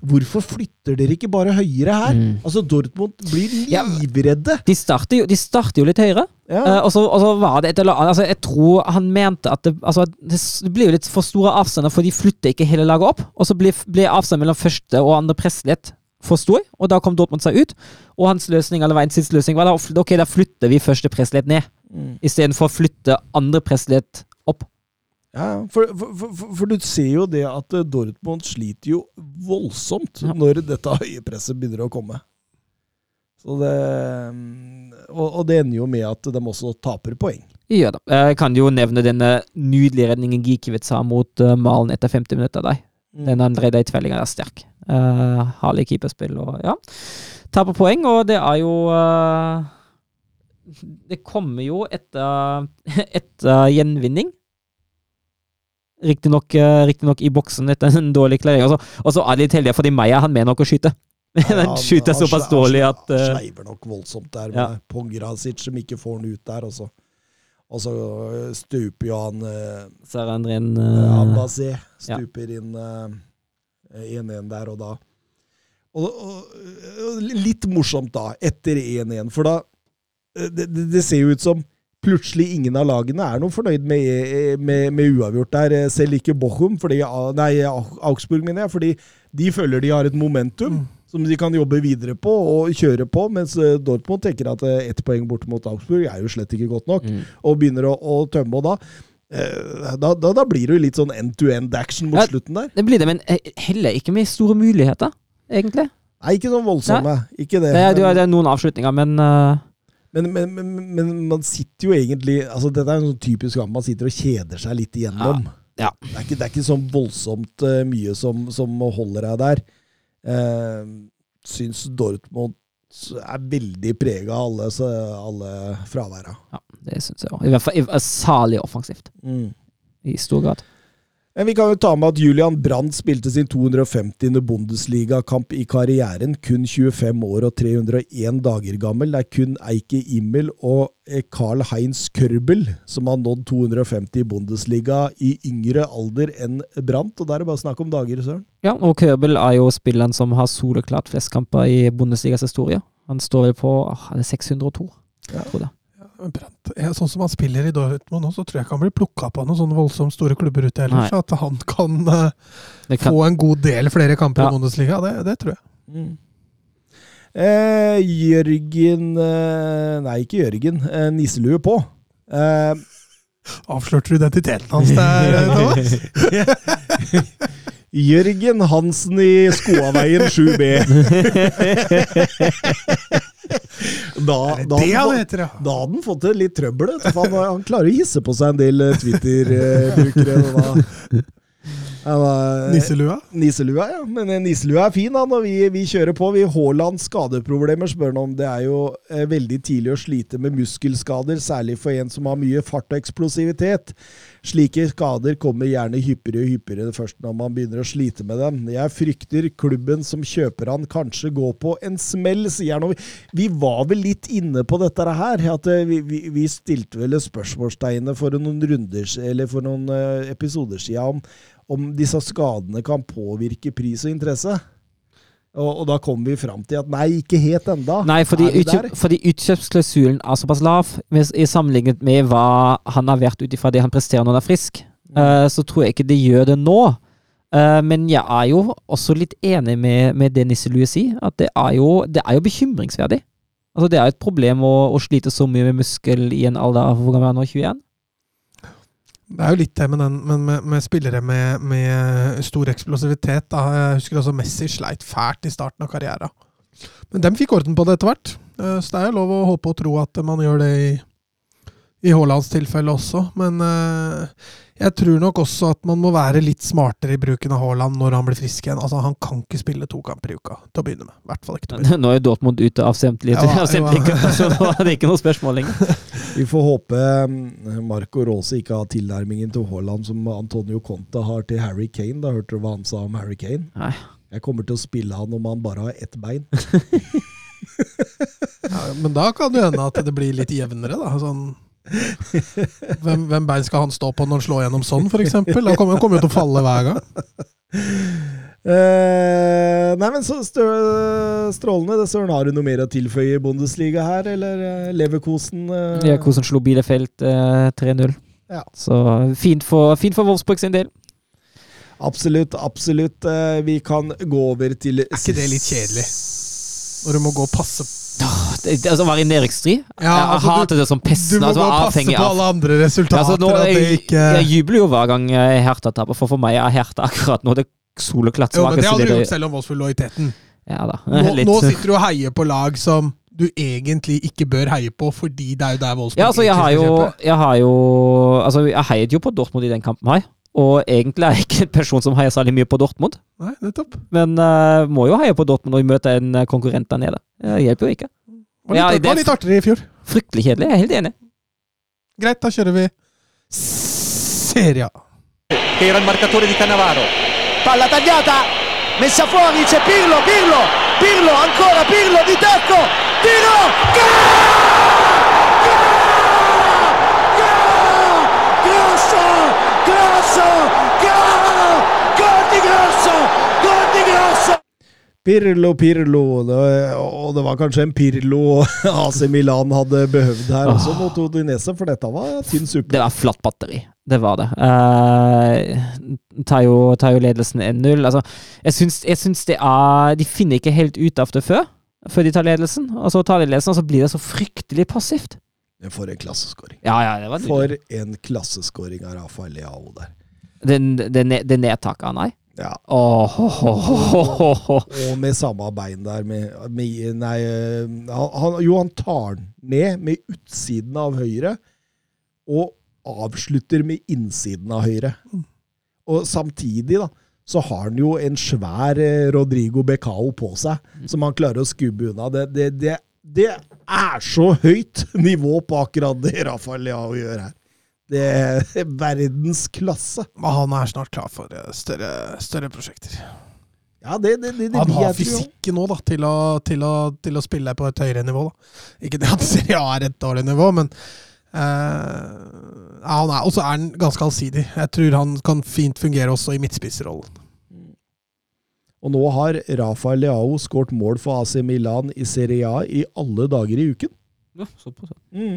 Speaker 2: hvorfor flytter dere ikke bare høyere her?
Speaker 3: Mm.
Speaker 2: Altså, Dortmund blir
Speaker 3: Ja.
Speaker 2: livredde.
Speaker 3: De starter jo, de starter jo litt høyere.
Speaker 2: Ja.
Speaker 3: Uh, og, så, og så var det et eller annet altså Jeg tror han mente at det, altså, det det blir jo litt for store avstander, for de flytter ikke hele laget opp. Og så blir, blir avstanden mellom første og andre pressledd for stor, og da kom Dortmund seg ut. Og hans løsning eller siste løsning var da ok, da flytter vi første pressledd ned,
Speaker 2: Mm.
Speaker 3: istedenfor å flytte andre pressledd opp.
Speaker 2: Ja, for, for, for, for du ser jo det at eh, Dortmund sliter jo voldsomt
Speaker 3: Ja.
Speaker 2: når dette (laughs) høye presset begynner å komme. Så det, mm, og, og det ender jo med at de også taper poeng.
Speaker 3: Ja da. Jeg kan jo nevne denne nydelige redningen Gikiewicz har mot uh, Malen etter 50 minutter. Der.
Speaker 2: Mm.
Speaker 3: Den han redda i tvellinga er sterk. Uh, Herlig keeperspill og ja. Taper poeng, og det er jo uh, Det kommer jo etter, (laughs) etter gjenvinning. Riktignok uh, riktig i boksen etter en dårlig klarering. Og så- er de litt heldige, fordi Meyer han med nok å skyte. Men (laughs)
Speaker 2: Ja,
Speaker 3: han skyter såpass dårlig
Speaker 2: han
Speaker 3: at uh,
Speaker 2: sleiver nok voldsomt der med
Speaker 3: Ja.
Speaker 2: Pongrasic som ikke får den ut der. Og så, og så stuper jo han uh,
Speaker 3: Så uh, han stuper
Speaker 2: ja, inn 1-1 der og da. Og, og, og litt morsomt da, etter 1-1, for da øh, det, det, ser jo ut som plutselig ingen av lagene er noe fornøyd med, eh, med, med uavgjort der. eh, Selv ikke Bochum, fordi, nei, Augsburg, mener jeg, fordi de føler de har et momentum som de kan jobbe videre på og kjøre på, mens eh, Dortmund tenker at eh, ett poeng borte mot Augsburg er jo slett ikke godt nok,
Speaker 3: mm.
Speaker 2: og begynner å, å tømme. Og da, eh, da, da, da blir det jo litt sånn end-to-end action mot
Speaker 3: Ja.
Speaker 2: slutten der.
Speaker 3: Det blir det, men eh, heller ikke med store muligheter, egentlig.
Speaker 2: Nei, ikke sånn voldsomme. Ikke det.
Speaker 3: Det er, det er noen avslutninger, men uh,
Speaker 2: Men, men, men, men man sitter jo egentlig altså Dette er en sånn typisk gang man sitter og kjeder seg litt igjennom.
Speaker 3: Ja.
Speaker 2: Det, er ikke, det er ikke sånn voldsomt eh, mye som, som holder deg der. Uh, syns Dortmund er veldig prega av alle, så, alle fraværa.
Speaker 3: ja, det syns jeg òg. I hvert fall i- salig offensivt, i stor grad.
Speaker 2: Men vi kan jo ta med at Julian Brandt spilte sin 250. Bundesliga-kamp i karrieren, kun 25 år og 301 dager gammel. Det er kun Eike Immel og Carl Heinz Kørbel som har nådd 250 i Bundesliga i yngre alder enn Brandt, og da er det bare snakk om dager, Søren.
Speaker 3: Ja, og Kørbel er jo spilleren som har soleklart flest kamper i Bundesligas historie. Han står vel på ah, er 602,
Speaker 2: Ja.
Speaker 3: tror jeg.
Speaker 4: Brandt, sånn som han spiller i Dortmund nå, så tror jeg ikke han blir plukka på noen sånne voldsomt store klubber ute heller. Så at han kan
Speaker 3: uh, kan,
Speaker 4: få en god del flere kamper
Speaker 3: Ja.
Speaker 4: i Bundesliga, det, det tror jeg.
Speaker 2: Mm. Eh, Jørgen eh, Nei, ikke Jørgen. Eh, nisselue på. Eh,
Speaker 4: Avslørte du identiteten hans der, (laughs) Thomas? (laughs)
Speaker 2: Jørgen Hansen i Skoaveien 7B. (laughs) da, da,
Speaker 4: det det
Speaker 2: hadde, han fått det litt trøbbel. Han, han klarer å hisse på seg en del eh, Twitter-brukere.
Speaker 4: Nisselua?
Speaker 2: Nisselua, ja. Men eh, nisselua er fin, da, når vi, vi kjører på. Vi Haaland skadeproblemer, spør han om. Det er jo eh, veldig tidlig å slite med muskelskader, særlig for en som har mye fart og eksplosivitet. Slike skader kommer gjerne hyppigere og hyppigere først når man begynner å slite med dem. Jeg frykter klubben som kjøper han kanskje går på en smell, sier han. Vi, var vel litt inne på dette her. At eh, vi, vi, vi stilte vel spørsmålstegnet for noen runder, eller for noen eh, episoder siden om om disse skadene kan påvirke pris og interesse. Og, og da kom vi fram til at nei, ikke helt enda.
Speaker 3: nei, fordi, utkjøp, fordi utkjøpsklausulen er såpass lav i sammenlignet med hva han har vært ut ifra det han presterer når han er frisk. Eh, så tror jeg ikke det gjør det nå. Uh, men jeg er jo også litt enig med, med det Nisselue sier, at det er jo, det er jo bekymringsverdig. Altså Det er jo et problem å, å slite så mye med muskel i en alder av hvor gammel er nå? 21?
Speaker 4: Det er jo litt det med, den, men med, med spillere med, med stor eksplosivitet. Da. Jeg husker også Messi sleit fælt i starten av karrieren. Men dem fikk orden på det etter hvert. Eh, Så det er jo lov å håpe og tro at man gjør det i, i Haalands tilfelle også. Men eh, jeg tror nok også at man må være litt smartere i bruken av Haaland når han blir frisk igjen. Altså, Han kan ikke spille to kamper i uka, til å begynne med. I hvert fall ikke til å begynne med.
Speaker 3: Nå er jo Dortmund ute av samtlige,
Speaker 4: Ja, (laughs)
Speaker 3: så nå er det ikke noe spørsmål lenger. (laughs)
Speaker 2: Vi får håpe mm, Marco Rose ikke har tilnærmingen til Haaland som Antonio Conte har til Harry Kane. Da hørte du hva han sa om Harry Kane?
Speaker 3: Nei.
Speaker 2: Jeg kommer til å spille han om han bare har ett bein. (laughs)
Speaker 4: Ja, men da kan det hende at det blir litt jevnere, da. Sånn, hvem, hvem bein skal han stå på når han slår gjennom sånn, f.eks.? Han kommer jo til å falle hver gang.
Speaker 2: Eh, nei, men så stø, strålende. Det Søren, har du noe mer å tilføye i Bundesliga her, eller eh, Leverkosen? eh?
Speaker 3: Leverkosen slo Bielefeld eh, 3-0.
Speaker 2: Ja.
Speaker 3: Så fint for, fint for Wolfsburg sin del.
Speaker 2: Absolutt, absolutt. Eh, vi kan gå over til
Speaker 4: Er ikke det litt kjedelig? Når du må gå og passe
Speaker 3: Det, det, altså, være i nedrykksstri
Speaker 4: Ja,
Speaker 3: Jeg
Speaker 4: altså, du-
Speaker 3: hater det som pesten.
Speaker 4: Du må
Speaker 3: Altså,
Speaker 4: passe på alle andre resultater.
Speaker 3: altså, nå, jeg,
Speaker 4: ikke
Speaker 3: jeg jubler jo hver gang Herta Hertha taper, for for meg er Hertha akkurat nå det soleklart
Speaker 4: Jo, men det hadde du gjort selv om Wolfsburg lå i teten.
Speaker 3: Ja.
Speaker 4: Nå, (laughs) nå sitter du og heier på lag som du egentlig ikke bør heie på, fordi det er jo der Wolfsburg
Speaker 3: Ja, altså, jeg har jo, jeg har jo Altså, jeg heiet jo på Dortmund i den kampen her. Og egentlig er jeg ikke en person som heier særlig mye på Dortmund,
Speaker 4: Nei, nettopp.
Speaker 3: men uh, må jo heie på Dortmund når vi møter en eh, konkurrent der nede. Det hjelper jo ikke.
Speaker 4: Var litt,
Speaker 3: Ja, det-
Speaker 4: var litt artigere i fjor.
Speaker 3: Fryktelig kjedelig, jeg er helt enig.
Speaker 4: Greit, da kjører vi
Speaker 1: Seria. Era il marcatore di Cannavaro.
Speaker 7: palla tagliata, messa fuori, c'è Pirlo, Pirlo, Pirlo, ancora Pirlo di tacco, tiro, gol! Grosso, grosso, Goal! Gol di Grosso, gol di Grosso!
Speaker 2: Pirlo, Pirlo. Det, og det var kanskje en Pirlo AC Milan hadde behøvd her også mot Odinese, for dette var tynn suppe.
Speaker 3: Det var flatt batteri. Det var det. Uh, tar, jo, tar jo ledelsen 1-0. Altså, jeg syns, jeg syns det er De finner ikke helt ut av det før, før de tar ledelsen. Og så tar de ledelsen, og så blir det så fryktelig passivt.
Speaker 2: For en klasseskåring.
Speaker 3: Ja, ja, det var nydelig.
Speaker 2: For en klasseskåring av Rafael Leao der.
Speaker 3: Det, det, det nedtaket han har.
Speaker 2: Ja.
Speaker 3: Oh, oh, oh.
Speaker 2: Og med samme bein der med, med Nei, eh, han, han, jo, han tar den ned med utsiden av høyre, og avslutter med innsiden av høyre. Og samtidig, da, så har han jo en svær eh, Rodrigo Becao på seg, som han klarer å skubbe unna. Det, det, det, det er så høyt nivå på akkurat det Rafael Leao gjør her. Det er verdensklasse.
Speaker 4: Men han er snart klar for eh, større, større prosjekter.
Speaker 2: Ja, det, det, det, det
Speaker 4: Han har fysikken nå da, til å, til, å, til å spille på et høyere nivå. Da. Ikke det at Serie A er et dårlig nivå, men uh, ja, han er, Og så er han ganske allsidig. Jeg tror han kan fint fungere også i midtspissrollen.
Speaker 2: Og nå har Rafael Leao skåret mål for AC Milan i Serie A i alle dager i uken.
Speaker 3: Ja, såpass, ja.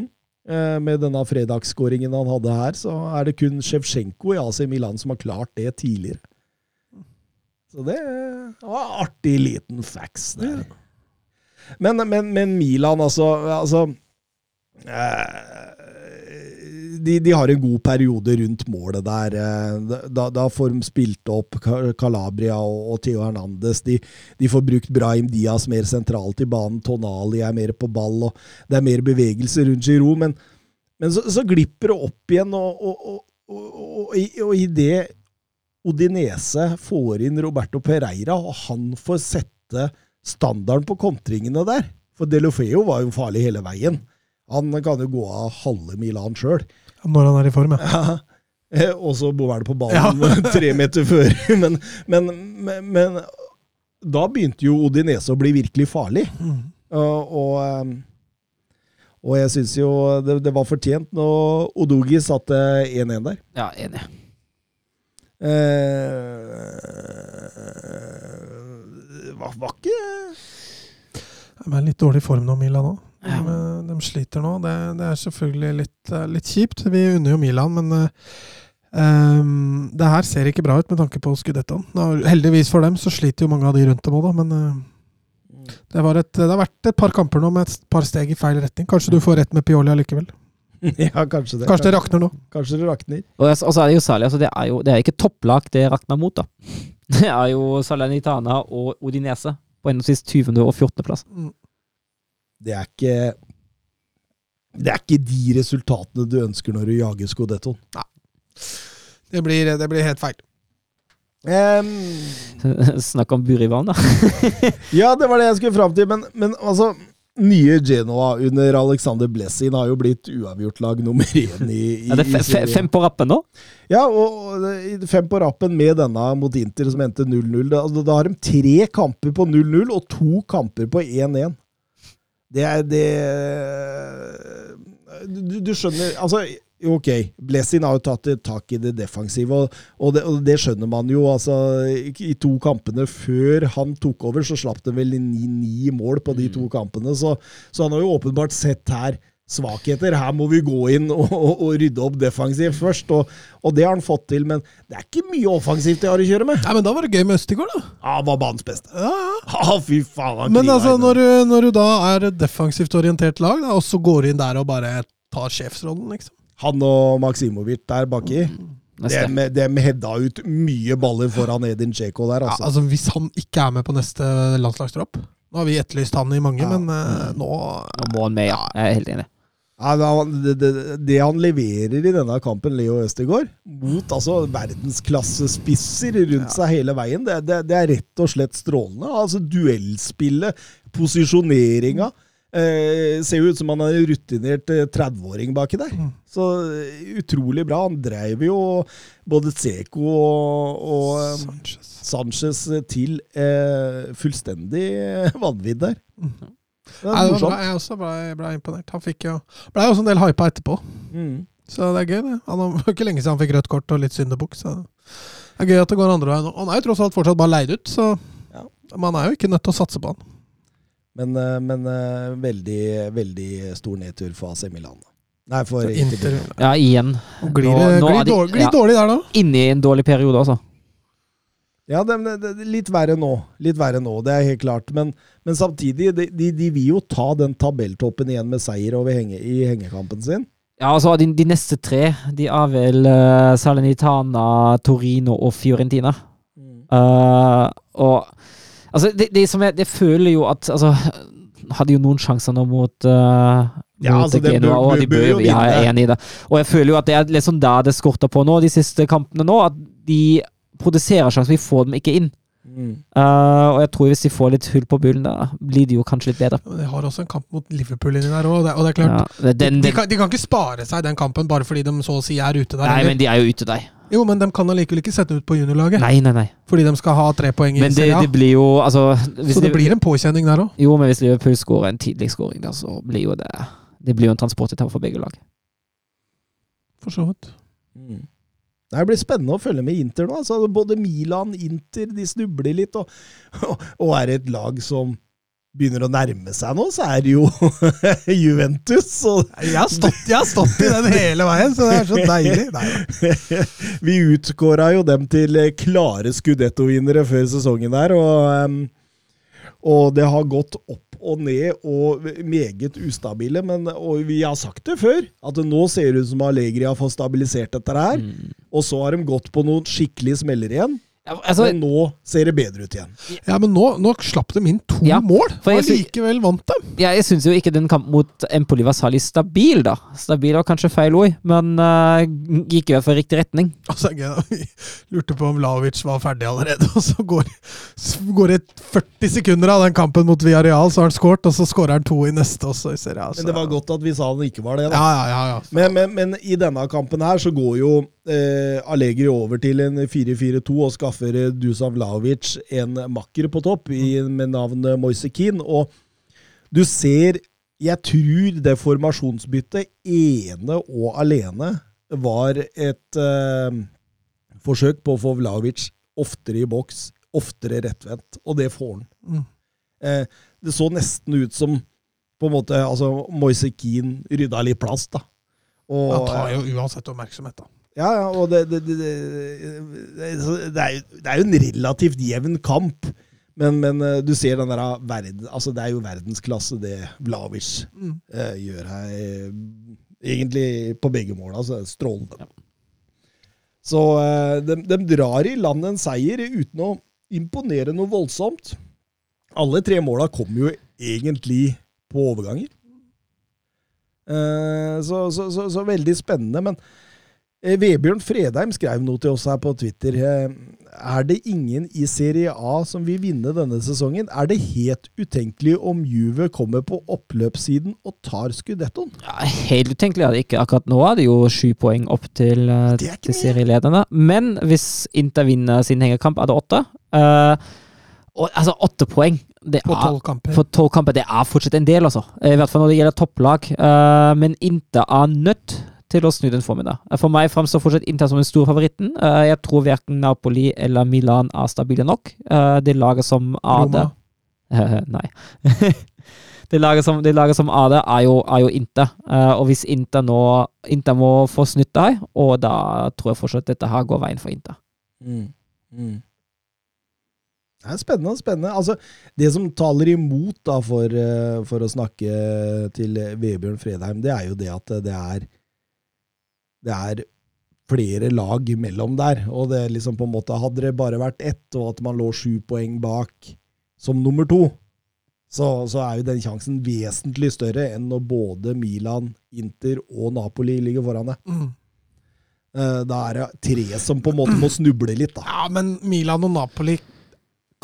Speaker 2: Eh, Med denne fredagsskåringen han hadde her, så er det kun Sjevsjenko i AC Milan som har klart det tidligere. Så det var artig liten facts. Der. Men, men, men Milan, altså, altså eh, de, de har en god periode rundt målet der. eh, Da, da får de spilt opp Calabria og, og Theo Hernandez. De, de får brukt Brahim Diaz mer sentralt i banen. Tonali er mer på ball, og det er mer bevegelse rundt Giroud. Men, men så, så glipper det opp igjen, og, og, og, og i det Odinese får inn Roberto Pereira, og han får sette standarden på kontringene der. For Delofeo var jo farlig hele veien. Han kan jo gå av halve Milan sjøl.
Speaker 4: Når han er i form, ja.
Speaker 2: Ja. Eh, Og så bor han på ballen (laughs) tre meter før. (laughs) Men, men, men, men da begynte jo Odinese å bli virkelig farlig. Og, og, eh, og jeg syns jo det, det var fortjent når Odogi satte 1-1 der.
Speaker 3: ja, enig.
Speaker 2: Eh, var, var ikke
Speaker 4: De er litt dårlig form nå, Milan òg. Ja. eh, de sliter nå. Det, det er selvfølgelig litt, eh, litt kjipt. Vi unner jo Milan, men ehm, det her ser ikke bra ut med tanke på Scudettoen. Heldigvis for dem så sliter jo mange av de rundt dem òg, da, men uh, det, var et, det har vært et par kamper nå med et par steg i feil retning. Kanskje du får rett med Pioli allikevel. (laughs)
Speaker 2: Ja, kanskje det.
Speaker 4: Kanskje det rakner nå.
Speaker 2: Kanskje det rakner.
Speaker 3: Og og så er det jo særlig altså det, er jo, det er ikke topplag det rakner mot, da. (laughs) Det er jo Salernitana og Odinese på henholdsvis 20. og 14. plass.
Speaker 2: Det er ikke Det er ikke de resultatene du ønsker når du jager Scudettoen.
Speaker 4: Det blir, det blir helt feil.
Speaker 2: Um, (laughs)
Speaker 3: Snakk om Burivan, da. (laughs)
Speaker 2: ja, det var det jeg skulle fram til, men, men altså nye Genoa under Alexander Blessin har jo blitt uavgjort-lag nummer én i, i,
Speaker 3: Er det fe fe fem på rappen nå?
Speaker 2: Ja, og og fem på rappen med denne mot Inter som endte 0-0. Da, altså, da har de tre kamper på 0-0 og to kamper på 1-1. Det er det du, du skjønner Altså, ok, Blessin har jo tatt tak i det defensive, og, og, det, og det skjønner man jo. altså I to kampene før han tok over, så slapp de vel ni, ni mål på de to kampene. Så, så han har jo åpenbart sett her svakheter. Her må vi gå inn og, og, rydde opp defensivt først. Og, og det har han fått til, men det er ikke mye offensivt de har å kjøre med.
Speaker 4: Nei, men da var det gøy med Østigård, da.
Speaker 2: Ja, han var banens beste.
Speaker 4: Ja, ja. (laughs)
Speaker 2: Ah, fy faen. han
Speaker 4: Men altså, når du, når du da er et defensivt orientert lag, da, og så går du inn der og bare tar sjefsrollen, liksom.
Speaker 2: Han og Maksimovic der baki,
Speaker 3: Neste.
Speaker 2: de dem hedda ut mye baller foran Edin Cheko der,
Speaker 4: Ja,
Speaker 2: altså.
Speaker 4: altså Hvis han ikke er med på neste landslagstropp Nå har vi etterlyst han i mange,
Speaker 2: Ja.
Speaker 4: men uh, nå
Speaker 3: Nå må han med, ja. Jeg er helt enig.
Speaker 2: Ja, det, han- det, det, han leverer i denne kampen, Leo Østegård, mot altså verdensklassespisser rundt seg hele veien, det, det, det er rett og slett strålende. Altså Duellspillet, posisjoneringa. Eh, ser jo ut som han er en rutinert eh, 30-åring baki der. Så eh, utrolig bra. Han dreiv jo både Tseko og, og eh,
Speaker 4: Sanchez.
Speaker 2: Sanchez til eh, fullstendig eh, (laughs) vanvidd der. Det er
Speaker 4: det
Speaker 2: morsomt.
Speaker 4: Jeg også ble, ble imponert. Han fikk jo ble jo også en del hypa etterpå,
Speaker 2: Mm.
Speaker 4: så det er gøy. det. Han var ikke lenge siden han fikk rødt kort og litt syndebukk, så det er gøy at det går andre veien. Han er jo tross alt fortsatt bare leid ut, så
Speaker 2: Ja.
Speaker 4: man er jo ikke nødt til å satse på han.
Speaker 2: Men, eh, men eh, veldig, veldig stor nedtur for AC Milan. Nei, for Inter.
Speaker 4: Inter
Speaker 3: Ja, igjen.
Speaker 4: og glir,
Speaker 3: Nå-
Speaker 4: det-
Speaker 3: nå
Speaker 4: glir,
Speaker 3: de-
Speaker 4: dårlig, glir
Speaker 3: ja.
Speaker 4: dårlig der, da.
Speaker 3: Inne i en dårlig periode, altså.
Speaker 2: Ja, det, det, det, litt verre nå. Litt verre nå, det er helt klart. Men, men samtidig, de, de, de vil jo ta den tabelltoppen igjen med seier over henge, i hengekampen sin.
Speaker 3: Ja, altså de, de neste tre, de er vel uh, Salernitana, Torino og Fiorentina. Eh, og altså, det, det som jeg, jeg føler jo at Altså, hadde jo noen sjanser nå mot uh,
Speaker 2: Ja,
Speaker 3: mot
Speaker 2: altså, det
Speaker 3: Genoa, og de
Speaker 2: bør jo
Speaker 3: vinne. ja, jeg er enig i det. Og jeg føler jo at det er liksom der det skorter på nå, de siste kampene nå. At de produserer sjanser, vi får dem ikke inn.
Speaker 2: Mm.
Speaker 3: Uh, og jeg tror hvis de får litt hull på bullen, da blir det jo kanskje litt bedre.
Speaker 4: Men de har også en kamp mot Liverpool inni der òg, og, det- og det er klart
Speaker 3: Ja, den,
Speaker 4: de,
Speaker 3: den,
Speaker 4: kan, de kan ikke spare seg den kampen bare fordi de så å si er ute der.
Speaker 3: nei,
Speaker 4: eller?
Speaker 3: men de er jo ute der.
Speaker 4: Jo, men de kan allikevel ikke sette ut på juniorlaget,
Speaker 3: Nei, nei, nei.
Speaker 4: fordi de skal ha tre poeng i
Speaker 3: Men det, det blir jo altså hvis
Speaker 4: Så det
Speaker 3: de,
Speaker 4: blir en påkjenning der òg.
Speaker 3: Jo, men hvis Liverpool skårer en tidlig skåring, da, så blir jo det Det blir jo en transportetappe for begge lag.
Speaker 4: For så vidt.
Speaker 2: Mm. Det blir spennende å følge med Inter nå. Altså, både Milan Inter de snubler litt, og, og, og er det et lag som begynner å nærme seg nå, så er det jo (laughs) Juventus.
Speaker 4: Jeg har, stått, jeg har stått i den hele veien, så det er så deilig. Nei. (laughs)
Speaker 2: Vi utkåra jo dem til klare Scudetto-vinnere før sesongen der, og, og det har gått opp og ned og meget ustabile. Men, og vi har sagt det før, at det nå ser det ut som Allegri har fått stabilisert dette her.
Speaker 3: Mm.
Speaker 2: Og så har de gått på noen skikkelige smeller igjen.
Speaker 3: Ja, altså,
Speaker 2: men nå ser det bedre ut igjen.
Speaker 4: Ja, men nå, nå slapp de inn to
Speaker 3: Ja,
Speaker 4: mål, og likevel vant de.
Speaker 3: ja, jeg syns jo ikke den kampen mot Empoli var særlig stabil, da. Stabil var kanskje feil ord, men uh, gikk i hvert fall i riktig retning.
Speaker 4: Altså, jeg (laughs) lurte på om Lavic var ferdig allerede, (laughs) og så går, så går det 40 sekunder av den kampen mot Villarreal, så har han skåret, og så skårer han to i neste også. i Serie altså.
Speaker 2: Men det var godt at vi sa han ikke var det. da.
Speaker 4: Ja, ja, ja. ja.
Speaker 2: Men, men, men i denne kampen her så går jo eh, Allegri over til en 4-4-2 og skaffer eh, Dusan Vlaovic en makker på topp i, med navn eh, Moise Keane. Og du ser Jeg tror det formasjonsbyttet ene og alene var et eh, forsøk på å få Vlaovic oftere i boks, oftere rettvendt, og det får han.
Speaker 4: Mm.
Speaker 2: Eh, det så nesten ut som på en måte, altså Moise Keane rydda litt plass, da. Og,
Speaker 4: Han tar jo uansett oppmerksomhet, da.
Speaker 2: Ja, ja, og det, det, det, det, det, er, jo- det er jo en relativt jevn kamp. Men, men eh, du ser den der verden, altså det er jo verdensklasse det Vlavic
Speaker 4: Mm.
Speaker 2: eh, gjør her. eh, egentlig på begge mål. Altså strålende. Så eh, de, de drar i land en seier uten å imponere noe voldsomt. Alle tre måla kommer jo egentlig på overganger. Eh, så, så, så, så veldig spennende. Men Vebjørn Fredheim skrev noe til oss her på Twitter. Eh, Er det ingen i Serie A som vil vinne denne sesongen? Er det helt utenkelig om Juve kommer på oppløpssiden og tar skudettoen?
Speaker 3: Ja, helt utenkelig er det ikke. Akkurat nå er det jo sju poeng opp til, eh, til serielederne. Men hvis Inter vinner sin hengekamp, er det åtte. Uh, og, altså, åtte poeng det
Speaker 4: På tolv kamper.
Speaker 3: For tolv kamper, det er fortsatt en del, altså. I hvert fall når det gjelder topplag. Uh, men Inter er nødt til å snu den formiddag. For meg framstår fortsatt Inter som den store favoritten. Eh, jeg tror verken Napoli eller Milan er stabile nok. Eh, det laget som Ade
Speaker 4: Roma.
Speaker 3: Eh, (laughs) Nei. (laughs) det, laget som, det laget som AD er jo, er jo Inter. Uh, og hvis Inter nå Inter må få snytt deg, og da tror jeg fortsatt dette her går veien for Inter.
Speaker 2: Mm. Mm. Det er spennende. spennende. Altså, det som taler imot, da, for, eh, for å snakke til Vebjørn Fredheim, det er jo det at det er Det er flere lag mellom der. Og det liksom på en måte Hadde det bare vært ett, og at man lå sju poeng bak som nummer to, så, så er jo den sjansen vesentlig større enn når både Milan, Inter og Napoli ligger foran deg.
Speaker 4: Mm.
Speaker 2: Eh, Da er det tre som på en måte må snuble litt, da.
Speaker 4: Ja, men Milan og Napoli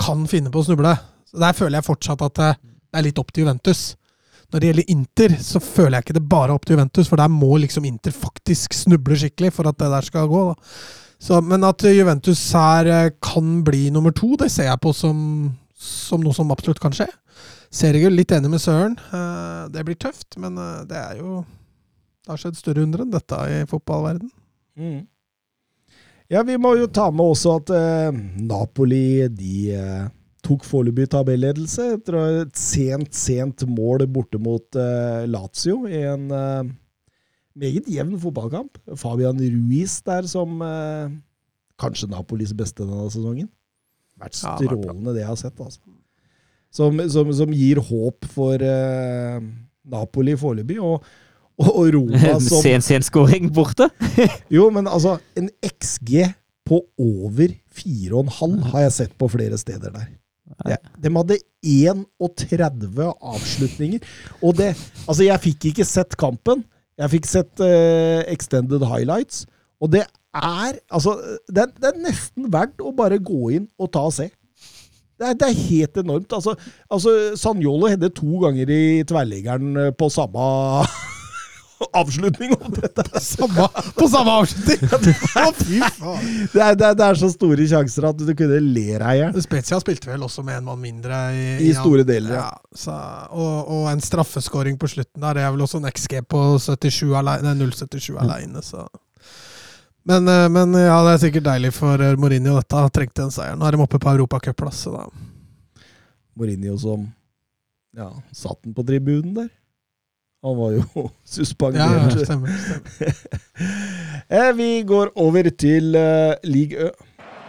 Speaker 4: kan finne på å snuble. Så Der føler jeg fortsatt at det det er litt opp til Juventus. Når det gjelder Inter, så føler jeg ikke det bare opp til Juventus, for der må liksom Inter faktisk snuble skikkelig for at det der skal gå. Så, men at Juventus her eh, kan bli nummer to, det ser jeg på som, som noe som absolutt kan skje. Seriegull, litt enig med Søren. Eh, Det blir tøft, men eh, det er jo Det har skjedd større under enn dette i fotballverden.
Speaker 2: Mm. Ja, vi må jo ta med også at eh, Napoli de eh, tok foreløpig tabelledelse etter et sent, sent mål borte mot uh, Lazio i en uh, meget jevn fotballkamp. Fabian Ruiz der som uh, kanskje Napolis beste denne sesongen. Vært strålende, det jeg har sett. altså. Som, som, som gir håp for Napoli foreløpig. Og, og, og Roma (laughs) som
Speaker 3: Sen, senskåring borte. (laughs)
Speaker 2: jo, men altså, en XG på over 4,5 har jeg sett på flere steder der. Det, de hadde 31 avslutninger. Og det Altså, jeg fikk ikke sett kampen. Jeg fikk sett uh, extended highlights. Og det er Altså, det det er nesten verdt å bare gå inn og ta og se. Det er, det er helt enormt. Altså, altså Sanjolo hedde to ganger i tverrliggeren eh, på samme avslutning. om dette På
Speaker 4: Samme, på samme avslutning! (laughs)
Speaker 2: Det er, det, er, det er så store sjanser at du kunne le deg i hjel.
Speaker 4: Spezia spilte vel også med en mann mindre i,
Speaker 2: I store deler, ja.
Speaker 4: ja. så, og, og en straffeskåring på slutten der. Det er vel også en XG på 77 alene, nei, 0,77 aleine, så men, eh, men ja, det er sikkert deilig for eh, Mourinho dette. Trengte en seier. Nå er de oppe på europacupplass, så da
Speaker 2: Mourinho som ja, satt den på tribunen der. Han var jo (laughs)
Speaker 4: Ja,
Speaker 2: suspendert.
Speaker 4: stemmer. stemmer. (laughs)
Speaker 2: Eh, Vi går over til uh, Ligue Ø.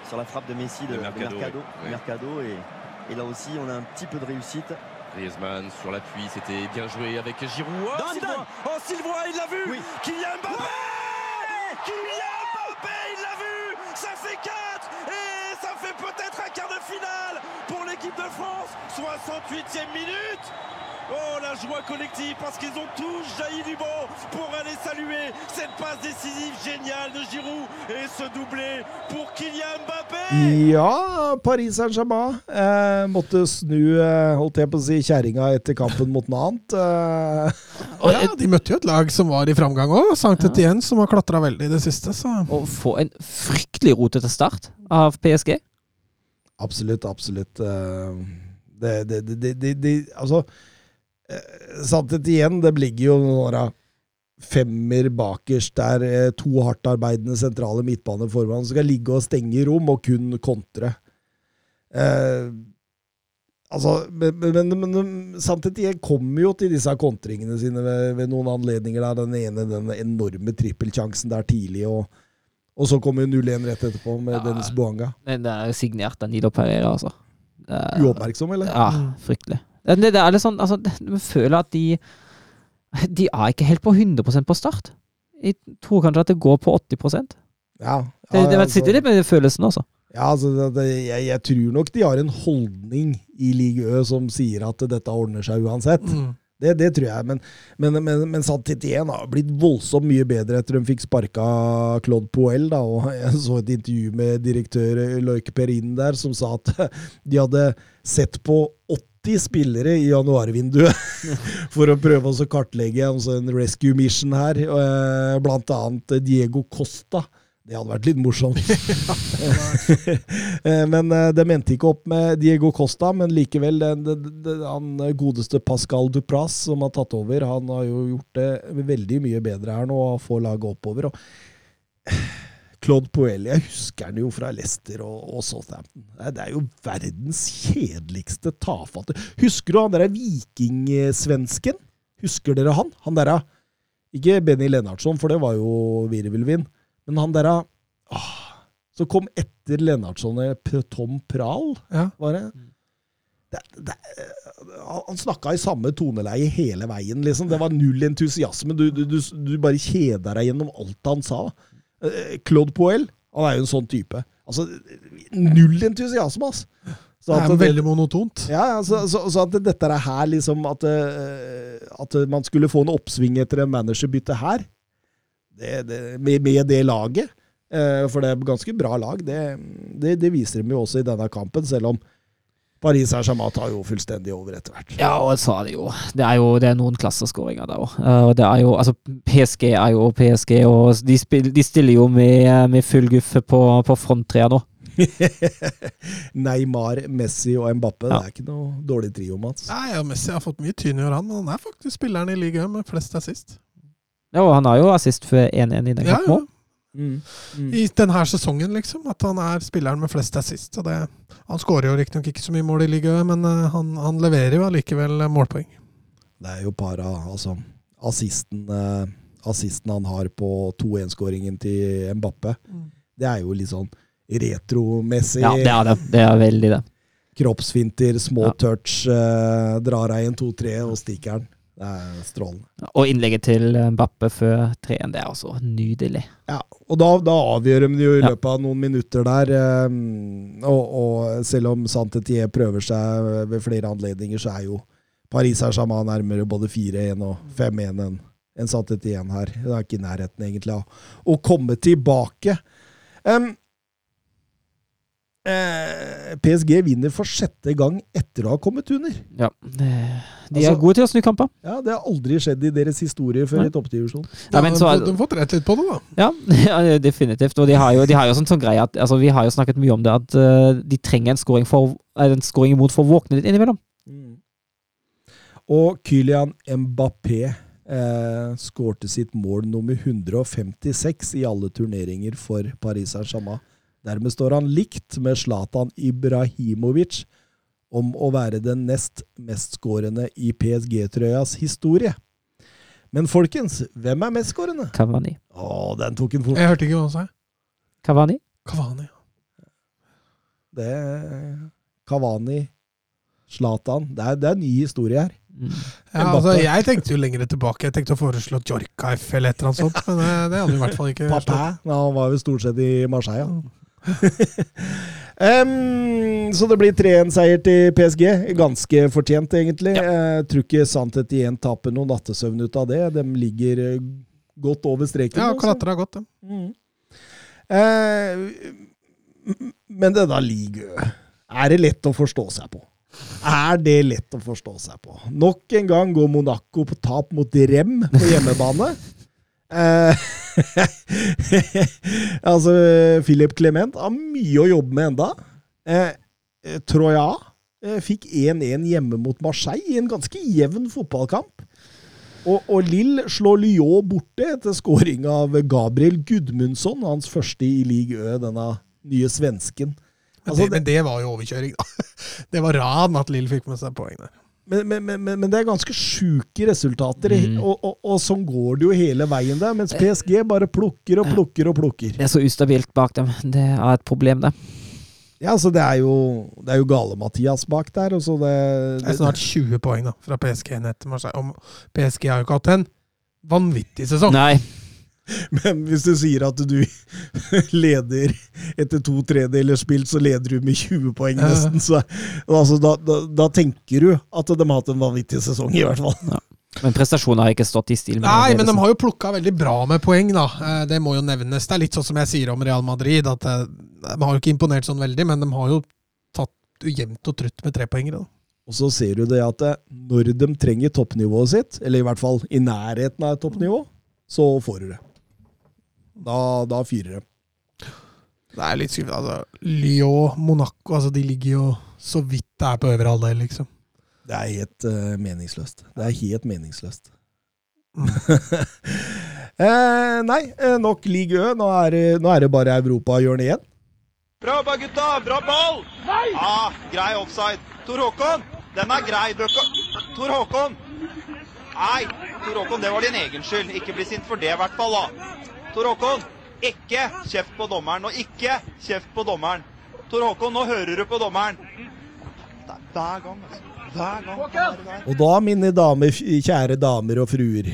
Speaker 8: sur la frappe de Messi de, de
Speaker 9: Mercado,
Speaker 8: Mercado.
Speaker 9: oui.
Speaker 8: Mercado, et, et là aussi, on a un petit peu de réussite.
Speaker 9: Griezmann sur l'appui, c'était bien joué avec Giroud. Oh. Sylvain Oh, Sylvain, il l'a vu
Speaker 8: Oui.
Speaker 9: Kylian Mbappé Kylian Mbappé, il l'a vu Ça fait 4 Et ça fait peut-être un quart de finale pour l'équipe de France 68e minute Oh, la joie collective parce qu'ils ont tous jailli du banc pour aller saluer cette passe décisive géniale de Giroud et ce doublé pour Kylian Mbappé
Speaker 2: Ja, Paris Saint-Germain eh, måtte snu, eh, holdt jeg på å si, kjerringa etter kampen mot Nant. Eh, (laughs)
Speaker 4: Ja, de møtte jo et lag som var i framgang òg. Sankt Etienne, som har klatra veldig i det siste. Så.
Speaker 3: Og få en fryktelig rotete start av PSG.
Speaker 2: absolutt, absolutt. eh, det, det, det, det, det, det Altså, eh, Santet igjen, det ligger jo noen femmer bakerst der, eh, to hardtarbeidende sentrale midtbaneformann som skal ligge og stenge rom og kun kontre. Eh, altså, men, men, men, men kommer jo til disse kontringene sine ved, ved noen anledninger. Der. Den ene, den enorme trippelsjansen der tidlig, og, og så kommer 0-1 rett etterpå med
Speaker 3: Ja.
Speaker 2: Dennis Boanga.
Speaker 3: Men det er signert av Nilo Pereira, altså. Er-
Speaker 2: Uoppmerksom, eller?
Speaker 3: Ja, fryktelig. Det, det, er litt sånn, altså, Man føler at de De er ikke helt på 100% på start. Jeg tror kanskje at det går på 80 Ja.
Speaker 2: Ja,
Speaker 3: det, det
Speaker 2: altså-
Speaker 3: sitter litt med den følelsen også.
Speaker 2: Ja, altså, det, jeg, jeg tror nok de har en holdning i Ligue Ø som sier at dette ordner seg uansett.
Speaker 4: Mm.
Speaker 2: Det, det tror jeg, men, men, men, men Saint-Étienne har blitt voldsomt mye bedre etter de fikk sparka Claude Poel. Da, og Jeg så et intervju med direktør Loic Perrin der, som sa at de hadde sett på 80 spillere i januarvinduet (laughs) for å prøve å kartlegge altså en rescue mission her, eh, blant annet Diego Costa. Det hadde vært litt morsomt. (laughs) (laughs) Eh, men eh, det mente ikke opp med Diego Costa, men likevel, den han godeste Pascal Dupras som har tatt over, han har jo gjort det veldig mye bedre her nå, og får laget oppover. og Claude Poel, jeg husker han jo fra Leicester og, og Southampton. Det er jo verdens kjedeligste tafatte Husker du han derre vikingsvensken? Husker dere han? Han derre Ikke Benny Lennartson, for det var jo virvelvind. Men han derre som kom etter Lennartson, Tom Prahl,
Speaker 4: Ja.
Speaker 2: var det? det, det han snakka i samme toneleie hele veien, liksom. Det var null entusiasme. Du, du, du, du bare kjeda deg gjennom alt han sa. Eh, Claude Poel, han er jo en sånn type. Altså, null entusiasme, ass. Så
Speaker 4: Det er veldig monotont.
Speaker 2: ja, ja, så, så, så at dette er her, liksom At, eh, at man skulle få en oppsving etter en managerbytte her, det, det, med, med det laget eh, For det er ganske bra lag. Det, det, det viser de jo også i denne kampen, selv om Paris Saint-Germain tar jo fullstendig over etter hvert.
Speaker 3: Ja, og jeg sa det jo. Det er jo det er noen klasseskåringer der òg. Og det er jo Altså, PSG er jo PSG, og de, spiller, de stiller jo med, med full guffe på, på fronttrea nå. (laughs)
Speaker 2: Neymar, Messi og Mbappe,
Speaker 3: Ja.
Speaker 2: det er ikke noe dårlig trio, Mats.
Speaker 4: Nei, ja, Messi har fått mye tyn i år, han, men han er faktisk spilleren i ligaen med flest assist.
Speaker 3: Ja, og han har jo assist for 1-1 i den kampen
Speaker 4: ja.
Speaker 3: òg.
Speaker 2: Mm. Mm.
Speaker 4: I denne sesongen, liksom. At han er spilleren med flest assist. Og det, han skårer jo riktignok ikke så mye mål i ligaen, men eh, han, han leverer jo allikevel eh, målpoeng.
Speaker 2: Det er jo para, altså assisten, eh, assisten han har på 2-1-skåringen til Mbappe. Det er jo litt sånn retromessig.
Speaker 3: Ja, det er det. Det er veldig det.
Speaker 2: Kroppsfinter, små
Speaker 3: Ja.
Speaker 2: touch, eh, drar deg en 2-3 og stikker den. Det er strålende.
Speaker 3: Og innlegget til Mbappe før 3-1, det er også nydelig.
Speaker 2: Ja, og da, da avgjør de jo i løpet av noen minutter der. eh, og, og selv om Santetien prøver seg ved flere anledninger, så er jo Paris Saint-Germain nærmere både 4-1 og 5-1 enn en Santetien her. Det er ikke i nærheten, egentlig, av å komme tilbake. Em, eh, PSG vinner for sjette gang etter å ha kommet under.
Speaker 3: Ja, De
Speaker 2: Altså-
Speaker 3: er gode til å snu kamper.
Speaker 2: Ja, Det har aldri skjedd i deres historie før
Speaker 3: Nei.
Speaker 2: i toppdivisjon.
Speaker 3: Ja, men så
Speaker 4: de har fått rett litt på det, da.
Speaker 3: Ja, (laughs) ja, definitivt. Og de har jo, de har jo sånn, sånn greie at altså, Vi har jo snakket mye om det, at uh, de trenger en scoring, for, eh, en scoring imot for å våkne litt innimellom.
Speaker 2: Og Kylian Mbappé eh, skårte sitt mål nummer 156 i alle turneringer for Paris Saint-Germain. Dermed står han likt med Zlatan Ibrahimovic om å være den nest mestskårende i PSG-trøyas historie. Men folkens, hvem er mestskårende?
Speaker 3: Cavani.
Speaker 2: Å, den tok en fort.
Speaker 4: Jeg hørte ikke hva han sa.
Speaker 3: Cavani?
Speaker 4: Kavani.
Speaker 2: Det er Kavani, Zlatan Det er, det er en ny historie her.
Speaker 3: Mm.
Speaker 4: Ja, altså, jeg tenkte jo lenger tilbake. Jeg tenkte å foreslå Djorkaif eller et eller annet sånt, men det, det hadde vi i hvert fall ikke
Speaker 2: Papæ. han var jo stort sett i Marseille. (laughs) Em, så det blir 3-1-seier til PSG. Ganske fortjent, egentlig. Jeg tror ikke Santet igjen taper noe nattesøvn ut av det. De ligger eh, godt over streken.
Speaker 4: Ja,
Speaker 2: nå, så.
Speaker 4: klatra godt, dem.
Speaker 2: Mm. Uh, men denne ligaen, er det lett å forstå seg på? Er det lett å forstå seg på? Nok en gang går Monaco på tap mot Rem på hjemmebane. Eh, (laughs) altså, Philip Clement har mye å jobbe med enda. Eh, eh, Troya eh, fikk 1-1 hjemme mot Marseille i en ganske jevn fotballkamp. Og, og Lill slår Lyon borte etter skåring av Gabriel Gudmundsson, hans første i league Ø, denne nye svensken.
Speaker 4: Men,
Speaker 2: Altså,
Speaker 4: det, men det var jo overkjøring, da. (laughs) Det var ran at Lill fikk med seg poeng der.
Speaker 2: Men, men, men, men- det er ganske sjuke resultater,
Speaker 3: mm.
Speaker 2: og, og, og sånn går det jo hele veien der. Mens PSG bare plukker og plukker og plukker.
Speaker 3: Det er så ustabilt bak dem. Det er et problem, det.
Speaker 2: Ja, altså Det er jo, det er jo gale-Mathias bak der. Og så det,
Speaker 4: Det er snart 20 poeng da, fra PSG. Og PSG har jo ikke hatt en vanvittig sesong.
Speaker 3: Nei.
Speaker 2: Men hvis du sier at du (laughs) leder etter to tredeler spilt, så leder du med 20 poeng nesten. Så, altså, da, da, da tenker du at de har hatt en vanvittig sesong, i hvert fall.
Speaker 3: Men prestasjonen har ikke stått i stil med
Speaker 4: Nei, men de har jo plukka veldig bra med poeng, da. Eh, Det må jo nevnes. Det er litt sånn som jeg sier om Real Madrid, at eh, de har jo ikke imponert sånn veldig, men de har jo tatt jevnt og trutt med trepoengere. da.
Speaker 2: Og så ser du det at eh, når de trenger toppnivået sitt, eller i hvert fall i nærheten av et toppnivå, så får du det. Da, da fyrer det.
Speaker 4: Det er litt skuffende. Altså, Lyon, Monaco, altså, de ligger jo så vidt det er på øvre halvdel, liksom.
Speaker 2: Det er helt uh, meningsløst. Det er helt meningsløst. (laughs) eh, nei, eh, nok Ligue Ø. Nå er, det- nå er det bare europahjørnet igjen.
Speaker 10: Bra jobba, gutta! Bra ball! Ja, grei offside. Tor Håkon, den er grei. Du. Tor Håkon! Nei, Tor Håkon, det var din egen skyld. Ikke bli sint for det, i hvert fall. da. Tor Håkon, ikke kjeft på dommeren. Og ikke kjeft på dommeren. Tor Håkon, nå hører du på dommeren. Det er hver gang, altså. Hver gang. er der.
Speaker 2: Og da, mine damer, kjære damer og fruer,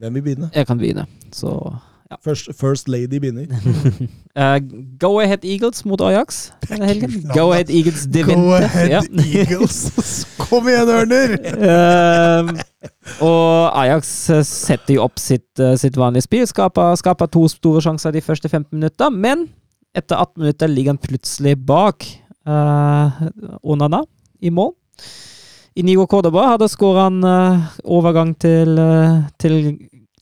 Speaker 2: hvem vil begynne?
Speaker 3: Jeg kan begynne. Så ja.
Speaker 2: First, first Lady begynner.
Speaker 3: uh, (laughs) go Ahead Eagles mot Ajax Go. Ahead Eagles de
Speaker 4: Go ahead,
Speaker 3: Ja.
Speaker 4: Eagles! (laughs) Kom igjen, Ørner!
Speaker 3: uh, og Ajax eh, setter jo opp sitt, uh, sitt vanlige spill, skaper, skaper to store sjanser de første 15 minutter, men etter 18 minutter ligger han plutselig bak Onana i mål. Inigo Cordoba hadde skåra en eh, overgang til, eh, til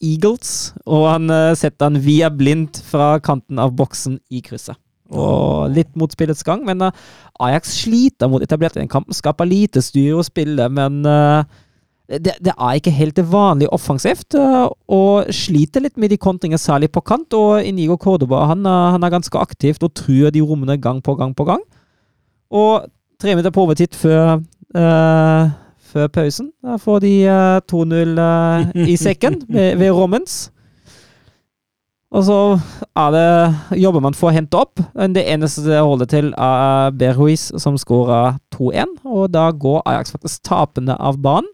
Speaker 3: Eagles, og han uh, setter han via blindt fra kanten av boksen i krysset. Og litt mot spillets gang, men eh, Ajax sliter mot etablerte i den kampen. Skaper lite styr og spille, men eh, det, det er ikke helt det vanlige offensivt, eh, og sliter litt med de kontringene, særlig på kant. Og Inigo Cordoba han, han er ganske aktivt og truer de rommene gang på gang på gang. Og tre minutter på overtid før, eh, før pausen. Da får de eh, 2-0 eh, i (laughs) sekken ved, ved Rommens. Og så er det, jobber man for å hente opp. Men det eneste det holder til, er Berhuis som skårer 2-1. Og da går Ajax faktisk tapende av banen.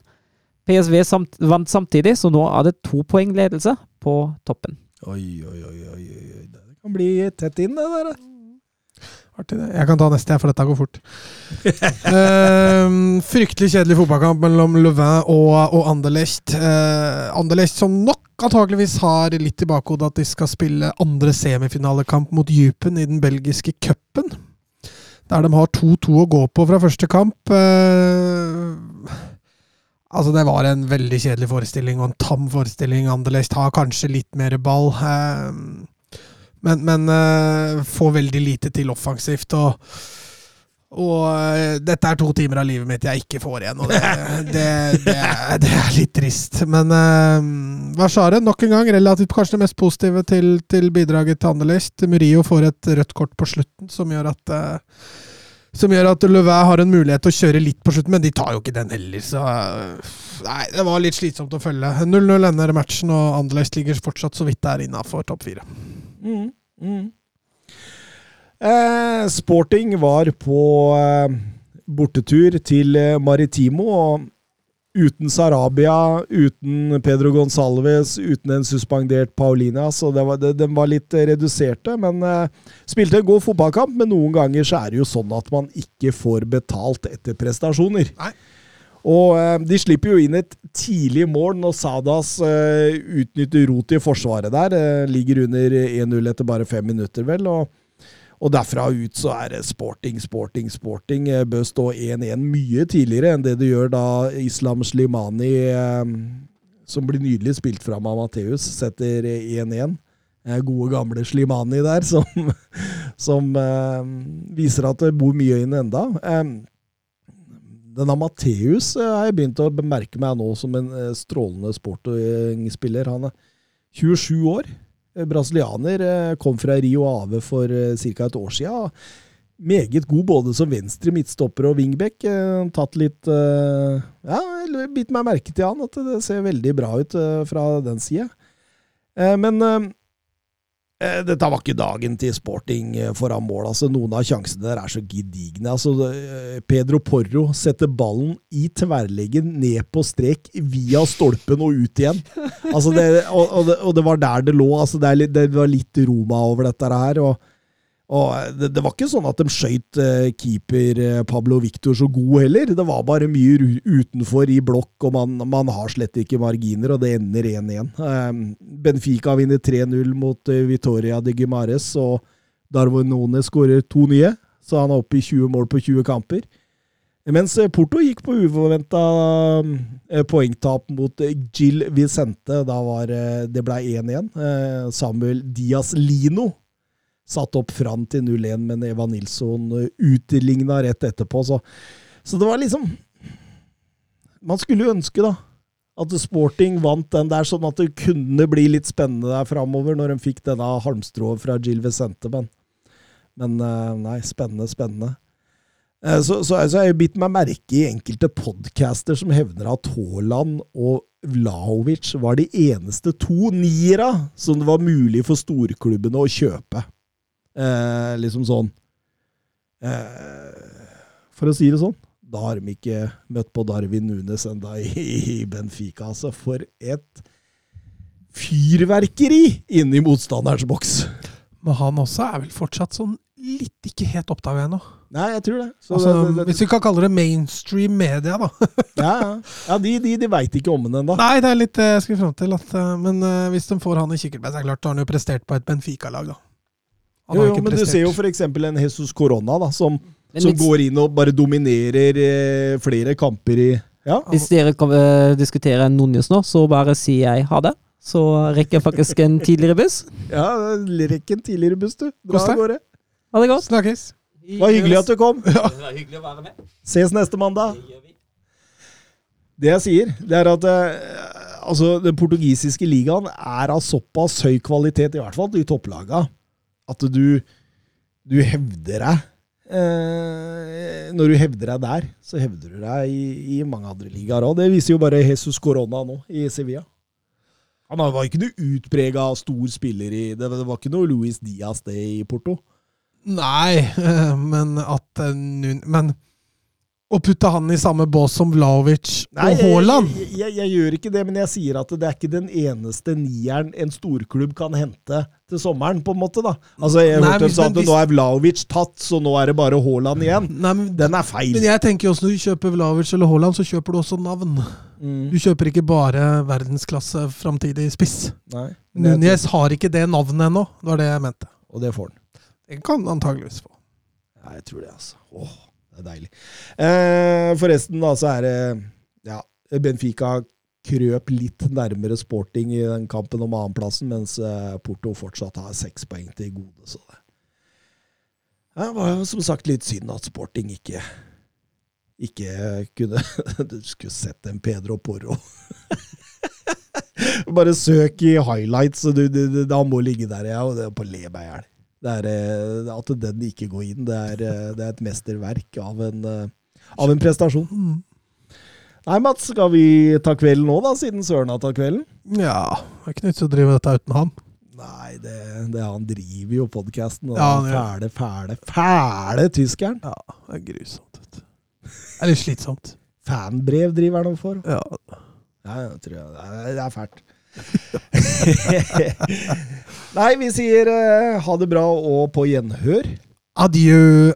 Speaker 3: PSV samt, vant samtidig, så nå er det to poeng ledelse på toppen.
Speaker 2: Oi, oi, oi, oi. oi. Det kan bli tett inn, det der.
Speaker 4: Artig det. Jeg kan ta neste, for dette går fort. uh, (laughs) fryktelig kjedelig fotballkamp mellom Louvain og, og Anderlecht. Uh, Anderlecht som nok antakeligvis har litt i bakhodet at de skal spille andre semifinalekamp mot Djupen i den belgiske cupen. Der de har 2-2 å gå på fra første kamp. Uh, altså, det var en veldig kjedelig forestilling og en tam forestilling. Anderlecht har kanskje litt mer ball. eh, men, men eh, får veldig lite til offensivt. Og, og eh, dette er to timer av livet mitt jeg ikke får igjen, og det, (laughs) det, det, er, det er litt trist. Men uh, Warszawa nok en gang relativt kanskje det mest positive til, til bidraget til Anderlecht. Murillo får et rødt kort på slutten som gjør at uh, som gjør at Louvain har en mulighet til å kjøre litt på slutten, men de tar jo ikke den heller. Så uh, nei, det var litt slitsomt å følge. 0-0 ender matchen, og Anderlecht ligger fortsatt så vidt der innafor topp fire.
Speaker 2: Mm, mm. Eh, Sporting var på eh, bortetur til eh, Maritimo. og Uten Sarabia, uten Pedro Gonsalves, uten en suspendert Paulina. Så det var, de var litt eh, reduserte. Men eh, spilte en god fotballkamp. Men noen ganger så er det jo sånn at man ikke får betalt etter prestasjoner.
Speaker 4: Nei.
Speaker 2: Og eh, de slipper jo inn et tidlig mål når Sadas eh, utnytter rot i forsvaret der. Eh, ligger under 1-0 etter bare fem minutter, vel. og og derfra ut så er det sporting, sporting, sporting. Eh, Bør stå 1-1 mye tidligere enn det det gjør da Islam Slimani, eh, som blir nydelig spilt fram av Matheus, setter 1-1. Eh, Gode, gamle Slimani der, (laughs) som, som eh, viser at det bor mye inne enda. Eh, denne Matheus eh, har jeg begynt å bemerke meg nå som en eh, strålende sportingspiller. Han er 27 år. Eh, Brasilianer. Kom fra Rio Ave for ca. et år siden. Meget god både som venstre midtstopper og wingback. Tatt litt Ja, bitt meg merke til han, at det ser veldig bra ut fra den sida. Men dette var ikke dagen til sporting eh, foran mål. altså Noen av sjansene der er så gedigne. altså eh, Pedro Porro setter ballen i tverrleggen ned på strek via stolpen og ut igjen. altså det, og, og, det, og det var der det lå. altså Det, er det var litt Roma over dette her. og Og eh, det, det var ikke sånn at de skøyt eh, keeper eh, Pablo Victor så god heller. Det var bare mye utenfor i blokk, og man, man har slett ikke marginer, og det ender 1-1. Eh, Benfica vinner 3-0 mot eh, Vitoria de Guimares, og Darwin None skårer to nye, så han er oppe i 20 mål på 20 kamper. Mens eh, Porto gikk på uforventa poengtap mot Gil Vicente. Da var det ble 1-1. Eh, Samuel Diaz Lino satt opp fram til 0-1, men Eva Nilsson eh, utligna rett etterpå. Så, så det var liksom Man skulle jo ønske, da, at Sporting vant den der, sånn at det kunne bli litt spennende der framover, når de fikk denne halmstrået fra Gil Vicente. Men, men eh, nei, spennende, spennende. Så, Så, så, jeg har bitt meg merke i enkelte podcaster som hevner at Haaland og Vlaovic var de eneste to niera som det var mulig for storklubbene å kjøpe. Eh, liksom sånn eh, For å si det sånn, da har de ikke møtt på Darwin Nunes enda i, i Benfica. Altså, for et fyrverkeri inni i motstanderens boks!
Speaker 4: Men han også er vel fortsatt sånn litt ikke helt oppdaga ennå.
Speaker 2: Nei, jeg tror det. Så
Speaker 4: Altså,
Speaker 2: det, det, det
Speaker 4: hvis vi kan kalle det mainstream media, da. (laughs)
Speaker 2: ja, ja. ja, de, de, de veit ikke om den ennå.
Speaker 4: Nei, det er litt det jeg skulle fram til. At, eh, men uh, hvis de får han i kikkertbein, så er det klart, da har han jo prestert på et Benfica-lag, da. Han
Speaker 2: Jo, jo,
Speaker 4: ikke
Speaker 2: men du ser jo eksempel en Jesus Corona, da, som, som går inn og bare dominerer eh, flere kamper i Ja.
Speaker 3: Hvis dere kan eh, diskuterer Núñez nå, så bare sier jeg ha det. Så rekker jeg faktisk en tidligere buss. (laughs)
Speaker 2: ja Rekk en tidligere buss, du. Dra av gårde.
Speaker 3: Ha det godt.
Speaker 4: Snakkes.
Speaker 2: Det var hyggelig at du kom.
Speaker 3: Det var hyggelig å være med.
Speaker 2: Ses neste mandag. Det jeg sier, det er at eh, altså, den portugisiske ligaen er av såpass høy kvalitet, i hvert fall i topplaga, at du, du hevder deg. Eh, når du hevder deg der, så hevder du deg i, i mange andre ligaer òg. Det viser jo bare Jesus Corona nå, i Sevilla. Han var ikke noe utprega stor spiller i Det var ikke noe Luis Diaz det i Porto.
Speaker 4: Nei, eh, men at eh, Men å putte han i samme bås som Vlaovic
Speaker 2: Nei,
Speaker 4: og Haaland
Speaker 2: Jeg, jeg, jeg gjør ikke det, men jeg sier at det er ikke den eneste nieren en storklubb kan hente til sommeren, på en måte. da. Altså, Jeg
Speaker 4: Nei,
Speaker 2: hørte
Speaker 4: men-
Speaker 2: de sa at nå er Vlaovic tatt, så nå er det bare Haaland igjen.
Speaker 4: Nei, men,
Speaker 2: Den er feil.
Speaker 4: men jeg tenker også når du kjøper Vlaovic eller Haaland, så kjøper du også navn.
Speaker 2: Mm.
Speaker 4: Du kjøper ikke bare verdensklasse framtidig spiss.
Speaker 2: Nei,
Speaker 4: Núñez har ikke det navnet ennå. Det var det jeg mente.
Speaker 2: Og det får han.
Speaker 4: Det kan han antageligvis få.
Speaker 2: Ja, jeg tror det, altså. Åh, det er deilig. Eh, forresten, da, så er det Ja, Benfica krøp litt nærmere sporting i den kampen om annenplassen, mens eh, Porto fortsatt har seks poeng til gode. Så det var jo som sagt litt synd at sporting ikke ikke kunne (laughs) Du skulle sett en Pedro Porro. (laughs) Bare søk i highlights, og han må ligge der, ja, og det er på le meg i hjel. At den ikke går inn, det er, eh, det er et mesterverk av en, eh, av en prestasjon. Nei, Mats, skal vi ta kvelden nå, da, siden Søren har tatt kvelden?
Speaker 4: Ja, det er ikke nytt å drive dette uten han.
Speaker 2: Nei, det, det han driver jo podkasten.
Speaker 4: Ja,
Speaker 2: den fæle, fæle, fæle tyskeren.
Speaker 4: Ja, det er grusomt. vet du. Det er litt slitsomt.
Speaker 2: Fanbrev driver han for.
Speaker 4: Ja.
Speaker 2: Ja, jeg tror jeg, det, er, er fælt. (laughs) Nei, vi sier uh, ha det bra og på gjenhør.
Speaker 4: Adjø.